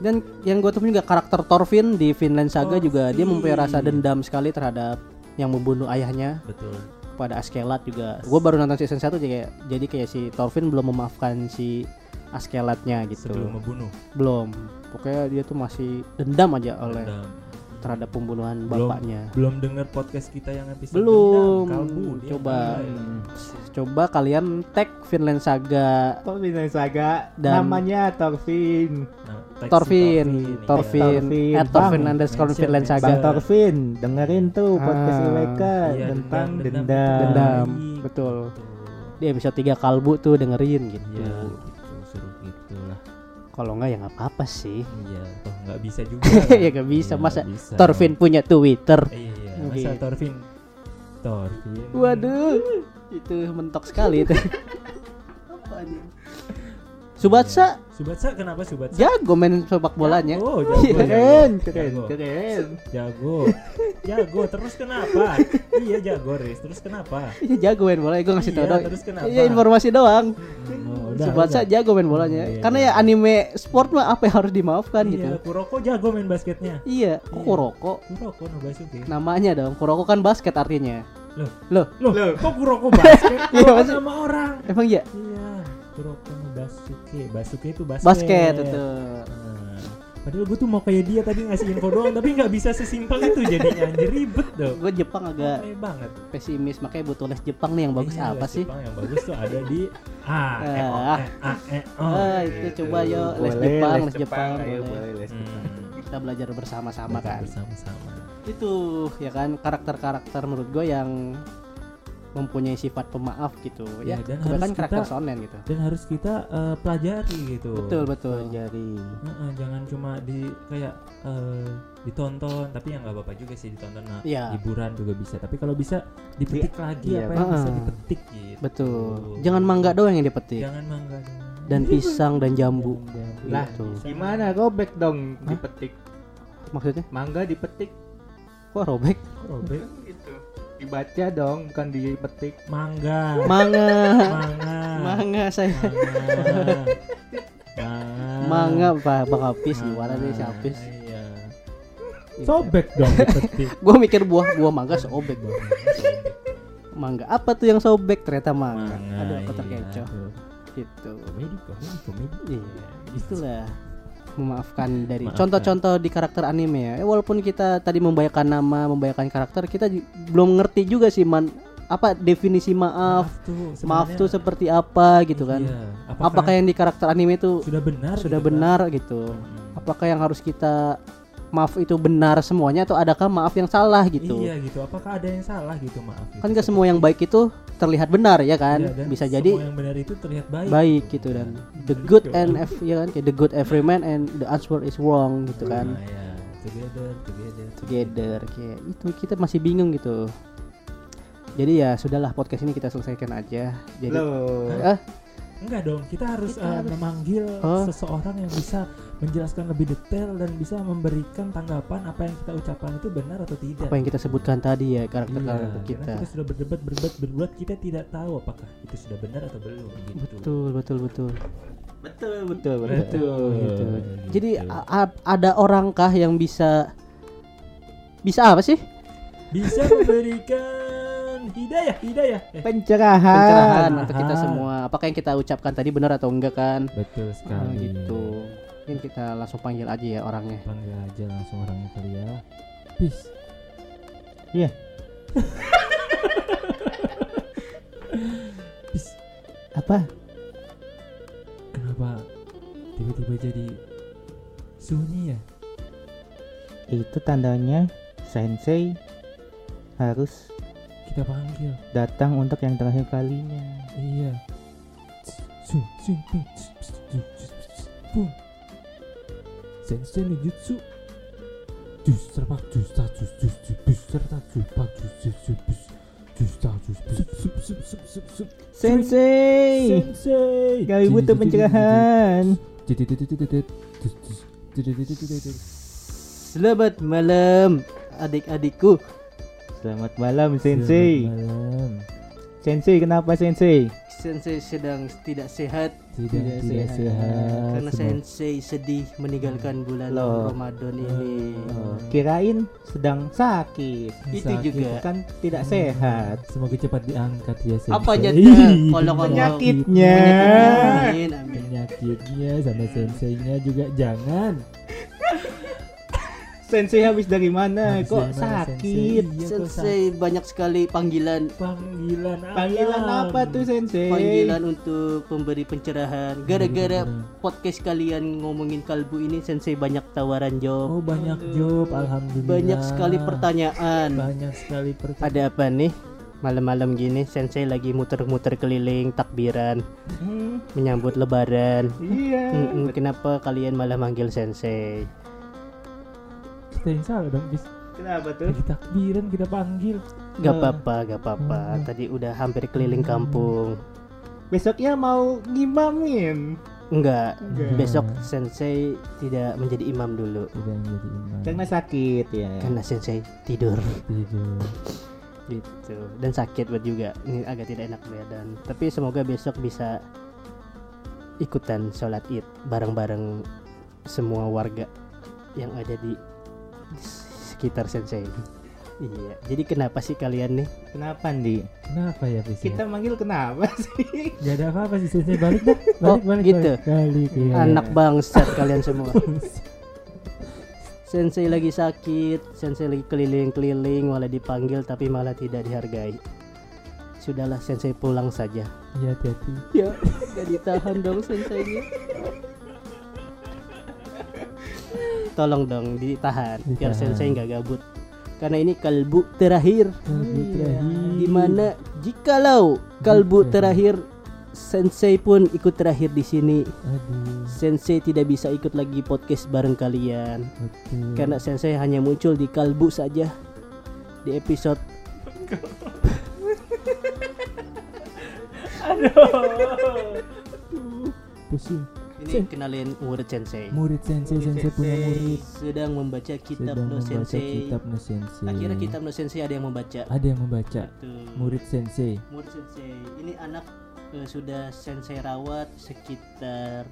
[SPEAKER 4] Dan yang gue temuin juga karakter Thorfinn di Finland Saga juga dia mempunyai rasa dendam sekali terhadap yang membunuh ayahnya.
[SPEAKER 3] Betul.
[SPEAKER 4] Pada Askelat juga. Gue baru nonton season 1 jadi kayak jadi kayak si Thorfinn belum memaafkan si Askelatnya gitu.
[SPEAKER 3] Sebelum membunuh.
[SPEAKER 4] Belum. Pokoknya dia tuh masih dendam aja oleh
[SPEAKER 3] dendam
[SPEAKER 4] terhadap pembunuhan
[SPEAKER 3] Belum.
[SPEAKER 4] bapaknya
[SPEAKER 3] belum dengar podcast kita yang episode
[SPEAKER 4] Belum.
[SPEAKER 3] dendam, kalbu
[SPEAKER 4] Coba.
[SPEAKER 3] mulai.
[SPEAKER 4] coba kalian tag Finland Saga
[SPEAKER 2] Torvin dan Saga
[SPEAKER 4] Dan-
[SPEAKER 2] namanya Torvin.
[SPEAKER 3] Nah,
[SPEAKER 4] Torvin, at Torvin
[SPEAKER 2] Bang.
[SPEAKER 4] underscore
[SPEAKER 3] Mention,
[SPEAKER 4] Finland. Saga.
[SPEAKER 2] Bang Torvin, dengerin tuh podcast
[SPEAKER 4] Ah.
[SPEAKER 2] IWK
[SPEAKER 3] Iya,
[SPEAKER 2] tentang
[SPEAKER 3] dendam,
[SPEAKER 2] dendam.
[SPEAKER 3] dendam.
[SPEAKER 4] Dendam, betul.
[SPEAKER 3] Betul.
[SPEAKER 4] Di episode 3 kalbu tuh dengerin gitu.
[SPEAKER 3] Iya,
[SPEAKER 4] Kalau enggak ya nggak apa-apa sih.
[SPEAKER 3] Iya, toh nggak bisa juga. [laughs]
[SPEAKER 4] Ya nggak bisa,
[SPEAKER 3] Iya,
[SPEAKER 4] masa
[SPEAKER 3] nggak bisa.
[SPEAKER 4] Torvin punya Twitter.
[SPEAKER 3] Iya,
[SPEAKER 4] Oke.
[SPEAKER 3] masa Torvin. Torvin.
[SPEAKER 4] Waduh, itu mentok sekali itu. [laughs] Subatsa
[SPEAKER 3] Subatsa kenapa Subatsa?
[SPEAKER 4] jago main sepak bolanya.
[SPEAKER 3] Oh, jago.
[SPEAKER 2] Keren,
[SPEAKER 3] jago,
[SPEAKER 2] keren,
[SPEAKER 3] jago.
[SPEAKER 2] keren.
[SPEAKER 3] Jago. Jago, terus kenapa? iya jago, Riz. Terus kenapa?
[SPEAKER 4] Iya jago main bola, gue ngasih tau
[SPEAKER 3] Iya,
[SPEAKER 4] doang.
[SPEAKER 3] terus kenapa?
[SPEAKER 4] Iya informasi doang.
[SPEAKER 3] Oh, udah,
[SPEAKER 4] Subatsa
[SPEAKER 3] udah.
[SPEAKER 4] jago main bolanya.
[SPEAKER 3] Iya,
[SPEAKER 4] Karena
[SPEAKER 3] iya.
[SPEAKER 4] ya anime sport mah apa yang harus dimaafkan
[SPEAKER 3] Iya,
[SPEAKER 4] gitu.
[SPEAKER 3] Kuroko jago main basketnya.
[SPEAKER 4] Iya, kok
[SPEAKER 3] Iya.
[SPEAKER 4] Kuroko?
[SPEAKER 3] Kuroko no Basuke.
[SPEAKER 4] Namanya dong, Kuroko kan basket artinya.
[SPEAKER 3] Loh.
[SPEAKER 4] Loh,
[SPEAKER 3] Loh, kok Kuroko basket? [laughs]
[SPEAKER 4] Iya,
[SPEAKER 3] nama orang.
[SPEAKER 4] emang iya?
[SPEAKER 3] Iya, Kuroko Basuke. Basuke itu basket.
[SPEAKER 4] Basket itu.
[SPEAKER 3] Nah, padahal gue tuh mau kayak dia tadi ngasih info doang, tapi nggak bisa sesimpel itu jadinya anjir ribet dong.
[SPEAKER 4] Gue Jepang agak
[SPEAKER 3] Aneh banget.
[SPEAKER 4] pesimis, makanya butuh les Jepang nih yang bagus
[SPEAKER 3] Iya,
[SPEAKER 4] apa
[SPEAKER 3] les
[SPEAKER 4] sih?
[SPEAKER 3] Jepang yang bagus tuh ada di A, E, O,
[SPEAKER 4] Ah.
[SPEAKER 3] E, A, E, O.
[SPEAKER 4] Ah, itu coba yo les Jepang, les Jepang,
[SPEAKER 2] ayo,
[SPEAKER 4] boleh.
[SPEAKER 2] boleh les Jepang.
[SPEAKER 3] Hmm,
[SPEAKER 4] Kita belajar bersama-sama kan.
[SPEAKER 3] bersama-sama.
[SPEAKER 4] Itu ya kan karakter-karakter menurut gue yang mempunyai sifat pemaaf gitu. Ya,
[SPEAKER 3] Ya, dan harus
[SPEAKER 4] karakter
[SPEAKER 3] kita-
[SPEAKER 4] shonen gitu.
[SPEAKER 3] Dan harus kita eh, pelajari gitu.
[SPEAKER 4] Betul, betul.
[SPEAKER 2] Pelajari.
[SPEAKER 3] Heeh, jangan cuma di kayak eh, ditonton, tapi yang nggak apa-apa juga sih ditonton nah,
[SPEAKER 4] Iya.
[SPEAKER 3] hiburan juga bisa. Tapi kalau bisa dipetik lagi
[SPEAKER 2] iya,
[SPEAKER 3] apa yang bisa dipetik gitu.
[SPEAKER 4] Betul. Jangan mangga doang yang dipetik.
[SPEAKER 3] Jangan mangga doang.
[SPEAKER 4] Dan pisang dan jambu.
[SPEAKER 2] Lah,
[SPEAKER 4] Gitu.
[SPEAKER 2] gimana robek dong dipetik?
[SPEAKER 4] Maksudnya?
[SPEAKER 2] Mangga dipetik
[SPEAKER 4] Kok robek?
[SPEAKER 3] Robek.
[SPEAKER 2] Dibaca dong, bukan dipetik.
[SPEAKER 3] Mangga.
[SPEAKER 4] Manga.
[SPEAKER 3] Mangga.
[SPEAKER 4] Manga saya.
[SPEAKER 3] Mangga. Mangga.
[SPEAKER 4] Pak Bang Apis gimana nih si Apis?
[SPEAKER 3] Iya. Sobek dong dipetik.
[SPEAKER 4] Gue mikir buah buah mangga sobek. Mangga apa tuh yang sobek? Ternyata mangga. Aduh, aku terkecoh. Gitu.
[SPEAKER 3] Komedi, komedi, komedi.
[SPEAKER 4] Iya, itulah memaafkan dari
[SPEAKER 3] Maafkan.
[SPEAKER 4] contoh-contoh di karakter anime ya. Eh, walaupun kita tadi membayangkan nama, membayangkan karakter, kita belum ngerti juga sih man apa definisi maaf.
[SPEAKER 3] tuh,
[SPEAKER 4] Maaf tuh seperti apa gitu kan.
[SPEAKER 3] Iya.
[SPEAKER 4] Apakah, yang di karakter anime itu
[SPEAKER 3] sudah benar?
[SPEAKER 4] sudah
[SPEAKER 3] gitu kan?
[SPEAKER 4] benar gitu?
[SPEAKER 3] Hmm.
[SPEAKER 4] Apakah yang harus kita maaf itu benar semuanya atau adakah maaf yang salah gitu?
[SPEAKER 3] Iya gitu. Apakah ada yang salah gitu maaf? Gitu.
[SPEAKER 4] Kan gak semua yang baik itu terlihat benar ya kan?
[SPEAKER 3] Iya, dan
[SPEAKER 4] Bisa
[SPEAKER 3] semua
[SPEAKER 4] jadi
[SPEAKER 3] yang benar itu terlihat baik.
[SPEAKER 4] baik gitu dan the good and ev- ya kan kayak the good every man and the answer is wrong gitu kan
[SPEAKER 3] Nah, ya. Together, together.
[SPEAKER 4] together kayak itu kita masih bingung gitu jadi ya sudahlah podcast ini kita selesaikan aja jadi
[SPEAKER 2] Loh.
[SPEAKER 4] ah
[SPEAKER 3] Enggak dong, kita harus
[SPEAKER 4] Kita
[SPEAKER 3] eh,
[SPEAKER 4] harus-
[SPEAKER 3] memanggil
[SPEAKER 4] Oh.
[SPEAKER 3] seseorang yang bisa menjelaskan lebih detail dan bisa memberikan tanggapan apa yang kita ucapkan itu benar atau tidak.
[SPEAKER 4] apa yang kita sebutkan tadi ya karakter
[SPEAKER 3] Iya, karena
[SPEAKER 4] kita
[SPEAKER 3] kita sudah berdebat berdebat berdebat kita tidak tahu apakah itu sudah benar atau belum gitu.
[SPEAKER 4] betul betul betul
[SPEAKER 2] Betul, betul,
[SPEAKER 3] Betul.
[SPEAKER 4] gitu.
[SPEAKER 3] Gitu.
[SPEAKER 4] jadi ada orangkah yang bisa bisa apa sih
[SPEAKER 3] Bisa memberikan hidayah, hidayah. Eh,
[SPEAKER 2] Pencerahan.
[SPEAKER 4] pencerahan untuk kita semua apakah yang kita ucapkan tadi benar atau enggak kan
[SPEAKER 3] betul
[SPEAKER 4] Ah,
[SPEAKER 3] sekali.
[SPEAKER 4] gitu mungkin kita langsung panggil aja ya orangnya
[SPEAKER 3] Panggil aja langsung orangnya kali ya. Peace.
[SPEAKER 2] Iya.
[SPEAKER 3] Peace.
[SPEAKER 2] Apa?
[SPEAKER 3] Kenapa tiba-tiba jadi sunyi ya?
[SPEAKER 2] Itu tandanya sensei harus
[SPEAKER 3] Kita panggil.
[SPEAKER 2] datang untuk yang terakhir kalinya.
[SPEAKER 3] Iya. Pum. Sensei no jutsu. Jus serpak jus ta jus jus jus jus serta jus pak jus jus jus jus jus sup sup sup sup sup sup
[SPEAKER 2] Sensei,
[SPEAKER 3] Sensei.
[SPEAKER 2] kami butuh pencerahan.
[SPEAKER 4] Selamat malam adik-adikku.
[SPEAKER 2] Selamat malam Sensei.
[SPEAKER 3] Malam.
[SPEAKER 2] Sensei kenapa Sensei?
[SPEAKER 4] Sensei sedang tidak sehat
[SPEAKER 3] Tidak
[SPEAKER 2] Tidak
[SPEAKER 3] tidak
[SPEAKER 2] sehat.
[SPEAKER 3] sehat.
[SPEAKER 4] karena
[SPEAKER 3] Semua-
[SPEAKER 4] Sensei sedih meninggalkan bulan
[SPEAKER 2] Loh.
[SPEAKER 4] Ramadan ini.
[SPEAKER 2] Oh, kirain sedang sakit.
[SPEAKER 4] Itu
[SPEAKER 3] sakit.
[SPEAKER 4] juga.
[SPEAKER 2] Kan tidak sehat.
[SPEAKER 3] Semoga cepat diangkat ya Sensei.
[SPEAKER 4] Apa [laughs] aja kalau
[SPEAKER 2] Penyakitnya.
[SPEAKER 3] Penyakitnya sama senseinya juga jangan
[SPEAKER 2] Sensei habis dari mana?
[SPEAKER 3] Habis
[SPEAKER 2] Kok
[SPEAKER 3] dari mana,
[SPEAKER 2] sakit?
[SPEAKER 3] Sensei? Iya, kok
[SPEAKER 4] Sensei banyak sekali panggilan
[SPEAKER 3] Panggilan
[SPEAKER 2] Panggilan
[SPEAKER 3] alam.
[SPEAKER 2] apa tuh Sensei?
[SPEAKER 4] panggilan untuk pemberi pencerahan. Gara-gara
[SPEAKER 3] Bener-bener.
[SPEAKER 4] podcast kalian ngomongin kalbu ini Sensei banyak tawaran job.
[SPEAKER 3] Oh banyak job, alhamdulillah.
[SPEAKER 4] Banyak sekali pertanyaan.
[SPEAKER 3] Banyak sekali pertanyaan.
[SPEAKER 4] Ada apa nih? Malam-malam gini Sensei lagi muter-muter keliling takbiran
[SPEAKER 2] Hmm,
[SPEAKER 4] menyambut lebaran.
[SPEAKER 2] iya.
[SPEAKER 4] Kenapa kalian malah manggil Sensei?
[SPEAKER 3] Kita yang salah dong, bis.
[SPEAKER 2] Kenapa tuh?
[SPEAKER 3] Lagi takbiran kita panggil.
[SPEAKER 4] Gak
[SPEAKER 2] Eh.
[SPEAKER 4] apa-apa, gak apa-apa.
[SPEAKER 3] Hmm.
[SPEAKER 4] Tadi udah hampir keliling kampung.
[SPEAKER 2] Besoknya mau ngimamin.
[SPEAKER 4] Enggak,
[SPEAKER 2] Enggak.
[SPEAKER 4] besok Sensei tidak menjadi imam dulu
[SPEAKER 3] Tidak menjadi imam.
[SPEAKER 2] Karena sakit ya.
[SPEAKER 4] karena Sensei tidur
[SPEAKER 3] Tidur.
[SPEAKER 4] gitu dan sakit buat juga. Ini agak tidak enak badan. Tapi semoga besok bisa ikutan sholat id bareng-bareng semua warga yang ada di sekitar Sensei. Iya, jadi kenapa sih kalian nih?
[SPEAKER 2] Kenapa Andi?
[SPEAKER 3] Kenapa ya, bis?
[SPEAKER 2] Kita manggil kenapa sih?
[SPEAKER 3] Gak ada apa-apa sih, Sensei balik dah. Balik,
[SPEAKER 4] Oh,
[SPEAKER 3] balik,
[SPEAKER 4] gitu.
[SPEAKER 3] balik. Balik, iya.
[SPEAKER 4] Anak bangsat kalian semua. [laughs] Sensei lagi sakit, Sensei lagi keliling-keliling malah dipanggil tapi malah tidak dihargai. Sudahlah Sensei pulang saja.
[SPEAKER 3] Iya, hati-hati.
[SPEAKER 4] Ya, [laughs] gak ditahan dong Senseinya. Tolong dong ditahan, biar. Sensei nggak gabut. Karena ini kalbu terakhir.
[SPEAKER 3] Kalbu terakhir.
[SPEAKER 4] Di mana jikalau kalbu
[SPEAKER 3] Terakhir.
[SPEAKER 4] terakhir, Sensei pun ikut terakhir di sini.
[SPEAKER 3] Aduh,
[SPEAKER 4] Sensei tidak bisa ikut lagi podcast bareng kalian
[SPEAKER 3] betul.
[SPEAKER 4] karena Sensei hanya muncul di kalbu saja di episode
[SPEAKER 3] pusing.
[SPEAKER 4] Ini
[SPEAKER 3] Sen-
[SPEAKER 4] kenalin murid Sensei
[SPEAKER 3] Murid Sensei, Sensei punya murid.
[SPEAKER 4] sedang membaca kitab
[SPEAKER 3] Sedang
[SPEAKER 4] no
[SPEAKER 3] membaca
[SPEAKER 4] Sensei.
[SPEAKER 3] kitab no Sensei.
[SPEAKER 4] Akhirnya kitab no Sensei ada yang membaca.
[SPEAKER 3] Ada yang membaca.
[SPEAKER 4] Tuh.
[SPEAKER 3] Murid Sensei.
[SPEAKER 4] Murid Sensei. Ini anak eh, sudah Sensei rawat sekitar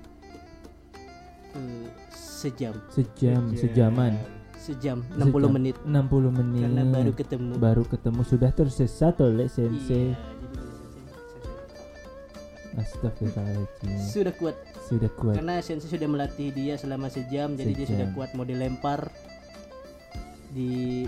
[SPEAKER 4] eh, sejam,
[SPEAKER 3] Sejam, sejaman.
[SPEAKER 4] sejam 60
[SPEAKER 3] Sejam.
[SPEAKER 4] menit
[SPEAKER 3] 60 menit.
[SPEAKER 4] karena baru ketemu.
[SPEAKER 3] baru ketemu sudah tersesat oleh Sensei.
[SPEAKER 4] Iya, Sensei-
[SPEAKER 3] Astagfirullahaladzim.
[SPEAKER 4] Sensei sudah kuat
[SPEAKER 3] Sudah kuat.
[SPEAKER 4] karena Sensei sudah melatih dia selama sejam, jadi dia
[SPEAKER 3] Sejam.
[SPEAKER 4] sudah kuat mau dilempar di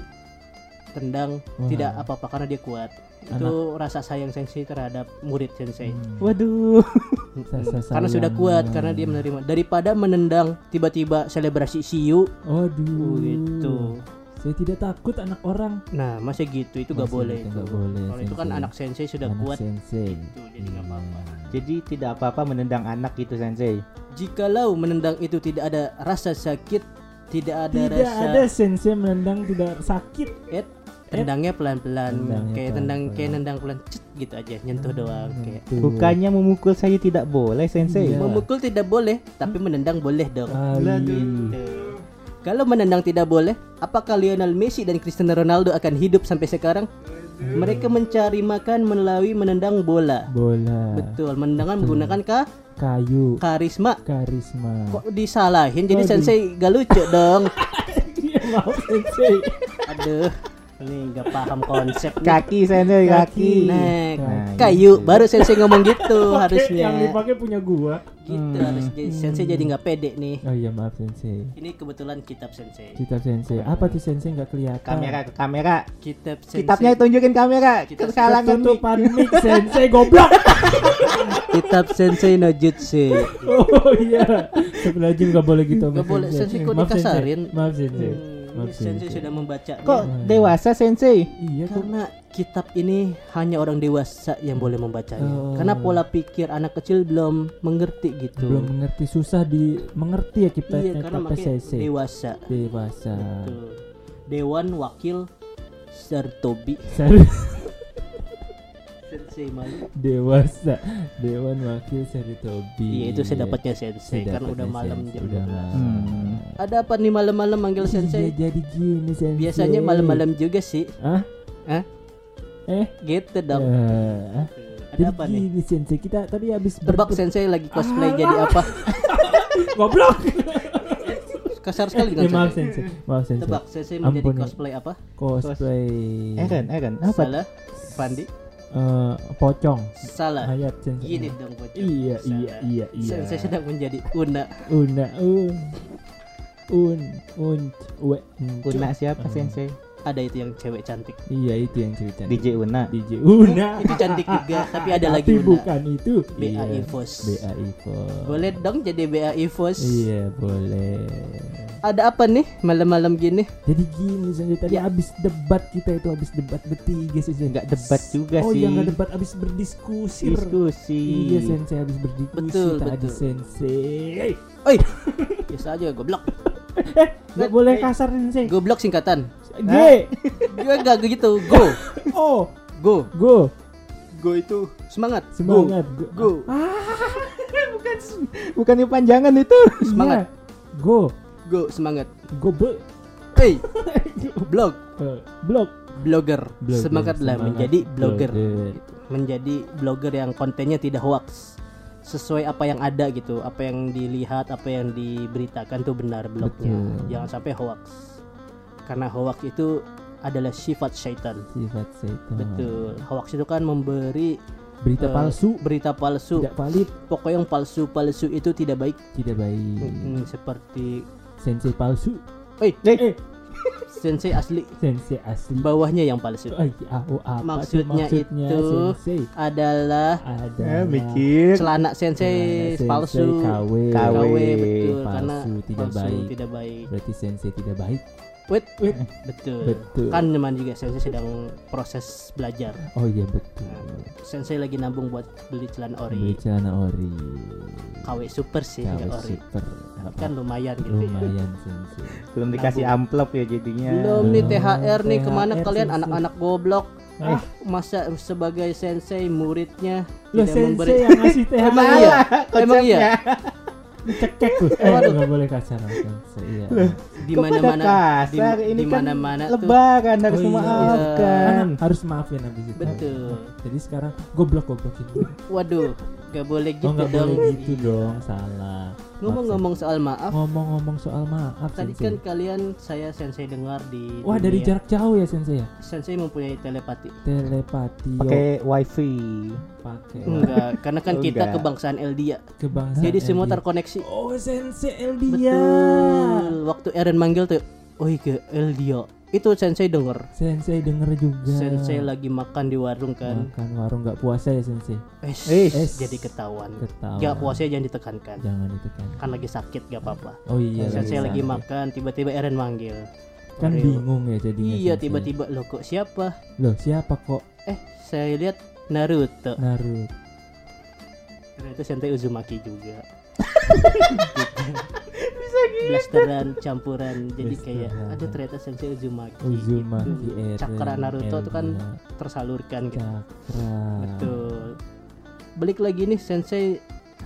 [SPEAKER 4] tendang
[SPEAKER 3] Wah.
[SPEAKER 4] tidak apa-apa karena dia kuat. Itu rasa sayang Sensei terhadap murid Sensei.
[SPEAKER 3] Hmm.
[SPEAKER 2] Waduh. [laughs]
[SPEAKER 4] Karena sudah kuat karena dia menerima daripada menendang tiba-tiba selebrasi siu
[SPEAKER 3] Aduh.
[SPEAKER 4] gitu
[SPEAKER 3] Saya tidak takut anak orang.
[SPEAKER 4] nah masa gitu itu gak
[SPEAKER 3] Masih
[SPEAKER 4] boleh
[SPEAKER 3] gitu,
[SPEAKER 4] itu
[SPEAKER 3] nggak boleh,
[SPEAKER 4] kalau itu kan anak sensei sudah
[SPEAKER 3] Anak
[SPEAKER 4] kuat
[SPEAKER 3] Sensei.
[SPEAKER 4] itu jadi nggak apa-apa
[SPEAKER 2] Jadi tidak apa-apa menendang anak gitu Sensei.
[SPEAKER 4] jikalau menendang itu tidak ada rasa sakit tidak ada
[SPEAKER 3] Tidak
[SPEAKER 4] rasa
[SPEAKER 3] ada Sensei menendang tidak sakit.
[SPEAKER 4] eh, tendangnya pelan-pelan kayak tendang
[SPEAKER 3] pelan-pelan.
[SPEAKER 4] kayak nendang pelan cet gitu aja nyentuh doang kayak.
[SPEAKER 2] Bukannya memukul saya tidak boleh Sensei.
[SPEAKER 3] Iya.
[SPEAKER 4] memukul tidak boleh tapi menendang boleh dong. Tuh. Kalau menendang tidak boleh, apakah Lionel Messi dan Cristiano Ronaldo akan hidup sampai sekarang? Mereka mencari makan melalui menendang bola.
[SPEAKER 3] Bola.
[SPEAKER 4] Betul, menendang menggunakan ka
[SPEAKER 3] Kayu.
[SPEAKER 4] karisma.
[SPEAKER 3] Karisma.
[SPEAKER 4] Kok disalahin? Jadi
[SPEAKER 3] Aduh.
[SPEAKER 4] sensei gak lucu dong. [laughs]
[SPEAKER 3] Iya mau Sensei.
[SPEAKER 4] Aduh, ini gak paham konsep. nih.
[SPEAKER 2] Kaki Sensei kaki.
[SPEAKER 4] Nah,
[SPEAKER 2] Nah,
[SPEAKER 4] kayu.
[SPEAKER 2] gitu.
[SPEAKER 4] Baru sensei ngomong gitu
[SPEAKER 3] Pakai-
[SPEAKER 4] harusnya.
[SPEAKER 3] Yang dipakai punya gua.
[SPEAKER 4] Gitu harus jadi sensei jadi nggak pede nih.
[SPEAKER 3] Oh iya maaf Sensei.
[SPEAKER 4] Ini kebetulan kitab sensei.
[SPEAKER 3] Kitab Sensei. Apa tuh Sensei nggak kelihatan?
[SPEAKER 2] Kamera ke kamera.
[SPEAKER 4] Kitab sensei.
[SPEAKER 2] Kitabnya tunjukin kamera.
[SPEAKER 4] Kita
[SPEAKER 2] Kesalangan nih.
[SPEAKER 3] Ketutupan mic Sensei goblok. [laughs]
[SPEAKER 4] Kitab sensei no jutsu.
[SPEAKER 3] Oh iya. Sebelah nggak boleh gitu.
[SPEAKER 4] Nggak boleh, Sensei kok
[SPEAKER 3] Maaf,
[SPEAKER 4] dikasarin?
[SPEAKER 3] Maaf Sensei. Maaf
[SPEAKER 4] ini sensei sudah membaca.
[SPEAKER 2] Kok dewasa Sensei?
[SPEAKER 3] Iya.
[SPEAKER 4] Karena kitab ini hanya orang dewasa yang boleh membacanya.
[SPEAKER 3] Oh.
[SPEAKER 4] Karena pola pikir anak kecil belum mengerti gitu.
[SPEAKER 3] Belum mengerti susah di mengerti ya kita
[SPEAKER 4] Iya, karena
[SPEAKER 3] Sensei.
[SPEAKER 4] dewasa.
[SPEAKER 3] Dewasa.
[SPEAKER 4] Tuh. Dewan Wakil Sertobi
[SPEAKER 3] Sar- [laughs]
[SPEAKER 4] Sensei malu.
[SPEAKER 3] dewasa. Dewan Wakil Saritobi.
[SPEAKER 4] Iya itu saya dapatnya sensei
[SPEAKER 3] Saya
[SPEAKER 4] karena udah malam jam
[SPEAKER 3] udah
[SPEAKER 4] 12.
[SPEAKER 3] malam.
[SPEAKER 2] Hmm.
[SPEAKER 4] Ada apa nih malam-malam manggil
[SPEAKER 3] Iya,
[SPEAKER 4] sensei?
[SPEAKER 3] jadi gini Sensei.
[SPEAKER 4] Biasanya malam-malam juga sih.
[SPEAKER 3] Hah?
[SPEAKER 4] Hah?
[SPEAKER 3] Eh?
[SPEAKER 4] Gitu dong.
[SPEAKER 3] Eh,
[SPEAKER 4] Ada
[SPEAKER 3] jadi
[SPEAKER 4] apa nih?
[SPEAKER 3] gini Sensei, kita tadi habis
[SPEAKER 4] Tebak sensei lagi cosplay jadi apa? [laughs]
[SPEAKER 3] Goblok.
[SPEAKER 4] Kasar sekali
[SPEAKER 3] Eh,
[SPEAKER 4] dengan
[SPEAKER 3] maaf
[SPEAKER 4] sensei.
[SPEAKER 3] Maaf Sensei.
[SPEAKER 4] Tebak sensei menjadi
[SPEAKER 3] Ampun, ya.
[SPEAKER 4] cosplay apa?
[SPEAKER 3] Cosplay.
[SPEAKER 2] Eren, Eren. Apa?
[SPEAKER 4] Salah. Fandi.
[SPEAKER 3] Eh, pocong.
[SPEAKER 4] Salah.
[SPEAKER 3] Ayat Sensei.
[SPEAKER 4] Gini dong bocor.
[SPEAKER 3] Iya, iya,
[SPEAKER 4] Salah.
[SPEAKER 3] iya, iya.
[SPEAKER 4] Sensei sedang menjadi una.
[SPEAKER 3] Una, un. un un we
[SPEAKER 2] Una siapa sensei?
[SPEAKER 4] Ada itu yang cewek cantik.
[SPEAKER 3] iya itu yang cerita
[SPEAKER 2] DJ Una.
[SPEAKER 3] DJ Una [laughs]
[SPEAKER 4] Itu cantik juga, [laughs] tapi ada lagi Una.
[SPEAKER 3] bukan itu
[SPEAKER 4] BA
[SPEAKER 3] Iya,
[SPEAKER 4] Evos.
[SPEAKER 3] BA Evos
[SPEAKER 4] Boleh dong jadi BA Evos.
[SPEAKER 3] iya boleh
[SPEAKER 4] Ada apa nih malam-malam gini?
[SPEAKER 3] jadi gini saja tadi
[SPEAKER 4] Ya.
[SPEAKER 3] habis debat kita itu habis debat bertiga sih
[SPEAKER 2] Enggak debat juga
[SPEAKER 3] oh
[SPEAKER 2] sih.
[SPEAKER 3] iya nggak debat habis berdiskusi
[SPEAKER 2] Diskusi.
[SPEAKER 3] Iya sensei habis berdiskusi
[SPEAKER 4] Betul,
[SPEAKER 3] tadi
[SPEAKER 4] betul.
[SPEAKER 3] sensei.
[SPEAKER 4] Oi, [laughs] biasa aja goblok.
[SPEAKER 3] Gak boleh kasar sensei.
[SPEAKER 4] Goblok singkatan.
[SPEAKER 3] G
[SPEAKER 4] Gue gak gitu. Go,
[SPEAKER 3] O
[SPEAKER 4] go,
[SPEAKER 3] go
[SPEAKER 4] go itu semangat.
[SPEAKER 3] semangat go.
[SPEAKER 4] Go, [laughs]
[SPEAKER 2] bukan bukannya panjangan itu.
[SPEAKER 4] Semangat.
[SPEAKER 3] Iya. Go
[SPEAKER 4] go, semangat.
[SPEAKER 3] go be
[SPEAKER 4] Hey, [laughs] blog,
[SPEAKER 3] Eh, blog
[SPEAKER 4] blogger.
[SPEAKER 3] Blogger,
[SPEAKER 4] Semangatlah
[SPEAKER 3] semangat.
[SPEAKER 4] menjadi blogger.
[SPEAKER 3] Blogger.
[SPEAKER 4] Gitu. Menjadi blogger yang kontennya tidak hoax. Sesuai apa yang ada gitu, apa yang dilihat, apa yang diberitakan tuh benar blognya.
[SPEAKER 3] Betul.
[SPEAKER 4] Jangan sampai hoax. Karena hoax itu adalah sifat syaitan.
[SPEAKER 3] sifat setan.
[SPEAKER 4] Betul. Hoax itu kan memberi
[SPEAKER 3] Berita
[SPEAKER 4] eh,
[SPEAKER 3] palsu
[SPEAKER 4] berita palsu.
[SPEAKER 3] tidak valid
[SPEAKER 4] Pokoknya yang palsu-palsu itu tidak baik.
[SPEAKER 3] tidak baik.
[SPEAKER 4] Mm, seperti
[SPEAKER 3] Sensei palsu.
[SPEAKER 4] Eh,
[SPEAKER 3] Eh,
[SPEAKER 4] sensei asli,
[SPEAKER 3] sensei asli.
[SPEAKER 4] bawahnya yang palsu.
[SPEAKER 3] Ay, ah, oh, apa
[SPEAKER 4] Maksudnya
[SPEAKER 3] maksudnya
[SPEAKER 4] itu
[SPEAKER 3] sensei?
[SPEAKER 4] Adalah
[SPEAKER 3] Ada
[SPEAKER 2] Eh, mikir.
[SPEAKER 4] celana sensei palsu.
[SPEAKER 3] KW.
[SPEAKER 2] KW.
[SPEAKER 4] KW betul
[SPEAKER 3] Palsu,
[SPEAKER 4] karena
[SPEAKER 3] tidak
[SPEAKER 4] palsu
[SPEAKER 3] baik.
[SPEAKER 4] tidak baik.
[SPEAKER 3] Berarti sensei tidak baik.
[SPEAKER 4] Wait,
[SPEAKER 3] Wait.
[SPEAKER 4] betul.
[SPEAKER 3] Betul.
[SPEAKER 4] Kan teman juga sensei sedang proses belajar.
[SPEAKER 3] Oh iya betul.
[SPEAKER 4] Sensei lagi nabung buat beli celana
[SPEAKER 3] Beli
[SPEAKER 4] ori.
[SPEAKER 3] celana ori.
[SPEAKER 4] KW super sih
[SPEAKER 3] KW
[SPEAKER 4] ori.
[SPEAKER 3] super.
[SPEAKER 4] Kan lumayan gitu. ya.
[SPEAKER 3] lumayan [laughs] sensei.
[SPEAKER 2] Belum dikasih amplop ya jadinya.
[SPEAKER 4] Belum nih
[SPEAKER 3] Belum.
[SPEAKER 4] THR nih ke mana
[SPEAKER 3] THR,
[SPEAKER 4] kalian anak-anak goblok?
[SPEAKER 3] Ah.
[SPEAKER 4] Masa sebagai sensei muridnya
[SPEAKER 3] Lo
[SPEAKER 4] tidak
[SPEAKER 3] sensei
[SPEAKER 4] memberi
[SPEAKER 3] yang ngasih THR.
[SPEAKER 4] Emang iya? Emang iya? [laughs]
[SPEAKER 3] Cekek lu. Eh,
[SPEAKER 4] Waduh.
[SPEAKER 3] nggak boleh kasar. Iya.
[SPEAKER 4] Di mana-mana
[SPEAKER 2] kasar?
[SPEAKER 4] di,
[SPEAKER 2] Ini
[SPEAKER 4] di
[SPEAKER 2] kan
[SPEAKER 4] mana-mana tuh.
[SPEAKER 2] Lebaran harus
[SPEAKER 3] Oh iya.
[SPEAKER 2] memaafkan.
[SPEAKER 3] Kan harus maafin abis itu.
[SPEAKER 4] Betul.
[SPEAKER 3] Jadi sekarang goblok goblokin.
[SPEAKER 4] Waduh, gak boleh gitu
[SPEAKER 3] Oh nggak
[SPEAKER 4] dong.
[SPEAKER 3] boleh gitu dong, salah.
[SPEAKER 4] Ngomong-ngomong soal maaf,
[SPEAKER 3] Ngomong-ngomong soal maaf
[SPEAKER 4] tadi
[SPEAKER 3] sensei.
[SPEAKER 4] kan kalian saya sensei dengar di
[SPEAKER 3] Wah dari
[SPEAKER 4] dunia,
[SPEAKER 3] jarak jauh ya sensei ya.
[SPEAKER 4] sensei mempunyai telepati.
[SPEAKER 3] Telepati.
[SPEAKER 2] Pakai wifi.
[SPEAKER 3] pakai
[SPEAKER 4] Enggak, karena kan
[SPEAKER 2] Oh,
[SPEAKER 4] kita
[SPEAKER 2] enggak.
[SPEAKER 4] kebangsaan Eldia.
[SPEAKER 3] kebangsaan.
[SPEAKER 4] Jadi semua terkoneksi.
[SPEAKER 3] Oh sensei Eldia.
[SPEAKER 4] Betul. Waktu Eren manggil tuh, "Oh ke Eldia." Itu sensei denger.
[SPEAKER 3] Sensei denger juga.
[SPEAKER 4] Sensei lagi makan di warung kan.
[SPEAKER 3] Makan warung nggak puasa ya sensei.
[SPEAKER 4] Es,
[SPEAKER 2] Eh.
[SPEAKER 4] jadi ketahuan.
[SPEAKER 3] Ketawa.
[SPEAKER 4] Gak puasanya jangan ditekankan.
[SPEAKER 3] Jangan ditekan.
[SPEAKER 4] Kan lagi sakit gak apa-apa.
[SPEAKER 3] Oh iya.
[SPEAKER 4] Sensei lagi
[SPEAKER 3] sakit.
[SPEAKER 4] makan, tiba-tiba Eren manggil.
[SPEAKER 3] Kan
[SPEAKER 4] Oreo.
[SPEAKER 3] bingung ya jadinya.
[SPEAKER 4] Iya, tiba-tiba lo kok siapa?
[SPEAKER 3] Loh siapa kok
[SPEAKER 4] Eh, saya lihat Naruto.
[SPEAKER 3] Naruto?
[SPEAKER 4] Ternyata Sensei Uzumaki juga. Bisa gitu. Blasteran campuran. Jadi kayak ada ternyata Sensei Uzumaki.
[SPEAKER 3] Uzumaki
[SPEAKER 4] gitu.
[SPEAKER 3] Eren.
[SPEAKER 4] Cakra Naruto itu kan tersalurkan gitu.
[SPEAKER 3] Cakra.
[SPEAKER 4] Betul. Balik lagi nih Sensei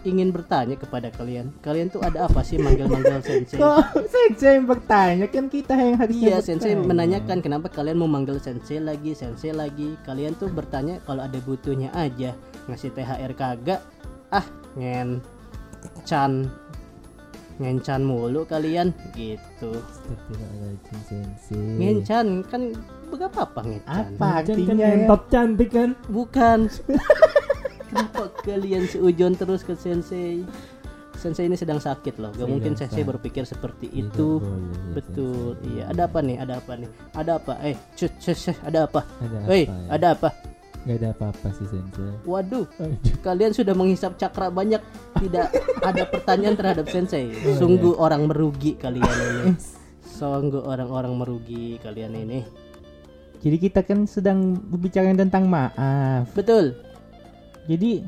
[SPEAKER 4] ingin bertanya kepada kalian. Kalian tuh ada apa sih manggil-manggil [laughs] Sensei?
[SPEAKER 2] Kok sensei yang bertanya kan kita yang harusnya
[SPEAKER 4] Iya, Sensei
[SPEAKER 2] bertanya.
[SPEAKER 4] menanyakan kenapa kalian mau manggil Sensei lagi, Sensei lagi. Kalian tuh bertanya kalau ada butuhnya aja. Ngasih THR kagak. Ah, ngen can ngencan mulu kalian gitu. Ngencan kan berapa apa ngencan?
[SPEAKER 2] Apa
[SPEAKER 3] Kan
[SPEAKER 2] artinya?
[SPEAKER 3] ngentot cantik kan?
[SPEAKER 4] Bukan. [laughs] Kenapa kalian seujon terus ke Sensei? Sensei ini sedang sakit loh. Gak mungkin Sensei berpikir seperti
[SPEAKER 3] Tidak
[SPEAKER 4] itu.
[SPEAKER 3] boleh, ya,
[SPEAKER 4] Betul. Iya, ada apa nih? Ada apa nih? Ada apa? Eh, cus, cus, ada apa?
[SPEAKER 3] Ya?
[SPEAKER 4] ada apa?
[SPEAKER 3] Nggak ada apa-apa sih sensei.
[SPEAKER 4] Waduh,
[SPEAKER 3] Aduh.
[SPEAKER 4] kalian sudah menghisap cakra banyak, tidak ada pertanyaan terhadap sensei.
[SPEAKER 3] Oh,
[SPEAKER 4] Sungguh orang merugi kalian ini. [laughs] Sungguh orang-orang merugi kalian ini.
[SPEAKER 2] Jadi kita kan sedang berbicara tentang maaf.
[SPEAKER 4] Betul.
[SPEAKER 2] Jadi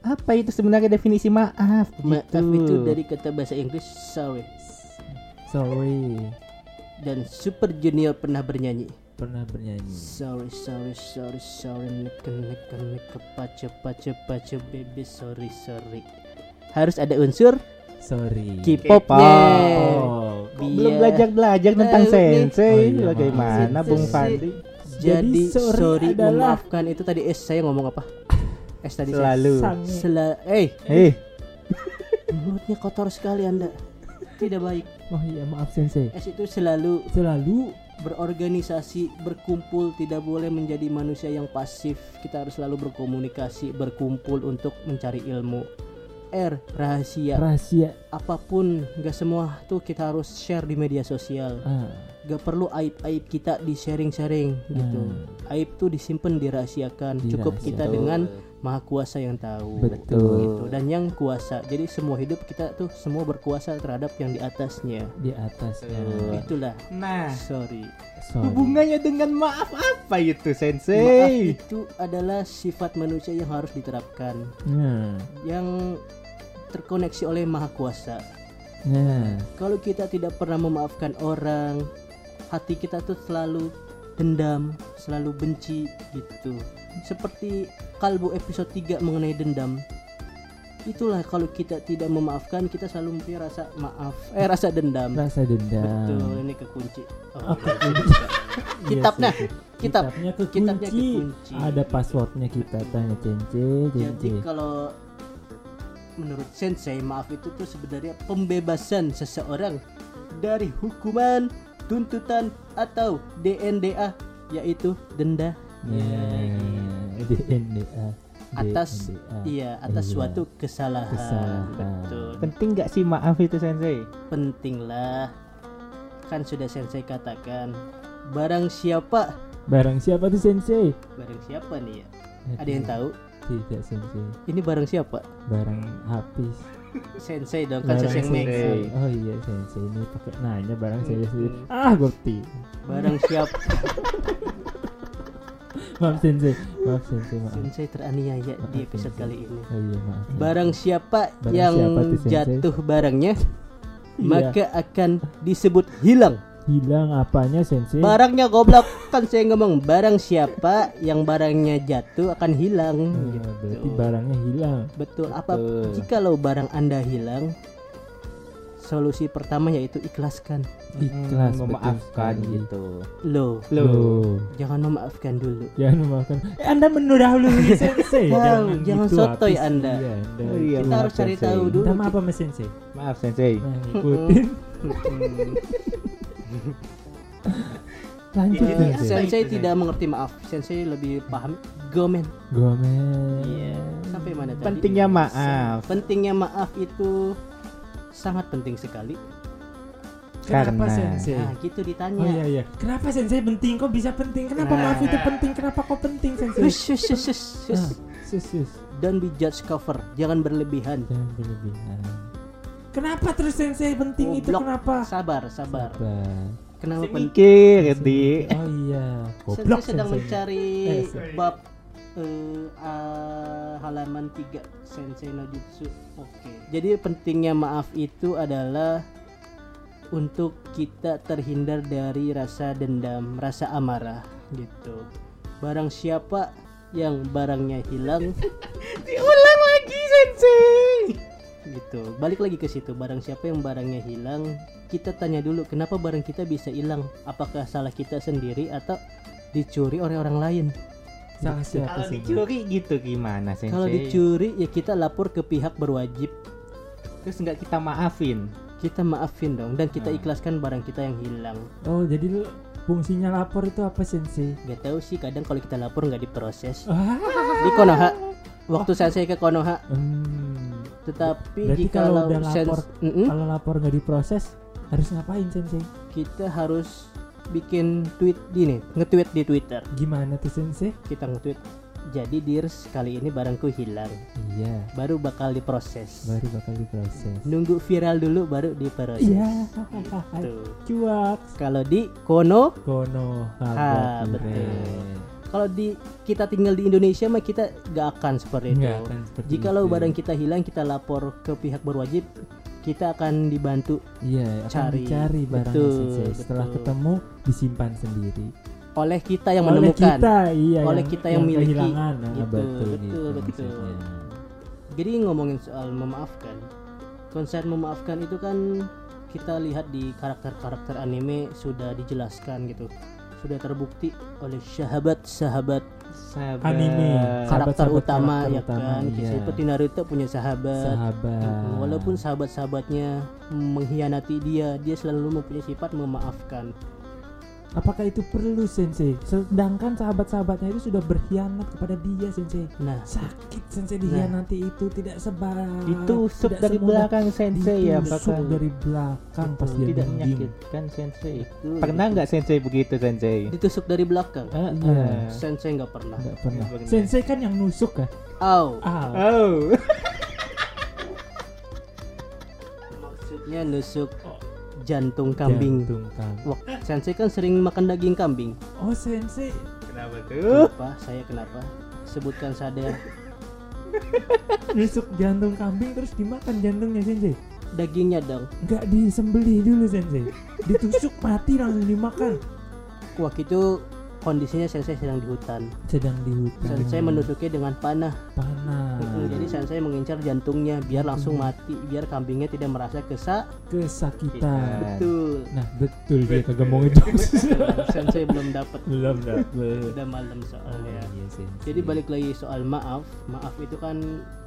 [SPEAKER 2] apa itu sebenarnya definisi maaf?
[SPEAKER 4] Maaf
[SPEAKER 2] Gitu.
[SPEAKER 4] itu dari kata bahasa Inggris sorry.
[SPEAKER 3] Sorry.
[SPEAKER 4] Dan Super Junior pernah bernyanyi.
[SPEAKER 3] Pernah bernyanyi.
[SPEAKER 4] Sorry, sorry, sorry, sorry, neka, neka, neka, pace, pace, pace, baby, sorry, sorry. Harus ada unsur
[SPEAKER 3] Sorry.
[SPEAKER 4] K-popnya.
[SPEAKER 3] Oh.
[SPEAKER 2] Belum belajar belajar tentang
[SPEAKER 4] Eh, nih.
[SPEAKER 2] sensei.
[SPEAKER 3] Oh, iya,
[SPEAKER 2] Bagaimana. Bung. Fadli?
[SPEAKER 4] Jadi, sorry,
[SPEAKER 3] sorry adalah-
[SPEAKER 4] memaafkan itu tadi S saya ngomong apa? S tadi saya
[SPEAKER 2] Selalu.
[SPEAKER 3] Sange.
[SPEAKER 4] Sela eh
[SPEAKER 2] Eh,
[SPEAKER 4] mulutnya kotor sekali Anda. Tidak baik.
[SPEAKER 3] Oh iya maaf sensei.
[SPEAKER 4] S itu selalu
[SPEAKER 3] Selalu
[SPEAKER 4] berorganisasi, berkumpul, tidak boleh menjadi manusia yang pasif. Kita harus selalu berkomunikasi, berkumpul untuk mencari ilmu. R rahasia.
[SPEAKER 3] Rahasia.
[SPEAKER 4] Apa pun nggak semua tuh kita harus share di media sosial.
[SPEAKER 3] Ah,
[SPEAKER 4] gak perlu aib-aib kita di sharing-sharing gitu.
[SPEAKER 3] Hmm.
[SPEAKER 4] aib tuh disimpan dirahasiakan. Cukup kita dengan maha kuasa yang tahu.
[SPEAKER 3] Betul.
[SPEAKER 4] gitu. Dan yang kuasa jadi semua hidup kita tuh semua berkuasa terhadap yang di atasnya.
[SPEAKER 3] Di atasnya.
[SPEAKER 4] Itulah.
[SPEAKER 2] Nah,
[SPEAKER 4] sorry.
[SPEAKER 3] Sorry.
[SPEAKER 2] hubungannya dengan maaf apa itu,
[SPEAKER 4] maaf
[SPEAKER 2] Sensei?
[SPEAKER 4] itu adalah sifat manusia yang harus diterapkan.
[SPEAKER 3] Nah.
[SPEAKER 4] Yang terkoneksi oleh maha kuasa.
[SPEAKER 3] Nah.
[SPEAKER 4] Kalau kita tidak pernah memaafkan orang hati kita tuh selalu dendam selalu benci gitu. Seperti kalbu episode 3 mengenai dendam. Itulah kalau kita tidak memaafkan kita selalu mempunyai rasa maaf. Eh rasa dendam.
[SPEAKER 3] Rasa dendam.
[SPEAKER 4] Betul ini kekunci. Oh,
[SPEAKER 3] Oke. [laughs]
[SPEAKER 4] kitabnya
[SPEAKER 3] Yes, yes, yes.
[SPEAKER 4] kitab.
[SPEAKER 3] Kitabnya kekunci.
[SPEAKER 4] kitabnya kekunci.
[SPEAKER 3] ada passwordnya kita tanya cence.
[SPEAKER 4] Jadi kalau menurut sensei maaf itu tuh sebenarnya pembebasan seseorang dari hukuman tuntutan atau DNDA yaitu denda.
[SPEAKER 3] Nah, DNDA
[SPEAKER 4] atas
[SPEAKER 3] DNDA.
[SPEAKER 4] iya atas
[SPEAKER 3] Iya.
[SPEAKER 4] suatu kesalahan,
[SPEAKER 3] Kesalahan.
[SPEAKER 4] betul.
[SPEAKER 2] Penting gak sih maaf itu, Sensei?
[SPEAKER 4] penting lah kan sudah sensei katakan barang siapa?
[SPEAKER 3] Barang siapa tuh sensei?
[SPEAKER 4] Barang siapa nih ya? Ada yang tahu?
[SPEAKER 3] Tidak sensei.
[SPEAKER 4] Ini barang siapa?
[SPEAKER 3] Barang habis
[SPEAKER 4] sensei dong kan
[SPEAKER 3] Barang
[SPEAKER 4] sensei. yang
[SPEAKER 2] sensei.
[SPEAKER 3] oh iya sensei. Ini pakai nanya barang saya
[SPEAKER 4] Hmm.
[SPEAKER 3] sendiri. Ah gokti
[SPEAKER 4] barang siapa [laughs]
[SPEAKER 3] maaf sensei. Maaf sensei maaf.
[SPEAKER 4] Sensei teraniaya
[SPEAKER 3] Maaf,
[SPEAKER 4] di episode
[SPEAKER 3] Sensei.
[SPEAKER 4] kali ini.
[SPEAKER 3] Oh iya maaf
[SPEAKER 4] barang siapa
[SPEAKER 3] Barang
[SPEAKER 4] yang
[SPEAKER 3] siapa
[SPEAKER 4] jatuh barangnya [laughs]
[SPEAKER 3] Iya.
[SPEAKER 4] maka akan disebut hilang
[SPEAKER 3] hilang apanya sensei
[SPEAKER 4] barangnya goblok kan saya ngomong barang siapa yang barangnya jatuh akan hilang
[SPEAKER 3] Oh,
[SPEAKER 4] gitu.
[SPEAKER 3] berarti barangnya hilang
[SPEAKER 4] betul apa
[SPEAKER 2] Betul.
[SPEAKER 4] jikalau barang anda hilang solusi pertama yaitu ikhlaskan
[SPEAKER 3] ikhlas betul
[SPEAKER 2] memaafkan
[SPEAKER 3] sekali.
[SPEAKER 2] gitu.
[SPEAKER 4] lo
[SPEAKER 3] Loh,
[SPEAKER 4] jangan memaafkan dulu
[SPEAKER 3] jangan memaafkan. Eh, anda mendahului [laughs] sensei.
[SPEAKER 4] Wow, jangan sotoy
[SPEAKER 3] habis.
[SPEAKER 4] Anda.
[SPEAKER 3] Iya, anda.
[SPEAKER 2] Oh iya,
[SPEAKER 4] kita harus cari
[SPEAKER 2] Sensei.
[SPEAKER 4] tahu dulu
[SPEAKER 3] Minta maaf sama sensei.
[SPEAKER 2] Maaf, Sensei.
[SPEAKER 3] Nah, ngikutin. [laughs] Lanjut
[SPEAKER 4] Jadi
[SPEAKER 3] sensei.
[SPEAKER 4] sensei tidak mengerti maaf sensei lebih paham gomen
[SPEAKER 3] Gomen.
[SPEAKER 4] Iya. sampai mana tadi
[SPEAKER 2] Pentingnya maaf.
[SPEAKER 4] pentingnya maaf itu sangat penting sekali
[SPEAKER 3] Kenapa
[SPEAKER 2] Karena-
[SPEAKER 3] sensei?
[SPEAKER 4] nah gitu ditanya
[SPEAKER 3] Oh iya iya. Kenapa sensei penting? Kok bisa penting? Kenapa
[SPEAKER 4] Nah.
[SPEAKER 3] maaf itu penting? Kenapa kok penting sensei?
[SPEAKER 4] Hush, hush, hush, hush, hush.
[SPEAKER 3] Ah, sus, sus.
[SPEAKER 4] Don't be judge cover, jangan berlebihan.
[SPEAKER 3] Jangan berlebihan. Kenapa terus sensei penting itu
[SPEAKER 4] Goblok.
[SPEAKER 3] kenapa?
[SPEAKER 4] Sabar, sabar.
[SPEAKER 3] Sabar.
[SPEAKER 4] Kenapa penting?
[SPEAKER 2] Mikir, Di.
[SPEAKER 3] Oh iya.
[SPEAKER 4] Sensei
[SPEAKER 3] Goblok
[SPEAKER 4] sedang
[SPEAKER 3] sensei.
[SPEAKER 4] mencari
[SPEAKER 3] Eh,
[SPEAKER 4] bab eh, ah, halaman 3 Sensei no Jutsu. Oke. Jadi pentingnya maaf itu adalah untuk kita terhindar dari rasa dendam, rasa amarah gitu. Barang siapa yang barangnya hilang [laughs]
[SPEAKER 2] Diulang lagi, Sensei.
[SPEAKER 4] Gitu balik lagi ke situ barang siapa yang barangnya hilang kita tanya dulu kenapa barang kita bisa hilang apakah salah kita sendiri atau dicuri oleh orang lain
[SPEAKER 3] Salah siapa
[SPEAKER 2] Kalau
[SPEAKER 3] sih?
[SPEAKER 2] dicuri gitu gimana, Sensei?
[SPEAKER 4] kalau dicuri ya kita lapor ke pihak berwajib
[SPEAKER 2] terus nggak kita maafin.
[SPEAKER 4] kita maafin dong dan kita
[SPEAKER 2] Hmm.
[SPEAKER 4] ikhlaskan barang kita yang hilang
[SPEAKER 3] Oh jadi lu fungsinya lapor itu apa sensei?
[SPEAKER 4] gak tahu sih kadang kalau kita lapor nggak diproses [laughs] di Konoha waktu saya saya ke Konoha
[SPEAKER 3] Hmm.
[SPEAKER 4] Tetapi
[SPEAKER 3] Berarti
[SPEAKER 4] jika
[SPEAKER 3] kalau udah lapor- kalau lapor nggak diproses harus ngapain sensei?
[SPEAKER 4] kita harus bikin tweet di nih nge-tweet di Twitter
[SPEAKER 3] Gimana tuh sensei?
[SPEAKER 4] kita nge-tweet jadi Dirs kali ini barangku hilang
[SPEAKER 3] Iya.
[SPEAKER 4] baru bakal diproses
[SPEAKER 3] Baru bakal diproses.
[SPEAKER 4] nunggu viral dulu baru diproses
[SPEAKER 3] Iya.
[SPEAKER 4] Tuh.
[SPEAKER 3] Cuak.
[SPEAKER 4] kalau di Kono
[SPEAKER 3] Kono.
[SPEAKER 4] Ha, betul. Kalau di kita tinggal di Indonesia mah kita gak akan seperti itu
[SPEAKER 3] Nggak akan seperti
[SPEAKER 4] jikalau
[SPEAKER 3] itu.
[SPEAKER 4] barang kita hilang kita lapor ke pihak berwajib kita akan dibantu
[SPEAKER 3] Iya,
[SPEAKER 4] Cari.
[SPEAKER 3] dicari barangnya
[SPEAKER 4] Betul,
[SPEAKER 3] sensei. Setelah
[SPEAKER 4] betul.
[SPEAKER 3] ketemu disimpan sendiri.
[SPEAKER 4] oleh kita yang
[SPEAKER 3] oleh
[SPEAKER 4] menemukan
[SPEAKER 3] kita, iya.
[SPEAKER 4] Oleh kita yang miliki.
[SPEAKER 3] kehilangan. Nah,
[SPEAKER 4] Gitu,
[SPEAKER 3] betul,
[SPEAKER 4] betul,
[SPEAKER 3] gitu
[SPEAKER 4] betul.
[SPEAKER 3] maksudnya.
[SPEAKER 4] jadi ngomongin soal memaafkan konsep memaafkan itu kan kita lihat di karakter-karakter anime sudah dijelaskan gitu sudah terbukti oleh sahabat-sahabat.
[SPEAKER 3] Anime.
[SPEAKER 4] karakter utama
[SPEAKER 3] karakter
[SPEAKER 4] ya
[SPEAKER 3] utama,
[SPEAKER 4] kan
[SPEAKER 3] iya.
[SPEAKER 4] seperti Naruto punya sahabat
[SPEAKER 3] Sahabat.
[SPEAKER 4] walaupun sahabat-sahabatnya mengkhianati dia dia selalu mempunyai sifat memaafkan
[SPEAKER 3] Apakah itu perlu sensei? Sedangkan sahabat-sahabatnya itu sudah berkhianat kepada dia sensei.
[SPEAKER 4] Nah,
[SPEAKER 3] Sakit sensei dikhianati itu tidak sebar.
[SPEAKER 2] Ditusuk
[SPEAKER 3] tidak
[SPEAKER 2] dari
[SPEAKER 3] semudah
[SPEAKER 2] belakang sensei ya apakah
[SPEAKER 3] dari belakang pas dia
[SPEAKER 2] tidak menyakitkan sensei
[SPEAKER 4] itu
[SPEAKER 2] pernah nggak sensei begitu sensei
[SPEAKER 4] ditusuk dari belakang.
[SPEAKER 3] Iya.
[SPEAKER 2] ah.
[SPEAKER 4] Sensei nggak pernah.
[SPEAKER 3] Nggak pernah. Sensei kan yang nusuk kan?
[SPEAKER 4] Au,
[SPEAKER 3] Ah. [laughs]
[SPEAKER 2] oh
[SPEAKER 4] maksudnya nusuk jantung kambing.
[SPEAKER 3] Jantung kan.
[SPEAKER 4] Wah, sensei kan sering makan daging kambing.
[SPEAKER 3] Oh sensei.
[SPEAKER 2] kenapa tuh
[SPEAKER 4] Kenapa? Saya kenapa? Sebutkan saja [laughs]
[SPEAKER 3] Nusuk jantung kambing terus dimakan jantungnya sensei.
[SPEAKER 4] dagingnya dong.
[SPEAKER 3] Nggak disembelih dulu sensei. Ditusuk mati langsung dimakan.
[SPEAKER 4] Waktu itu kondisinya sensei sedang di hutan.
[SPEAKER 3] Sedang di hutan.
[SPEAKER 4] Sensei menusuknya dengan panah.
[SPEAKER 3] panah.
[SPEAKER 4] Jadi sensei mengincar jantungnya biar langsung mati, biar kambingnya tidak merasa kesak.
[SPEAKER 3] kesakitan.
[SPEAKER 4] Betul.
[SPEAKER 3] Nah betul dia mau itu. [laughs]
[SPEAKER 4] sensei belum dapat.
[SPEAKER 3] Belum dapet.
[SPEAKER 4] Udah malam soalnya.
[SPEAKER 3] Iya, sensei.
[SPEAKER 4] Jadi balik lagi soal maaf. Maaf itu kan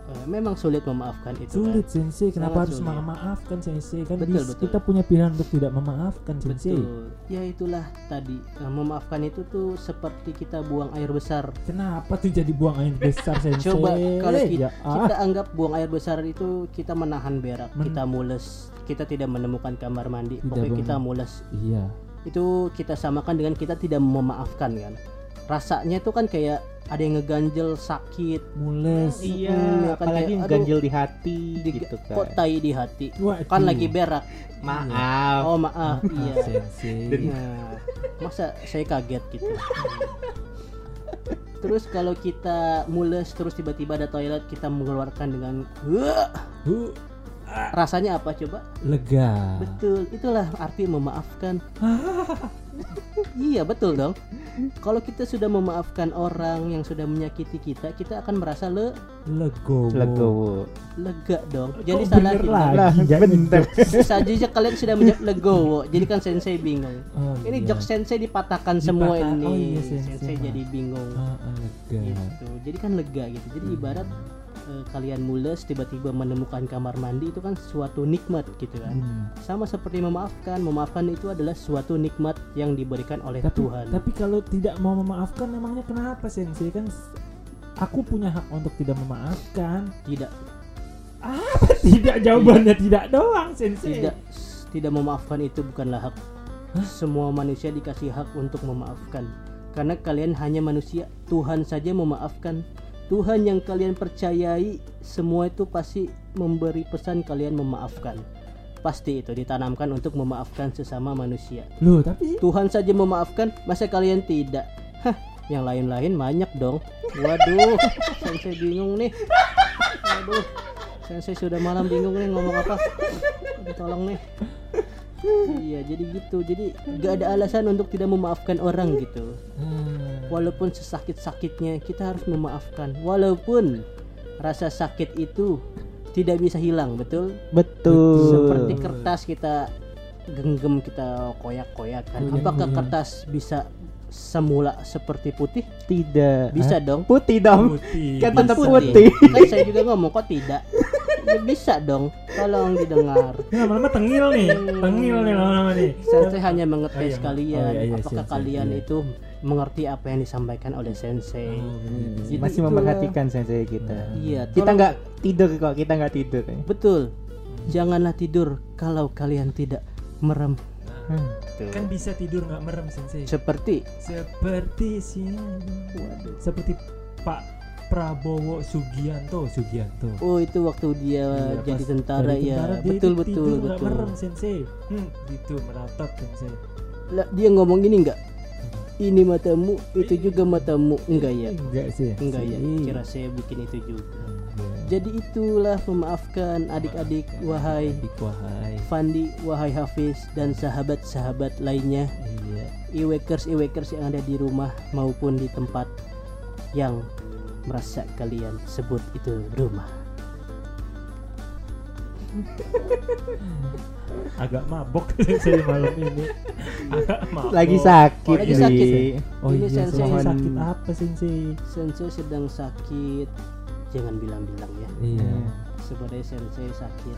[SPEAKER 4] eh, memang sulit memaafkan itu.
[SPEAKER 3] sulit
[SPEAKER 4] Kan?
[SPEAKER 3] sensei kenapa
[SPEAKER 4] Sangat
[SPEAKER 3] harus
[SPEAKER 4] sulit.
[SPEAKER 3] memaafkan sensei kan
[SPEAKER 4] Betul, betul.
[SPEAKER 3] kita punya pilihan untuk tidak memaafkan sensei
[SPEAKER 4] Betul. Ya itulah tadi. Nah, memaafkan itu tuh seperti kita buang air besar.
[SPEAKER 3] kenapa tuh jadi buang air besar sensei
[SPEAKER 4] Coba kalau kita,
[SPEAKER 3] ya, ah.
[SPEAKER 4] kita anggap buang air besar itu kita menahan berak,
[SPEAKER 3] Men-
[SPEAKER 4] kita mules, kita tidak menemukan kamar mandi,
[SPEAKER 3] Tidak
[SPEAKER 4] pokoknya kita mules.
[SPEAKER 3] iya
[SPEAKER 4] Itu kita samakan dengan kita tidak memaafkan kan. Rasanya itu kan kayak ada yang ngeganjel sakit,
[SPEAKER 3] mules
[SPEAKER 2] iya
[SPEAKER 4] Hmm, kan
[SPEAKER 2] apalagi
[SPEAKER 4] kayak, aduh,
[SPEAKER 2] ganjil di hati
[SPEAKER 4] di-
[SPEAKER 2] gitu
[SPEAKER 4] kok
[SPEAKER 2] kan
[SPEAKER 4] tai di hati.
[SPEAKER 3] Waduh.
[SPEAKER 4] Kan lagi berak.
[SPEAKER 2] maaf
[SPEAKER 4] Oh maaf,
[SPEAKER 3] Ah,
[SPEAKER 4] iya.
[SPEAKER 3] sensei
[SPEAKER 4] Nah, masa saya kaget gitu. [laughs] Terus kalau kita mules terus tiba-tiba ada toilet kita mengeluarkan dengan rasanya apa coba?
[SPEAKER 3] lega
[SPEAKER 4] Betul, itulah arti memaafkan. [laughs] iya betul dong. Kalau kita sudah memaafkan orang yang sudah menyakiti kita, kita akan merasa le
[SPEAKER 3] legowo
[SPEAKER 2] legowo
[SPEAKER 4] lega dong.
[SPEAKER 3] Kok
[SPEAKER 4] Jadi salah
[SPEAKER 3] bener
[SPEAKER 4] kita.
[SPEAKER 3] lagi
[SPEAKER 2] lah
[SPEAKER 3] jangan
[SPEAKER 2] bener
[SPEAKER 4] Saja aja kalian sudah menjawab legowo. Jadi kan sensei bingung.
[SPEAKER 3] oh,
[SPEAKER 4] Ini
[SPEAKER 3] iya.
[SPEAKER 4] jok sensei dipatahkan semua ini.
[SPEAKER 3] oh iya, sensei.
[SPEAKER 4] sensei jadi bingung.
[SPEAKER 3] Ah, lega
[SPEAKER 4] gitu jadi kan lega gitu jadi ibarat eh, kalian mules tiba-tiba menemukan kamar mandi itu kan suatu nikmat gitu kan.
[SPEAKER 3] Hmm.
[SPEAKER 4] sama seperti memaafkan memaafkan itu adalah suatu nikmat yang diberikan oleh
[SPEAKER 3] tapi
[SPEAKER 4] Tuhan.
[SPEAKER 3] tapi kalau tidak mau memaafkan emangnya kenapa sensei kan s- aku punya hak untuk tidak memaafkan.
[SPEAKER 4] Tidak. [laughs]
[SPEAKER 3] Tidak jawabannya tidak doang sensei
[SPEAKER 4] tidak. Tidak memaafkan itu bukanlah hak. Semua manusia dikasih hak untuk memaafkan. Karena kalian hanya manusia Tuhan saja memaafkan Tuhan yang kalian percayai semua itu pasti memberi pesan kalian memaafkan. Pasti itu ditanamkan untuk memaafkan sesama manusia.
[SPEAKER 3] Loh tapi
[SPEAKER 4] Tuhan saja memaafkan masa kalian tidak? Hah, yang lain-lain banyak dong. Waduh [laughs] sensei bingung nih. Waduh sensei sudah malam bingung nih ngomong apa. Tolong nih iya jadi gitu. Jadi gak ada alasan untuk tidak memaafkan orang gitu.
[SPEAKER 3] Hmm.
[SPEAKER 4] walaupun sesakit-sakitnya kita harus memaafkan. Walaupun rasa sakit itu tidak bisa hilang betul?
[SPEAKER 2] Betul.
[SPEAKER 4] Seperti kertas kita genggam kita koyak-koyakan.
[SPEAKER 3] Koyak,
[SPEAKER 4] apakah
[SPEAKER 3] iya.
[SPEAKER 4] kertas bisa semula seperti putih?
[SPEAKER 2] Tidak.
[SPEAKER 4] Bisa
[SPEAKER 2] Hah?
[SPEAKER 4] dong.
[SPEAKER 2] Putih dong.
[SPEAKER 3] Putih
[SPEAKER 2] kan tetap
[SPEAKER 4] putih.
[SPEAKER 2] putih.
[SPEAKER 4] Kan saya juga ngomong kok tidak? Ya bisa dong. Tolong didengar.
[SPEAKER 3] Ini lama-lama tengil nih. Tengil nih lama-lama nih.
[SPEAKER 4] Sensei hanya mengetes
[SPEAKER 3] Oh, iya.
[SPEAKER 4] kalian.
[SPEAKER 3] Oh, iya, iya,
[SPEAKER 4] apakah
[SPEAKER 3] sensei,
[SPEAKER 4] kalian
[SPEAKER 3] iya.
[SPEAKER 4] itu mengerti apa yang disampaikan oleh sensei?
[SPEAKER 3] Oh.
[SPEAKER 4] Itu-
[SPEAKER 2] masih memperhatikan sensei kita.
[SPEAKER 4] Iya
[SPEAKER 2] kita nggak tidur kok kita nggak tidur.
[SPEAKER 4] Betul. Janganlah tidur kalau kalian tidak merem
[SPEAKER 2] Hmm.
[SPEAKER 3] kan bisa tidur nggak merem sensei.
[SPEAKER 4] Seperti.
[SPEAKER 3] Seperti siang seperti Pak Prabowo Sugianto Sugianto.
[SPEAKER 4] Oh itu waktu dia
[SPEAKER 3] Iya,
[SPEAKER 4] jadi tentara ya
[SPEAKER 3] tentara dia
[SPEAKER 4] betul betul
[SPEAKER 3] tidur nggak
[SPEAKER 4] betul.
[SPEAKER 3] merem sensei. Hmm, gitu meratap sensei.
[SPEAKER 4] Lah, dia ngomong gini enggak ini matamu itu juga matamu. Enggak ya?
[SPEAKER 3] Enggak sih
[SPEAKER 4] enggak ya?
[SPEAKER 3] Sensei.
[SPEAKER 4] kira saya bikin itu juga Jadi itulah memaafkan adik-adik wahai
[SPEAKER 3] Adik wahai.
[SPEAKER 4] Fandi wahai Hafiz dan sahabat-sahabat lainnya.
[SPEAKER 3] Iya.
[SPEAKER 4] Iwekers iwekers yang ada di rumah maupun di tempat yang merasa kalian sebut itu rumah. [laughs]
[SPEAKER 3] Agak mabok [laughs] sensei malam ini. Agak mabok.
[SPEAKER 2] Lagi sakit
[SPEAKER 4] Lagi sakit,
[SPEAKER 3] oh
[SPEAKER 4] Ini
[SPEAKER 3] iya
[SPEAKER 4] sensei.
[SPEAKER 3] sensei sakit apa sensei?
[SPEAKER 4] Sensei sedang sakit jangan bilang-bilang ya.
[SPEAKER 3] Iya.
[SPEAKER 4] Sebenarnya Sensei sakit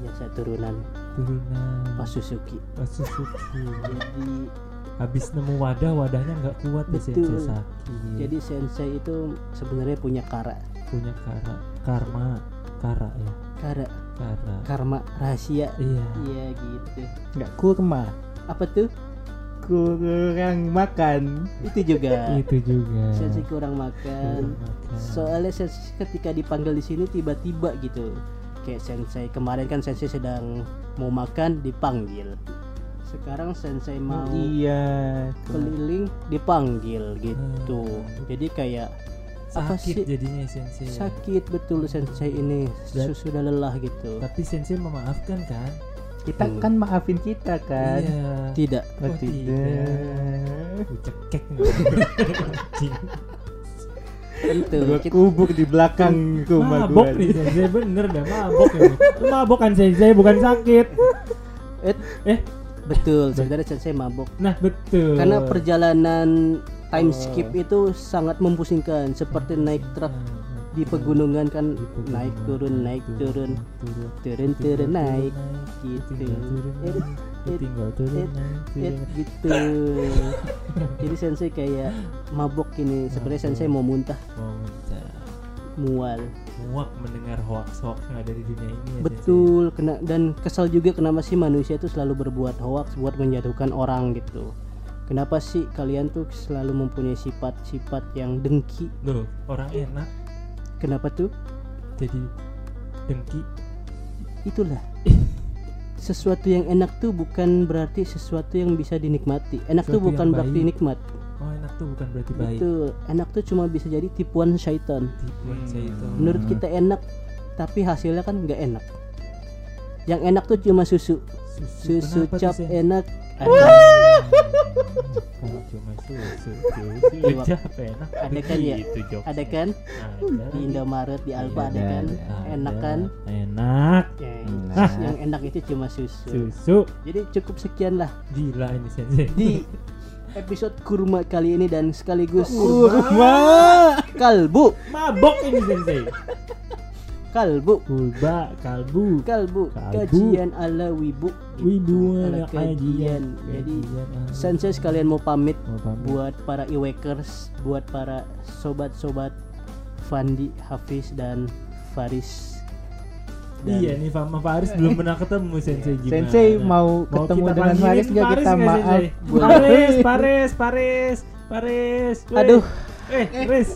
[SPEAKER 4] biasa turunan.
[SPEAKER 3] Turunan.
[SPEAKER 4] Pak Suzuki.
[SPEAKER 3] Pak Suzuki.
[SPEAKER 4] Jadi
[SPEAKER 3] habis nemu wadah wadahnya nggak kuat deh
[SPEAKER 4] Betul.
[SPEAKER 3] sensei sakit.
[SPEAKER 4] Jadi sensei itu sebenarnya punya kara,
[SPEAKER 3] punya kara. Karma. Kara ya.
[SPEAKER 4] Kara,
[SPEAKER 3] kara.
[SPEAKER 4] Karma rahasia.
[SPEAKER 3] iya.
[SPEAKER 4] Iya gitu.
[SPEAKER 2] Nggak kurma.
[SPEAKER 4] Apa tuh?
[SPEAKER 2] Kurang makan.
[SPEAKER 4] Itu juga.
[SPEAKER 3] itu juga
[SPEAKER 4] Sensei kurang makan.
[SPEAKER 3] Makan.
[SPEAKER 4] Soalnya sensei ketika dipanggil di sini tiba-tiba gitu. Kayak sensei kemarin kan sensei sedang mau makan dipanggil. Sekarang sensei mau
[SPEAKER 2] Iya.
[SPEAKER 4] keliling dipanggil gitu. Jadi kayak apa
[SPEAKER 3] sakit
[SPEAKER 4] sih?
[SPEAKER 3] jadinya sensei
[SPEAKER 4] sakit betul sensei ini sudah lelah gitu.
[SPEAKER 3] tapi sensei memaafkan kan
[SPEAKER 2] Kita
[SPEAKER 4] Hmm.
[SPEAKER 2] kan maafin kita kan.
[SPEAKER 3] iya
[SPEAKER 4] Tidak.
[SPEAKER 2] Oh,
[SPEAKER 3] Oh,
[SPEAKER 2] tidak.
[SPEAKER 3] Cekek.
[SPEAKER 2] Gua
[SPEAKER 4] Kita-
[SPEAKER 2] kubuk di belakang rumah
[SPEAKER 3] mabok
[SPEAKER 2] gua.
[SPEAKER 3] nih sensei bener dah mabok ini Lu mabok kan sensei bukan sakit
[SPEAKER 4] Eh,
[SPEAKER 3] eh
[SPEAKER 4] betul. Sebenarnya sensei mabok.
[SPEAKER 3] nah betul
[SPEAKER 4] Karena perjalanan time
[SPEAKER 3] Oh.
[SPEAKER 4] skip itu sangat mempusingkan seperti naik truk di pegunungan kan naik turun naik turun
[SPEAKER 3] turun
[SPEAKER 4] turun turun naik gitu.
[SPEAKER 3] tinggal turun
[SPEAKER 4] Eh, eh,
[SPEAKER 3] tinggal turun
[SPEAKER 4] gitu. Jadi sensei kayak mabok ini. Sebenarnya sensei mau muntah,
[SPEAKER 3] mau minta
[SPEAKER 4] mual.
[SPEAKER 3] muak mendengar hoax hoax yang ada di dunia ini ya,
[SPEAKER 4] Betul, kena dan kesal juga kenapa sih manusia itu selalu berbuat hoax buat menjatuhkan orang gitu. Kenapa sih kalian tuh selalu mempunyai sifat-sifat yang dengki?
[SPEAKER 3] Sensei. loh orang enak
[SPEAKER 4] Kenapa tuh?
[SPEAKER 3] jadi dengki
[SPEAKER 4] Itulah. Sesuatu yang enak tuh bukan berarti sesuatu yang bisa dinikmati. Enak tuh
[SPEAKER 3] Sesuatu
[SPEAKER 4] bukan
[SPEAKER 3] yang
[SPEAKER 4] berarti
[SPEAKER 3] baik.
[SPEAKER 4] nikmat.
[SPEAKER 3] oh enak tuh bukan berarti baik
[SPEAKER 4] Betul. Enak tuh cuma bisa jadi tipuan syaitan.
[SPEAKER 3] tipuan
[SPEAKER 2] Hmm.
[SPEAKER 3] itu
[SPEAKER 4] Menurut kita enak, tapi hasilnya kan nggak enak. Yang enak tuh cuma susu. Susu
[SPEAKER 3] tuh,
[SPEAKER 4] cap enak. [laughs]
[SPEAKER 3] Cuma susu
[SPEAKER 4] Iya,
[SPEAKER 3] cap enak
[SPEAKER 4] Ada kan ya?
[SPEAKER 3] itu jokes
[SPEAKER 4] Ada kan?
[SPEAKER 3] ada.
[SPEAKER 4] Di Indomaret di Alfa ada
[SPEAKER 2] Ada,
[SPEAKER 4] kan?
[SPEAKER 3] Ada.
[SPEAKER 4] enak kan?
[SPEAKER 3] Enak.
[SPEAKER 4] Ya,
[SPEAKER 2] Enak.
[SPEAKER 4] yang enak itu cuma susu.
[SPEAKER 3] Susu.
[SPEAKER 4] Jadi cukup sekian lah.
[SPEAKER 3] Gila ini sensei
[SPEAKER 4] di episode kurma kali ini dan sekaligus
[SPEAKER 2] Kurma.
[SPEAKER 4] kalbu.
[SPEAKER 3] Mabok ini sensei
[SPEAKER 4] kalbu.
[SPEAKER 3] Kulba kalbu.
[SPEAKER 4] Kalbu.
[SPEAKER 3] Kalbu.
[SPEAKER 4] kajian ala wibu.
[SPEAKER 3] Wibu
[SPEAKER 4] ala kajian. jadi sensei sekalian mau pamit buat para iwakers buat para sobat-sobat Fandi Hafiz dan Faris. Dan
[SPEAKER 3] iya nih sama Faris belum pernah ketemu [laughs] sensei gimana.
[SPEAKER 2] Sensei mau ketemu
[SPEAKER 3] kita
[SPEAKER 2] dengan Faris nggak? Kita
[SPEAKER 3] nggak,
[SPEAKER 2] maaf.
[SPEAKER 3] Faris Faris Faris Faris
[SPEAKER 4] aduh.
[SPEAKER 3] Eh Faris.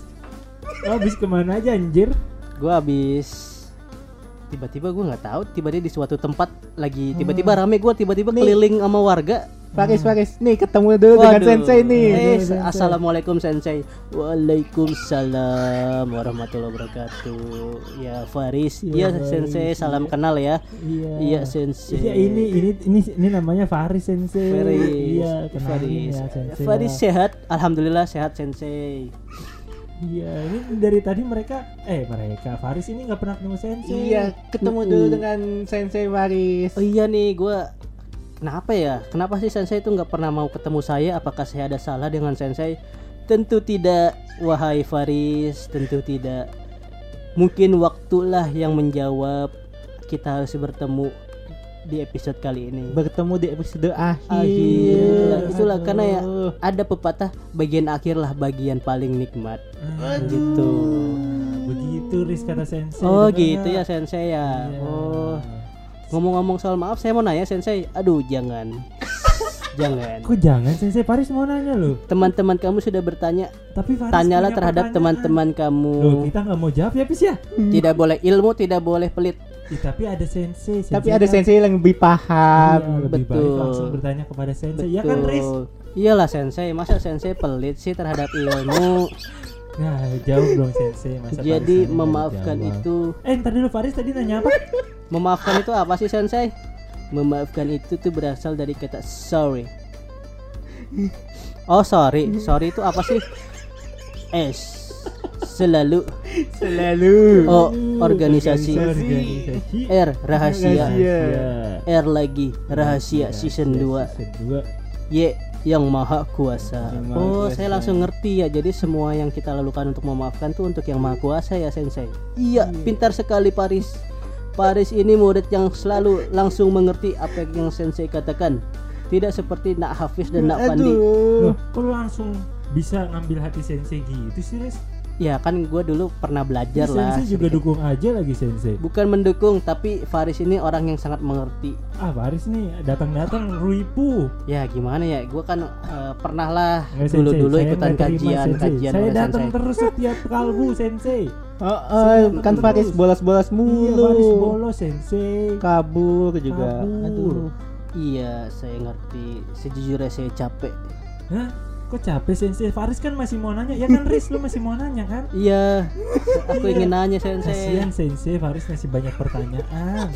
[SPEAKER 3] Lo habis ke mana aja anjir
[SPEAKER 4] gue habis tiba-tiba gue nggak tahu tiba-tiba di suatu tempat lagi tiba-tiba rame gue tiba-tiba keliling sama warga.
[SPEAKER 2] Faris Faris nih ketemu dulu dengan
[SPEAKER 4] Waduh.
[SPEAKER 2] Sensei nih.
[SPEAKER 4] Eh,
[SPEAKER 3] Sensei.
[SPEAKER 4] assalamualaikum sensei. Waalaikumsalam warahmatullahi wabarakatuh. Ya Faris.
[SPEAKER 3] Ya,
[SPEAKER 4] iya sensei
[SPEAKER 3] Faris,
[SPEAKER 4] salam
[SPEAKER 3] iya.
[SPEAKER 4] kenal ya.
[SPEAKER 3] Iya.
[SPEAKER 4] Iya sensei.
[SPEAKER 3] Iya ini ini ini ini namanya Faris sensei.
[SPEAKER 4] Faris.
[SPEAKER 3] Iya
[SPEAKER 4] Faris.
[SPEAKER 3] ya sensei.
[SPEAKER 4] Faris
[SPEAKER 3] ya.
[SPEAKER 4] sehat. Alhamdulillah sehat sensei
[SPEAKER 3] iya ini dari tadi mereka eh mereka Faris ini nggak pernah ketemu sensei
[SPEAKER 2] Iya, ketemu
[SPEAKER 4] Mm-mm.
[SPEAKER 2] dulu dengan Sensei Faris.
[SPEAKER 4] Oh iya nih gue Kenapa ya? Kenapa sih sensei itu nggak pernah mau ketemu saya? Apakah saya ada salah dengan sensei? Tentu tidak, wahai Faris. Tentu tidak. Mungkin waktulah yang menjawab. Kita harus bertemu di episode kali ini.
[SPEAKER 2] Bertemu di episode akhir.
[SPEAKER 4] Akhir. Itulah,
[SPEAKER 3] Aduh.
[SPEAKER 4] karena ya ada pepatah bagian akhir lah bagian paling nikmat.
[SPEAKER 3] Ah,
[SPEAKER 4] Gitu.
[SPEAKER 3] begitu Riz kata sensei
[SPEAKER 4] Oh gitu ya sensei ya.
[SPEAKER 3] Iya.
[SPEAKER 4] Oh ngomong-ngomong soal maaf saya mau nanya sensei. Aduh jangan. [laughs] jangan.
[SPEAKER 3] kok jangan sensei Faris mau nanya loh
[SPEAKER 4] teman-teman kamu sudah bertanya
[SPEAKER 3] tapi Faris
[SPEAKER 4] tanyalah terhadap teman-teman
[SPEAKER 3] Loh,
[SPEAKER 4] kamu
[SPEAKER 3] kita nggak mau jawab ya Pis ya
[SPEAKER 4] tidak boleh ilmu tidak boleh pelit
[SPEAKER 3] Ih, tapi ada sensei,
[SPEAKER 2] Tapi ada Sensei yang lebih
[SPEAKER 3] Iya,
[SPEAKER 2] paham.
[SPEAKER 3] lebih baik
[SPEAKER 4] Betul.
[SPEAKER 3] langsung bertanya kepada sensei. Ya kan Riz?
[SPEAKER 4] Betul. Iyalah sensei. Masa sensei pelit sih terhadap ilmu? [laughs]
[SPEAKER 3] Nah jauh dong sensei. Masa
[SPEAKER 4] jadi memaafkan itu.
[SPEAKER 3] Eh ntar dulu Faris tadi nanya apa? [laughs]
[SPEAKER 4] Memaafkan itu apa sih sensei? Memaafkan itu tuh berasal dari kata sorry. [laughs] Oh sorry. Sorry itu apa sih? S selalu
[SPEAKER 2] Selalu.
[SPEAKER 4] oh organisasi
[SPEAKER 3] organisasi
[SPEAKER 4] R rahasia
[SPEAKER 2] Rahasia.
[SPEAKER 4] R lagi rahasia season 2
[SPEAKER 3] season 2
[SPEAKER 4] Y yang maha kuasa.
[SPEAKER 2] Yang maha
[SPEAKER 4] Oh,
[SPEAKER 2] kuasa.
[SPEAKER 4] saya langsung ngerti ya. Jadi semua yang kita lakukan untuk memaafkan tuh untuk yang maha kuasa ya, Sensei. Iya, pintar sekali Paris. Paris ini murid yang selalu langsung mengerti apa yang Sensei katakan. Tidak seperti Nak Hafiz dan Nak Pandi.
[SPEAKER 2] Aduh.
[SPEAKER 3] Loh, kok langsung bisa ngambil hati sensei gitu sih, Riz?
[SPEAKER 4] Ya kan gue dulu pernah belajar
[SPEAKER 3] Ini
[SPEAKER 4] lah.
[SPEAKER 3] Sensei juga
[SPEAKER 4] sedikit.
[SPEAKER 3] dukung aja lagi sensei.
[SPEAKER 4] Bukan mendukung, tapi Faris ini orang yang sangat mengerti.
[SPEAKER 3] Ah, Faris nih datang-datang ruipu.
[SPEAKER 4] Ya gimana ya, gue kan eh, pernah lah
[SPEAKER 3] Nggak,
[SPEAKER 4] dulu
[SPEAKER 3] Sensei.
[SPEAKER 4] dulu
[SPEAKER 3] Saya
[SPEAKER 4] ikutan
[SPEAKER 3] terima,
[SPEAKER 4] kajian
[SPEAKER 3] Saya datang terus setiap kalbu sensei.
[SPEAKER 2] Oh, oh, kan
[SPEAKER 3] Terus.
[SPEAKER 2] Faris bolos-bolos
[SPEAKER 3] Iya, Faris
[SPEAKER 2] mulu.
[SPEAKER 3] bolos sensei.
[SPEAKER 2] Kabur juga.
[SPEAKER 3] Kabur.
[SPEAKER 2] Aduh.
[SPEAKER 4] Iya, saya ngerti. Sejujurnya saya capek.
[SPEAKER 3] Hah? Kok capek sensei? Faris kan masih mau nanya. Ya kan Riz lu masih mau nanya kan?
[SPEAKER 4] Iya, aku ingin nanya sensei.
[SPEAKER 3] Kasihan sensei Faris masih banyak pertanyaan.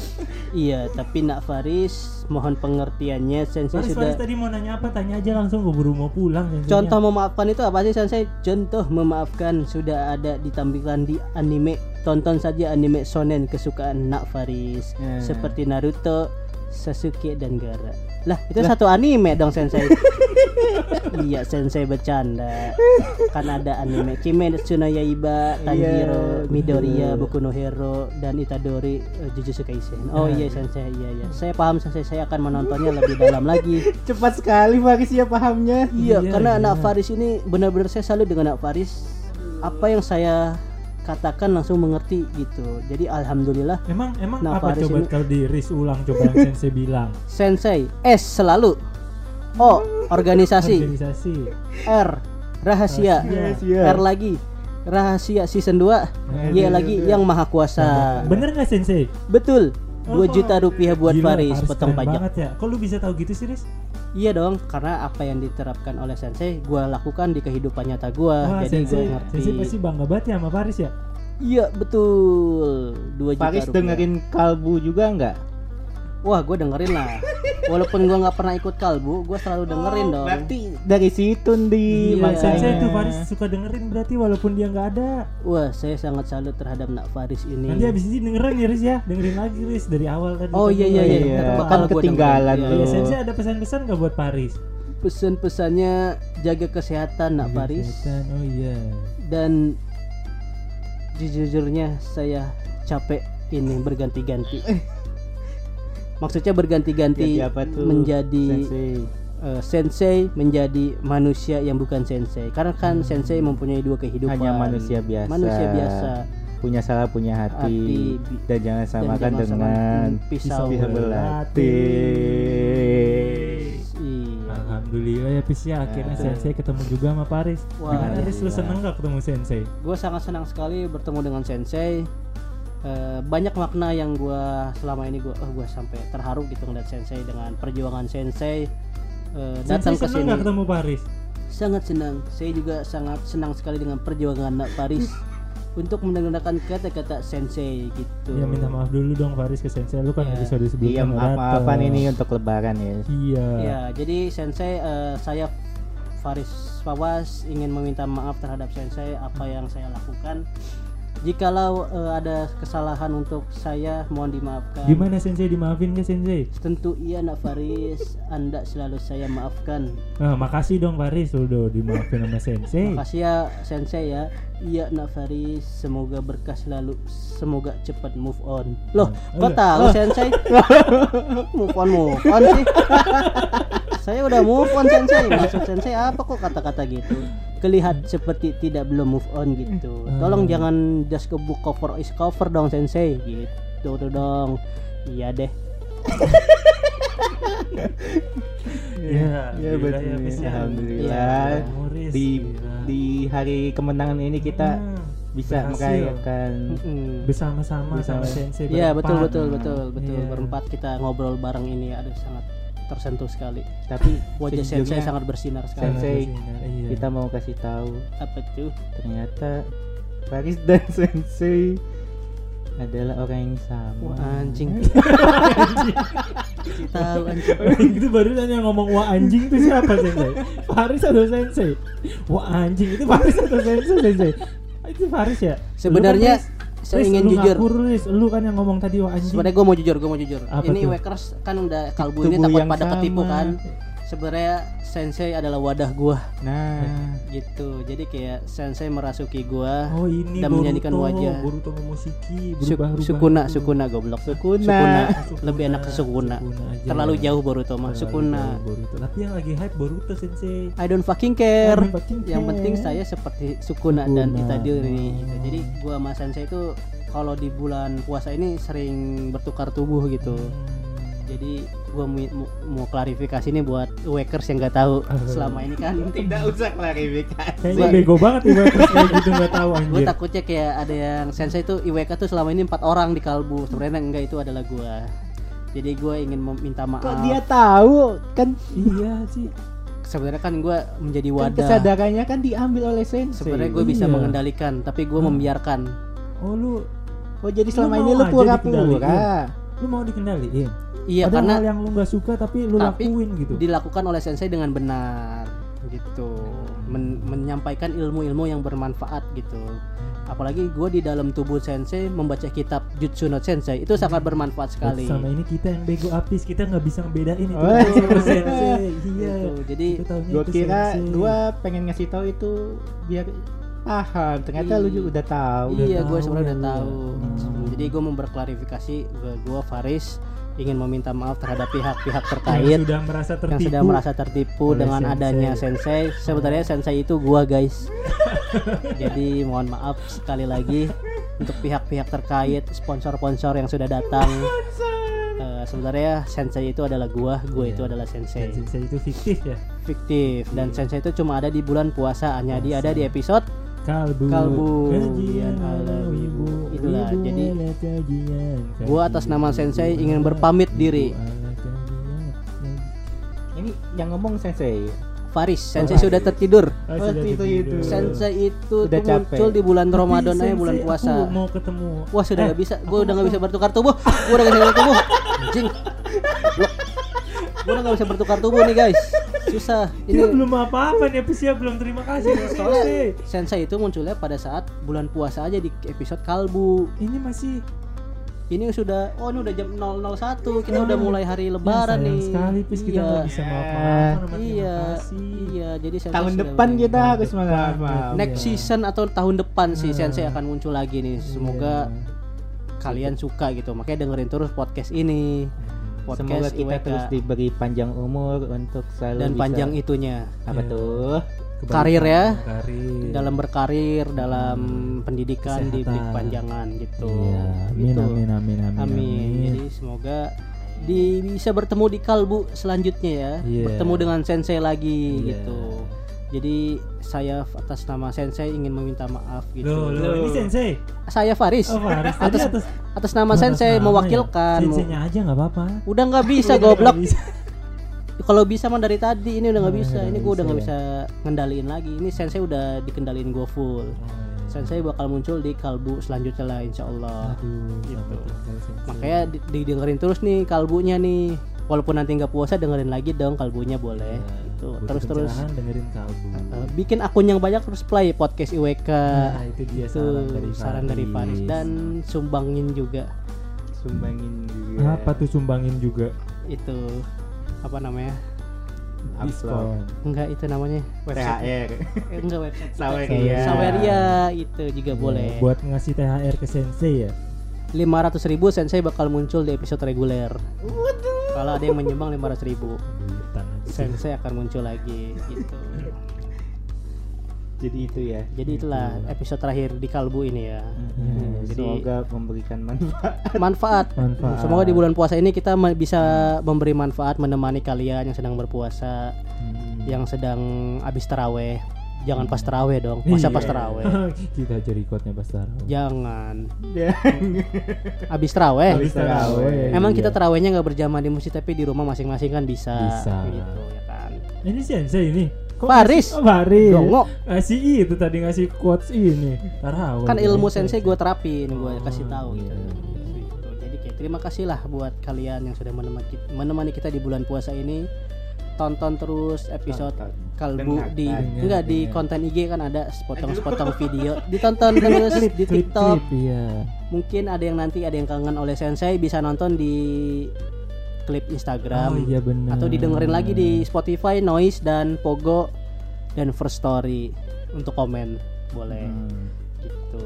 [SPEAKER 4] Iya, tapi Nak Faris, mohon pengertiannya sensei
[SPEAKER 3] Faris,
[SPEAKER 4] sudah.
[SPEAKER 3] Faris tadi mau nanya apa? Tanya aja langsung gue buru mau pulang sensei.
[SPEAKER 4] Contoh memaafkan itu apa sih sensei? Contoh memaafkan sudah ada ditampilkan di anime. Tonton saja anime shonen kesukaan Nak Faris
[SPEAKER 2] Ya.
[SPEAKER 4] seperti Naruto, Sasuke dan Gara. Lah, itu satu anime dong sensei. [laughs] iya, sensei bercanda. Kan ada anime Kimetsu no Yaiba, Tanjiro,
[SPEAKER 2] Iya,
[SPEAKER 4] Midoriya. Boku no Hero dan Itadori eh, Jujutsu Kaisen. Oh iya sensei, iya iya. Saya paham sensei, saya akan menontonnya lebih dalam lagi. [laughs]
[SPEAKER 2] Cepat sekali Faris ya pahamnya.
[SPEAKER 4] Iya,
[SPEAKER 3] Iya,
[SPEAKER 4] karena
[SPEAKER 3] iya.
[SPEAKER 4] anak Faris ini benar-benar saya salut dengan anak Faris. Apa yang saya katakan langsung mengerti gitu. Jadi alhamdulillah
[SPEAKER 3] Emang emang
[SPEAKER 4] Nah,
[SPEAKER 3] apa coba
[SPEAKER 4] ini-
[SPEAKER 3] kalau di Riz ulang coba yang sensei bilang. [laughs]
[SPEAKER 4] Sensei S selalu O organisasi
[SPEAKER 3] Organisasi.
[SPEAKER 4] R rahasia
[SPEAKER 2] Rahasia.
[SPEAKER 4] R lagi rahasia season 2 Y lagi yang maha kuasa.
[SPEAKER 3] Bener nggak sensei?
[SPEAKER 4] Betul. 2
[SPEAKER 3] Oh,
[SPEAKER 4] juta rupiah buat
[SPEAKER 3] Gila,
[SPEAKER 4] Faris potong pajak.
[SPEAKER 3] banget ya. Kok lu bisa tahu gitu sih, Riz?
[SPEAKER 4] Iya dong, karena apa yang diterapkan oleh sensei gua lakukan di kehidupan nyata gua.
[SPEAKER 3] Wah,
[SPEAKER 4] jadi gua
[SPEAKER 3] sensei,
[SPEAKER 4] ngerti.
[SPEAKER 3] sensei pasti bangga banget ya sama Faris ya.
[SPEAKER 4] Iya, betul. 2 juta
[SPEAKER 2] Faris
[SPEAKER 4] rupiah.
[SPEAKER 2] dengerin kalbu juga nggak?
[SPEAKER 4] Wah, gue dengerin lah. [laughs] Walaupun gue nggak pernah ikut kalbu, gue selalu dengerin dong.
[SPEAKER 2] Berarti dari situ
[SPEAKER 4] Iya.
[SPEAKER 2] di
[SPEAKER 3] Bang
[SPEAKER 2] makanya.
[SPEAKER 3] Sensei tuh Faris suka dengerin berarti walaupun dia nggak ada.
[SPEAKER 4] Wah, saya sangat salut terhadap Nak Faris ini.
[SPEAKER 3] Nanti abis ini dengerin ya Riz ya, dengerin lagi Riz dari awal tadi.
[SPEAKER 4] Oh, iya, iya, iya.
[SPEAKER 2] Iya,
[SPEAKER 4] bakal
[SPEAKER 2] kan
[SPEAKER 4] gua
[SPEAKER 2] ketinggalan
[SPEAKER 4] dengerin.
[SPEAKER 3] Iya,
[SPEAKER 4] Iya.
[SPEAKER 3] Sensei ada pesan-pesan nggak buat Paris?
[SPEAKER 4] Pesan-pesannya jaga kesehatan Nak Faris
[SPEAKER 3] Kesehatan, Oh iya.
[SPEAKER 4] dan jujurnya saya capek ini berganti-ganti. Maksudnya berganti-ganti menjadi
[SPEAKER 2] Sensei.
[SPEAKER 4] eh, sensei menjadi manusia yang bukan sensei. Karena kan sensei mempunyai dua kehidupan.
[SPEAKER 2] Hanya manusia biasa.
[SPEAKER 4] Manusia biasa.
[SPEAKER 2] Punya salah punya hati,
[SPEAKER 4] Hati,
[SPEAKER 2] dan jangan samakan
[SPEAKER 4] jangan samakan
[SPEAKER 2] dengan
[SPEAKER 4] pisau
[SPEAKER 2] pisau
[SPEAKER 3] belati.
[SPEAKER 2] belati.
[SPEAKER 4] Iya.
[SPEAKER 3] Alhamdulillah ya Pis ya akhirnya
[SPEAKER 2] Nah.
[SPEAKER 3] Sensei ketemu juga sama Paris.
[SPEAKER 4] Wah,
[SPEAKER 3] Gimana. Riz lu seneng gak ketemu Sensei?
[SPEAKER 4] Gue sangat senang sekali bertemu dengan sensei. Eh, banyak makna yang gue selama ini gue oh, gue sampai terharu gitu ngeliat sensei dengan perjuangan sensei eh, datang ke sini.
[SPEAKER 3] ketemu Paris?
[SPEAKER 4] Sangat senang. Saya juga sangat senang sekali dengan perjuangan Nak Paris [laughs] untuk menggunakan kata-kata sensei gitu.
[SPEAKER 3] Ya minta maaf dulu dong Faris ke Sensei lu kan
[SPEAKER 4] Iya.
[SPEAKER 3] episode sebelumnya
[SPEAKER 2] Iya, maaf-maafan
[SPEAKER 3] dateng.
[SPEAKER 2] ini untuk lebaran ya.
[SPEAKER 3] Iya.
[SPEAKER 4] Ya, jadi sensei eh, saya Faris Fawas ingin meminta maaf terhadap sensei apa yang saya lakukan. Jikalau eh, ada kesalahan untuk saya mohon dimaafkan.
[SPEAKER 3] Gimana Sensei dimaafin gak Sensei?
[SPEAKER 4] Tentu iya nak Faris, Anda selalu saya maafkan.
[SPEAKER 3] Nah, makasih dong Faris udah dimaafin sama Sensei.
[SPEAKER 4] Makasih ya sensei ya. Iya nak Faris, semoga berkah selalu, semoga cepat move on. Loh, kok
[SPEAKER 3] Enggak.
[SPEAKER 4] tahu sensei? [laughs] move on move on sih. [laughs] saya udah move on sensei. Maksud sensei apa kok kata-kata gitu? Kelihat seperti tidak belum move on gitu. Tolong
[SPEAKER 3] Hmm.
[SPEAKER 4] jangan just ke book cover is cover dong sensei gitu tuh dong. Iya deh.
[SPEAKER 3] Iya, [laughs]
[SPEAKER 2] Ya,
[SPEAKER 3] gila
[SPEAKER 2] betul.
[SPEAKER 3] Pis, ya.
[SPEAKER 2] Alhamdulillah.
[SPEAKER 3] Riz.
[SPEAKER 2] Di di hari kemenangan ini kita
[SPEAKER 3] Hmm,
[SPEAKER 2] bisa merayakan
[SPEAKER 3] bersama-sama sama
[SPEAKER 2] Bersama.
[SPEAKER 3] Sensei
[SPEAKER 4] Iya betul betul betul betul
[SPEAKER 3] Iya.
[SPEAKER 4] berempat kita ngobrol bareng ini ada sangat tersentuh sekali.
[SPEAKER 2] tapi
[SPEAKER 4] Wajah sensei sangat bersinar sekali.
[SPEAKER 2] Sensei,
[SPEAKER 3] bersinar, iya.
[SPEAKER 2] kita mau kasih tahu
[SPEAKER 4] Apa tuh?
[SPEAKER 2] ternyata Faris dan [laughs] Sensei adalah orang yang sama.
[SPEAKER 4] Wah anjing. [laughs] Tahu anjing.
[SPEAKER 3] itu baru yang ngomong wah anjing itu siapa Sensei? Faris atau Sensei? Wah anjing itu Faris atau Sensei Sensei? Itu Faris ya?
[SPEAKER 4] Sebenarnya. Saya
[SPEAKER 3] Riz,
[SPEAKER 4] ingin
[SPEAKER 3] lu
[SPEAKER 4] jujur.
[SPEAKER 3] ngaku, Riz. Lu kan yang ngomong tadi wah anjing.
[SPEAKER 4] Sebenarnya gue mau jujur, gue mau jujur.
[SPEAKER 3] Apa
[SPEAKER 4] ini
[SPEAKER 3] tuh?
[SPEAKER 4] Wakers kan udah kalbu
[SPEAKER 2] Tubuh
[SPEAKER 4] ini takut pada
[SPEAKER 2] sama.
[SPEAKER 4] ketipu kan. Sebenarnya sensei adalah wadah gua
[SPEAKER 2] Nah,
[SPEAKER 4] gitu jadi kayak sensei merasuki gua
[SPEAKER 3] Oh ini
[SPEAKER 4] Dan
[SPEAKER 3] Boruto,
[SPEAKER 4] menjadikan wajah.
[SPEAKER 3] Boruto Momoshiki
[SPEAKER 4] Su-
[SPEAKER 3] berubah-ubah
[SPEAKER 4] sukuna
[SPEAKER 3] gitu.
[SPEAKER 4] sukuna goblok
[SPEAKER 2] Sukuna. [laughs]
[SPEAKER 4] lebih enak ke sukuna
[SPEAKER 3] aja.
[SPEAKER 4] terlalu jauh Boruto mah sukuna
[SPEAKER 3] Boruto. Tapi yang lagi hype Boruto sensei.
[SPEAKER 4] I don't fucking care.
[SPEAKER 3] Don't fucking
[SPEAKER 4] Yang
[SPEAKER 3] care.
[SPEAKER 4] penting saya seperti Sukuna, dan
[SPEAKER 3] Sukuna.
[SPEAKER 4] Itadori
[SPEAKER 3] Oh.
[SPEAKER 4] gitu. Jadi gua sama Sensei itu kalau di bulan puasa ini sering bertukar tubuh gitu.
[SPEAKER 3] Hmm.
[SPEAKER 4] Jadi gua mau, mau- klarifikasi ini buat wakers yang nggak tahu [laughs] selama ini kan [laughs]
[SPEAKER 2] tidak usah klarifikasi.
[SPEAKER 3] Kayaknya bego banget nih Wakers kayak gitu nggak tahu
[SPEAKER 4] gue takutnya kayak ada yang Sensei itu IWK tuh selama ini empat orang di kalbu sebenarnya enggak itu adalah gua jadi gue ingin meminta maaf
[SPEAKER 2] Kok dia tahu? Kan
[SPEAKER 3] Iya sih.
[SPEAKER 4] sebenarnya kan gue menjadi
[SPEAKER 2] kan
[SPEAKER 4] wadah
[SPEAKER 2] kesadarannya kan diambil oleh sensei.
[SPEAKER 4] sebenarnya gue bisa
[SPEAKER 3] Iya.
[SPEAKER 4] mengendalikan tapi gue membiarkan
[SPEAKER 3] Oh lu
[SPEAKER 2] Oh jadi selama
[SPEAKER 3] Lu
[SPEAKER 2] ini lu pura-pura.
[SPEAKER 3] lu mau dikendaliin.
[SPEAKER 4] Iya
[SPEAKER 3] Ada
[SPEAKER 4] karena
[SPEAKER 3] hal yang lu nggak suka tapi lu
[SPEAKER 4] Tapi
[SPEAKER 3] lakuin gitu.
[SPEAKER 4] dilakukan oleh sensei dengan benar gitu Men- menyampaikan ilmu-ilmu yang bermanfaat gitu apalagi gue di dalam tubuh sensei membaca kitab Jutsu no Sensei itu sangat bermanfaat sekali
[SPEAKER 3] Sama ini kita yang bego apis kita nggak bisa ngebedain itu
[SPEAKER 2] Oh.
[SPEAKER 3] sensei. Iya.
[SPEAKER 4] Gitu. jadi
[SPEAKER 3] itu
[SPEAKER 2] kira gua pengen ngasih tahu itu biar paham. Ternyata lu juga udah tahu.
[SPEAKER 4] iya gue
[SPEAKER 3] tahu
[SPEAKER 4] sebenarnya
[SPEAKER 3] ya
[SPEAKER 4] udah tahu
[SPEAKER 3] Hmm.
[SPEAKER 4] jadi gue mau berklarifikasi gue Faris ingin meminta maaf terhadap pihak-pihak
[SPEAKER 3] yang
[SPEAKER 4] terkait
[SPEAKER 3] sudah merasa tertipu.
[SPEAKER 4] yang sudah merasa tertipu dengan
[SPEAKER 3] sensei.
[SPEAKER 4] adanya sensei sebenarnya sensei itu gua guys [laughs] jadi mohon maaf sekali lagi untuk pihak-pihak terkait sponsor-sponsor yang sudah datang Eh, sebenarnya sensei itu adalah gua gua itu
[SPEAKER 3] Iya.
[SPEAKER 4] adalah sensei
[SPEAKER 3] Dan sensei itu fiktif ya.
[SPEAKER 4] fiktif dan sensei itu cuma ada di bulan puasa hanya dia ada di episode
[SPEAKER 3] Kalbu.
[SPEAKER 4] Kalbu.
[SPEAKER 3] Kajian ala wibu.
[SPEAKER 4] Itulah,
[SPEAKER 3] Wibu
[SPEAKER 4] jadi
[SPEAKER 3] kajian.
[SPEAKER 4] gua atas nama sensei ingin berpamit diri.
[SPEAKER 2] Ini yang ngomong sensei.
[SPEAKER 4] Faris sensei sudah tertidur
[SPEAKER 2] Oh,
[SPEAKER 3] sudah
[SPEAKER 2] itu, itu.
[SPEAKER 4] sensei itu
[SPEAKER 2] Udah
[SPEAKER 4] tuh
[SPEAKER 2] capek.
[SPEAKER 4] muncul di bulan Ramadan aja bulan puasa
[SPEAKER 3] aku mau ketemu.
[SPEAKER 4] Wah sudah
[SPEAKER 3] Eh,
[SPEAKER 4] nggak bisa,
[SPEAKER 3] aku
[SPEAKER 4] gue udah nggak bisa bertukar tubuh, gue udah nggak bisa bertukar tubuh, anjing, gue udah nggak bisa bertukar tubuh nih guys, susah.
[SPEAKER 3] Kita
[SPEAKER 4] Ini
[SPEAKER 3] belum apa-apa nih, siap belum terima kasih
[SPEAKER 4] soalnya
[SPEAKER 3] sensei.
[SPEAKER 4] sensei itu munculnya pada saat bulan puasa aja di episode kalbu.
[SPEAKER 3] Ini masih
[SPEAKER 4] Ini sudah, oh ini udah jam 001, kita udah
[SPEAKER 3] Oh,
[SPEAKER 4] mulai hari
[SPEAKER 3] ya,
[SPEAKER 4] Lebaran
[SPEAKER 3] sayang
[SPEAKER 4] nih.
[SPEAKER 3] sekali, Pis, kita
[SPEAKER 4] iya,
[SPEAKER 3] nggak bisa terima
[SPEAKER 4] iya,
[SPEAKER 3] kasih.
[SPEAKER 4] iya. Jadi sensei
[SPEAKER 2] Tahun depan
[SPEAKER 4] mulai-
[SPEAKER 2] kita
[SPEAKER 3] Tahun
[SPEAKER 2] harus maaf.
[SPEAKER 4] Next
[SPEAKER 3] Iya.
[SPEAKER 4] season atau tahun depan sih
[SPEAKER 3] Nah.
[SPEAKER 4] sensei akan muncul lagi nih. Semoga
[SPEAKER 3] Iya.
[SPEAKER 4] kalian suka gitu. Makanya dengerin terus podcast ini.
[SPEAKER 2] Semoga
[SPEAKER 4] Podcast
[SPEAKER 2] kita
[SPEAKER 4] IWK.
[SPEAKER 2] terus diberi panjang umur untuk selalu
[SPEAKER 4] dan
[SPEAKER 2] bisa-
[SPEAKER 4] panjang itunya.
[SPEAKER 2] apa
[SPEAKER 3] Iya.
[SPEAKER 2] tuh?
[SPEAKER 3] Kebaikan,
[SPEAKER 4] karir ya.
[SPEAKER 3] karir.
[SPEAKER 4] dalam berkarir dalam pendidikan
[SPEAKER 3] Kesehatan.
[SPEAKER 4] diberi kepanjangan gitu.
[SPEAKER 3] Iya, amin,
[SPEAKER 4] Gitu.
[SPEAKER 3] amin, amin, amin,
[SPEAKER 4] Amin. Jadi semoga di bisa bertemu di kalbu selanjutnya ya.
[SPEAKER 3] Iya.
[SPEAKER 4] Bertemu dengan sensei lagi
[SPEAKER 3] Iya.
[SPEAKER 4] gitu. Jadi saya atas nama sensei ingin meminta maaf gitu.
[SPEAKER 3] Loh, loh, ini sensei.
[SPEAKER 4] Saya Faris.
[SPEAKER 3] Oh, Faris.
[SPEAKER 4] Atas
[SPEAKER 3] atas
[SPEAKER 4] atas nama
[SPEAKER 3] atas
[SPEAKER 4] sensei
[SPEAKER 3] nama
[SPEAKER 4] mewakilkan.
[SPEAKER 3] Ya. Senseinya aja nggak apa-apa.
[SPEAKER 4] Udah nggak bisa
[SPEAKER 3] Udah
[SPEAKER 4] goblok. [laughs] Kalau bisa mah dari tadi ini udah nggak
[SPEAKER 3] Oh,
[SPEAKER 4] bisa. Ini gue udah nggak
[SPEAKER 3] bisa
[SPEAKER 4] bisa ngendaliin lagi. Ini sensei udah dikendaliin gue full.
[SPEAKER 3] Oh, iya.
[SPEAKER 4] Sensei bakal muncul di kalbu selanjutnya lah insya Allah.
[SPEAKER 3] Aduh,
[SPEAKER 4] Gitu. Makanya di- didengerin terus nih kalbunya nih. Walaupun nanti nggak puasa dengerin lagi dong kalbunya boleh.
[SPEAKER 3] Ya,
[SPEAKER 4] Gitu.
[SPEAKER 3] butuh
[SPEAKER 4] Terus terus
[SPEAKER 3] dengerin kalbu.
[SPEAKER 4] eh, bikin akun yang banyak terus play podcast IWK.
[SPEAKER 3] Nah, itu dia
[SPEAKER 4] itu
[SPEAKER 3] saran dari
[SPEAKER 4] saran dari Faris dan sumbangin juga
[SPEAKER 2] Sumbangin juga.
[SPEAKER 3] apa tuh sumbangin juga
[SPEAKER 4] itu apa namanya?
[SPEAKER 3] diskon.
[SPEAKER 4] Enggak itu namanya website.
[SPEAKER 2] THR.
[SPEAKER 4] Eh, enggak website.
[SPEAKER 2] Saweria.
[SPEAKER 4] Saweria itu juga boleh.
[SPEAKER 3] Ya, buat ngasih THR ke sensei ya.
[SPEAKER 4] 500 ribu sensei bakal muncul di episode reguler. Kalau ada yang menyumbang 500 ribu. Sensei akan muncul lagi gitu.
[SPEAKER 2] Jadi itu ya.
[SPEAKER 4] Jadi itulah episode terakhir di Kalbu ini ya.
[SPEAKER 2] Hmm,
[SPEAKER 4] jadi-
[SPEAKER 2] Semoga memberikan manfaat.
[SPEAKER 4] Manfaat.
[SPEAKER 3] Manfaat.
[SPEAKER 4] Semoga di bulan puasa ini kita bisa memberi manfaat menemani kalian yang sedang berpuasa,
[SPEAKER 3] Hmm.
[SPEAKER 4] yang sedang habis teraweh. Jangan pas teraweh dong. Masa
[SPEAKER 3] Iya.
[SPEAKER 4] pas teraweh? [laughs]
[SPEAKER 3] Kita aja recordnya pas tarawih.
[SPEAKER 4] Jangan.
[SPEAKER 2] Ya.
[SPEAKER 4] Habis teraweh.
[SPEAKER 2] Habis taraweh.
[SPEAKER 4] Emang
[SPEAKER 3] Iya.
[SPEAKER 4] kita terawehnya nggak berjamaah di masjid tapi di rumah masing-masing kan bisa.
[SPEAKER 3] Bisa.
[SPEAKER 4] Gitu ya kan.
[SPEAKER 3] Ini sensei ini. Kok
[SPEAKER 4] Faris.
[SPEAKER 3] ngasih- Oh, Faris.
[SPEAKER 4] Dongo.
[SPEAKER 3] Ngasih itu tadi ngasih quotes ini. Tarawih.
[SPEAKER 4] Kan ilmu sensei gue terapin, gue kasih
[SPEAKER 3] Oh,
[SPEAKER 4] tahu gitu.
[SPEAKER 3] iya.
[SPEAKER 4] Gitu. Jadi kayak terima kasih lah buat kalian yang sudah menemani kita, menemani kita di bulan puasa ini. Tonton terus episode
[SPEAKER 2] Tonton.
[SPEAKER 4] kalbu
[SPEAKER 2] Dengarkan.
[SPEAKER 4] di
[SPEAKER 3] Dengar,
[SPEAKER 4] enggak di
[SPEAKER 3] dengar.
[SPEAKER 4] konten IG kan ada sepotong-sepotong [laughs] video. Ditonton terus di TikTok.
[SPEAKER 3] Klip, iya.
[SPEAKER 4] Mungkin ada yang nanti ada yang kangen oleh sensei bisa nonton di klip Instagram
[SPEAKER 3] Oh iya benar.
[SPEAKER 4] atau didengerin lagi di Spotify, Noise dan Pogo dan First Story untuk komen boleh
[SPEAKER 2] Hmm,
[SPEAKER 4] gitu.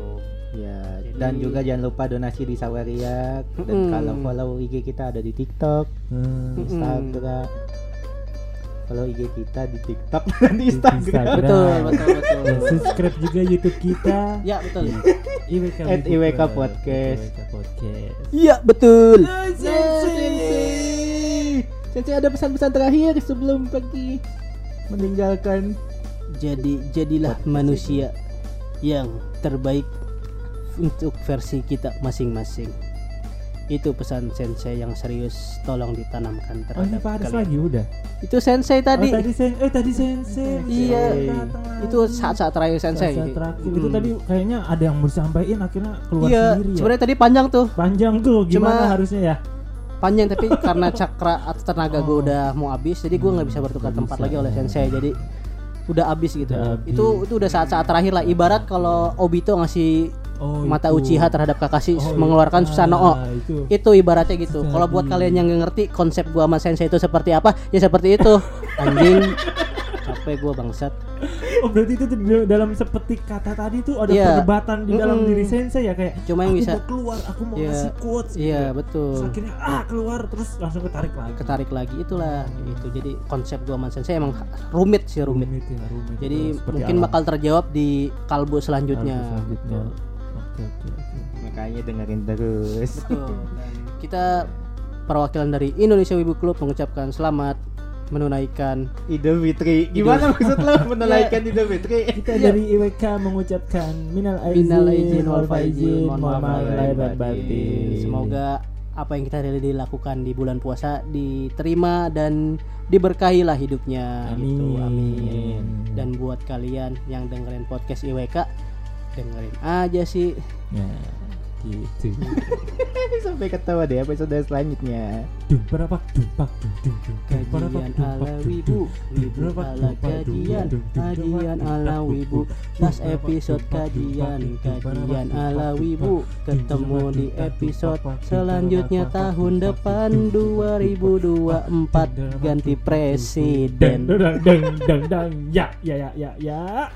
[SPEAKER 2] ya
[SPEAKER 4] Jadi-
[SPEAKER 2] dan juga jangan lupa donasi di Sawaria dan
[SPEAKER 4] Mm-mm.
[SPEAKER 2] kalau follow IG kita ada di TikTok
[SPEAKER 3] Hmm.
[SPEAKER 4] Mm-mm.
[SPEAKER 2] Instagram follow IG kita di TikTok [laughs] dan di Instagram,
[SPEAKER 3] Instagram.
[SPEAKER 4] Betul, betul, betul.
[SPEAKER 3] Dan subscribe juga YouTube kita.
[SPEAKER 4] Ya, betul. [laughs]
[SPEAKER 3] IWK
[SPEAKER 2] At
[SPEAKER 3] Wibu
[SPEAKER 2] IWK. Podcast.
[SPEAKER 3] IWK Podcast.
[SPEAKER 4] Iya, betul.
[SPEAKER 2] Sensei Sensei ada pesan-pesan terakhir sebelum pergi meninggalkan
[SPEAKER 4] Jadi jadilah manusia yang terbaik untuk versi kita masing-masing. Itu pesan sensei yang serius tolong ditanamkan
[SPEAKER 3] Oh ini
[SPEAKER 4] terhadap
[SPEAKER 3] Pak Haris
[SPEAKER 4] kalian.
[SPEAKER 3] lagi udah.
[SPEAKER 4] Itu sensei tadi.
[SPEAKER 3] Oh, tadi sen eh tadi sensei.
[SPEAKER 4] Iya.
[SPEAKER 3] Lagi.
[SPEAKER 4] Itu saat-saat terakhir sensei.
[SPEAKER 3] Saat-saat terakhir. Itu
[SPEAKER 4] Mm.
[SPEAKER 3] tadi kayaknya ada yang mau disampaikan akhirnya keluar
[SPEAKER 4] Iya,
[SPEAKER 3] sendiri ya.
[SPEAKER 4] sebenarnya tadi panjang tuh.
[SPEAKER 3] Panjang tuh gimana
[SPEAKER 4] Cuma-
[SPEAKER 3] harusnya ya?
[SPEAKER 4] Panjang tapi [laughs] karena cakra atau tenaga gue
[SPEAKER 3] Oh.
[SPEAKER 4] udah mau habis, jadi gue nggak bisa bertukar
[SPEAKER 3] Nggak
[SPEAKER 4] tempat
[SPEAKER 3] bisa,
[SPEAKER 4] lagi oleh sensei. Jadi udah habis gitu.
[SPEAKER 3] Udah habis.
[SPEAKER 4] Itu itu udah saat-saat terakhir lah. Ibarat kalau Obito ngasih
[SPEAKER 3] Oh,
[SPEAKER 4] mata
[SPEAKER 3] itu.
[SPEAKER 4] Uchiha terhadap Kakashi
[SPEAKER 3] Oh,
[SPEAKER 4] mengeluarkan
[SPEAKER 3] iya.
[SPEAKER 4] Susanoo.
[SPEAKER 3] Ah, itu.
[SPEAKER 4] itu ibaratnya gitu. Kalau buat kalian yang ngerti konsep gua sama sensei itu seperti apa, ya seperti itu. [laughs] Anjing. Capek gua bangsat.
[SPEAKER 3] Oh berarti itu dalam seperti kata tadi tuh ada
[SPEAKER 4] Iya.
[SPEAKER 3] perdebatan di dalam
[SPEAKER 4] Mm-mm.
[SPEAKER 3] diri sensei ya kayak
[SPEAKER 4] Cuma yang
[SPEAKER 3] aku
[SPEAKER 4] bisa-
[SPEAKER 3] mau keluar, aku mau
[SPEAKER 4] Iya.
[SPEAKER 3] ngasih quotes gitu.
[SPEAKER 4] Iya,
[SPEAKER 3] Terus
[SPEAKER 4] betul.
[SPEAKER 3] akhirnya ah keluar terus langsung ketarik lagi.
[SPEAKER 4] Ketarik lagi itulah itu. Jadi konsep gua sama sensei emang rumit sih rumit.
[SPEAKER 3] Rumit ya, rumit.
[SPEAKER 4] Jadi mungkin
[SPEAKER 3] alam.
[SPEAKER 4] bakal terjawab di kalbu selanjutnya.
[SPEAKER 3] Kalbu selanjutnya.
[SPEAKER 4] Betul.
[SPEAKER 3] Oke oke oke.
[SPEAKER 2] makanya dengerin terus
[SPEAKER 4] Betul. Dan kita perwakilan dari Indonesia Wibu Club mengucapkan selamat menunaikan
[SPEAKER 2] Idul Fitri gimana maksud lo [laughs] menunaikan Idul Fitri
[SPEAKER 3] Kita dari IWK mengucapkan minal aizin,
[SPEAKER 4] Minal aizin wal
[SPEAKER 3] faizin, mohon maaf lahir dan
[SPEAKER 2] batin.
[SPEAKER 4] Semoga apa yang kita dilakukan di bulan puasa diterima dan diberkahi lah hidupnya gitu.
[SPEAKER 3] Amin.
[SPEAKER 4] Amin. Dan buat kalian yang dengerin podcast IWK dengerin aja sih.
[SPEAKER 3] Ya, gitu.
[SPEAKER 2] sampai ketawa deh episode selanjutnya
[SPEAKER 3] Dum berapa dum pak dum dum
[SPEAKER 4] Kajian ala wibu, wibu ala kajian, kajian ala wibu. Last episode kajian, kajian ala wibu. Ketemu di episode selanjutnya tahun depan
[SPEAKER 3] dum dum
[SPEAKER 4] 2024 ganti presiden.
[SPEAKER 3] dang dang dang ya ya ya ya ya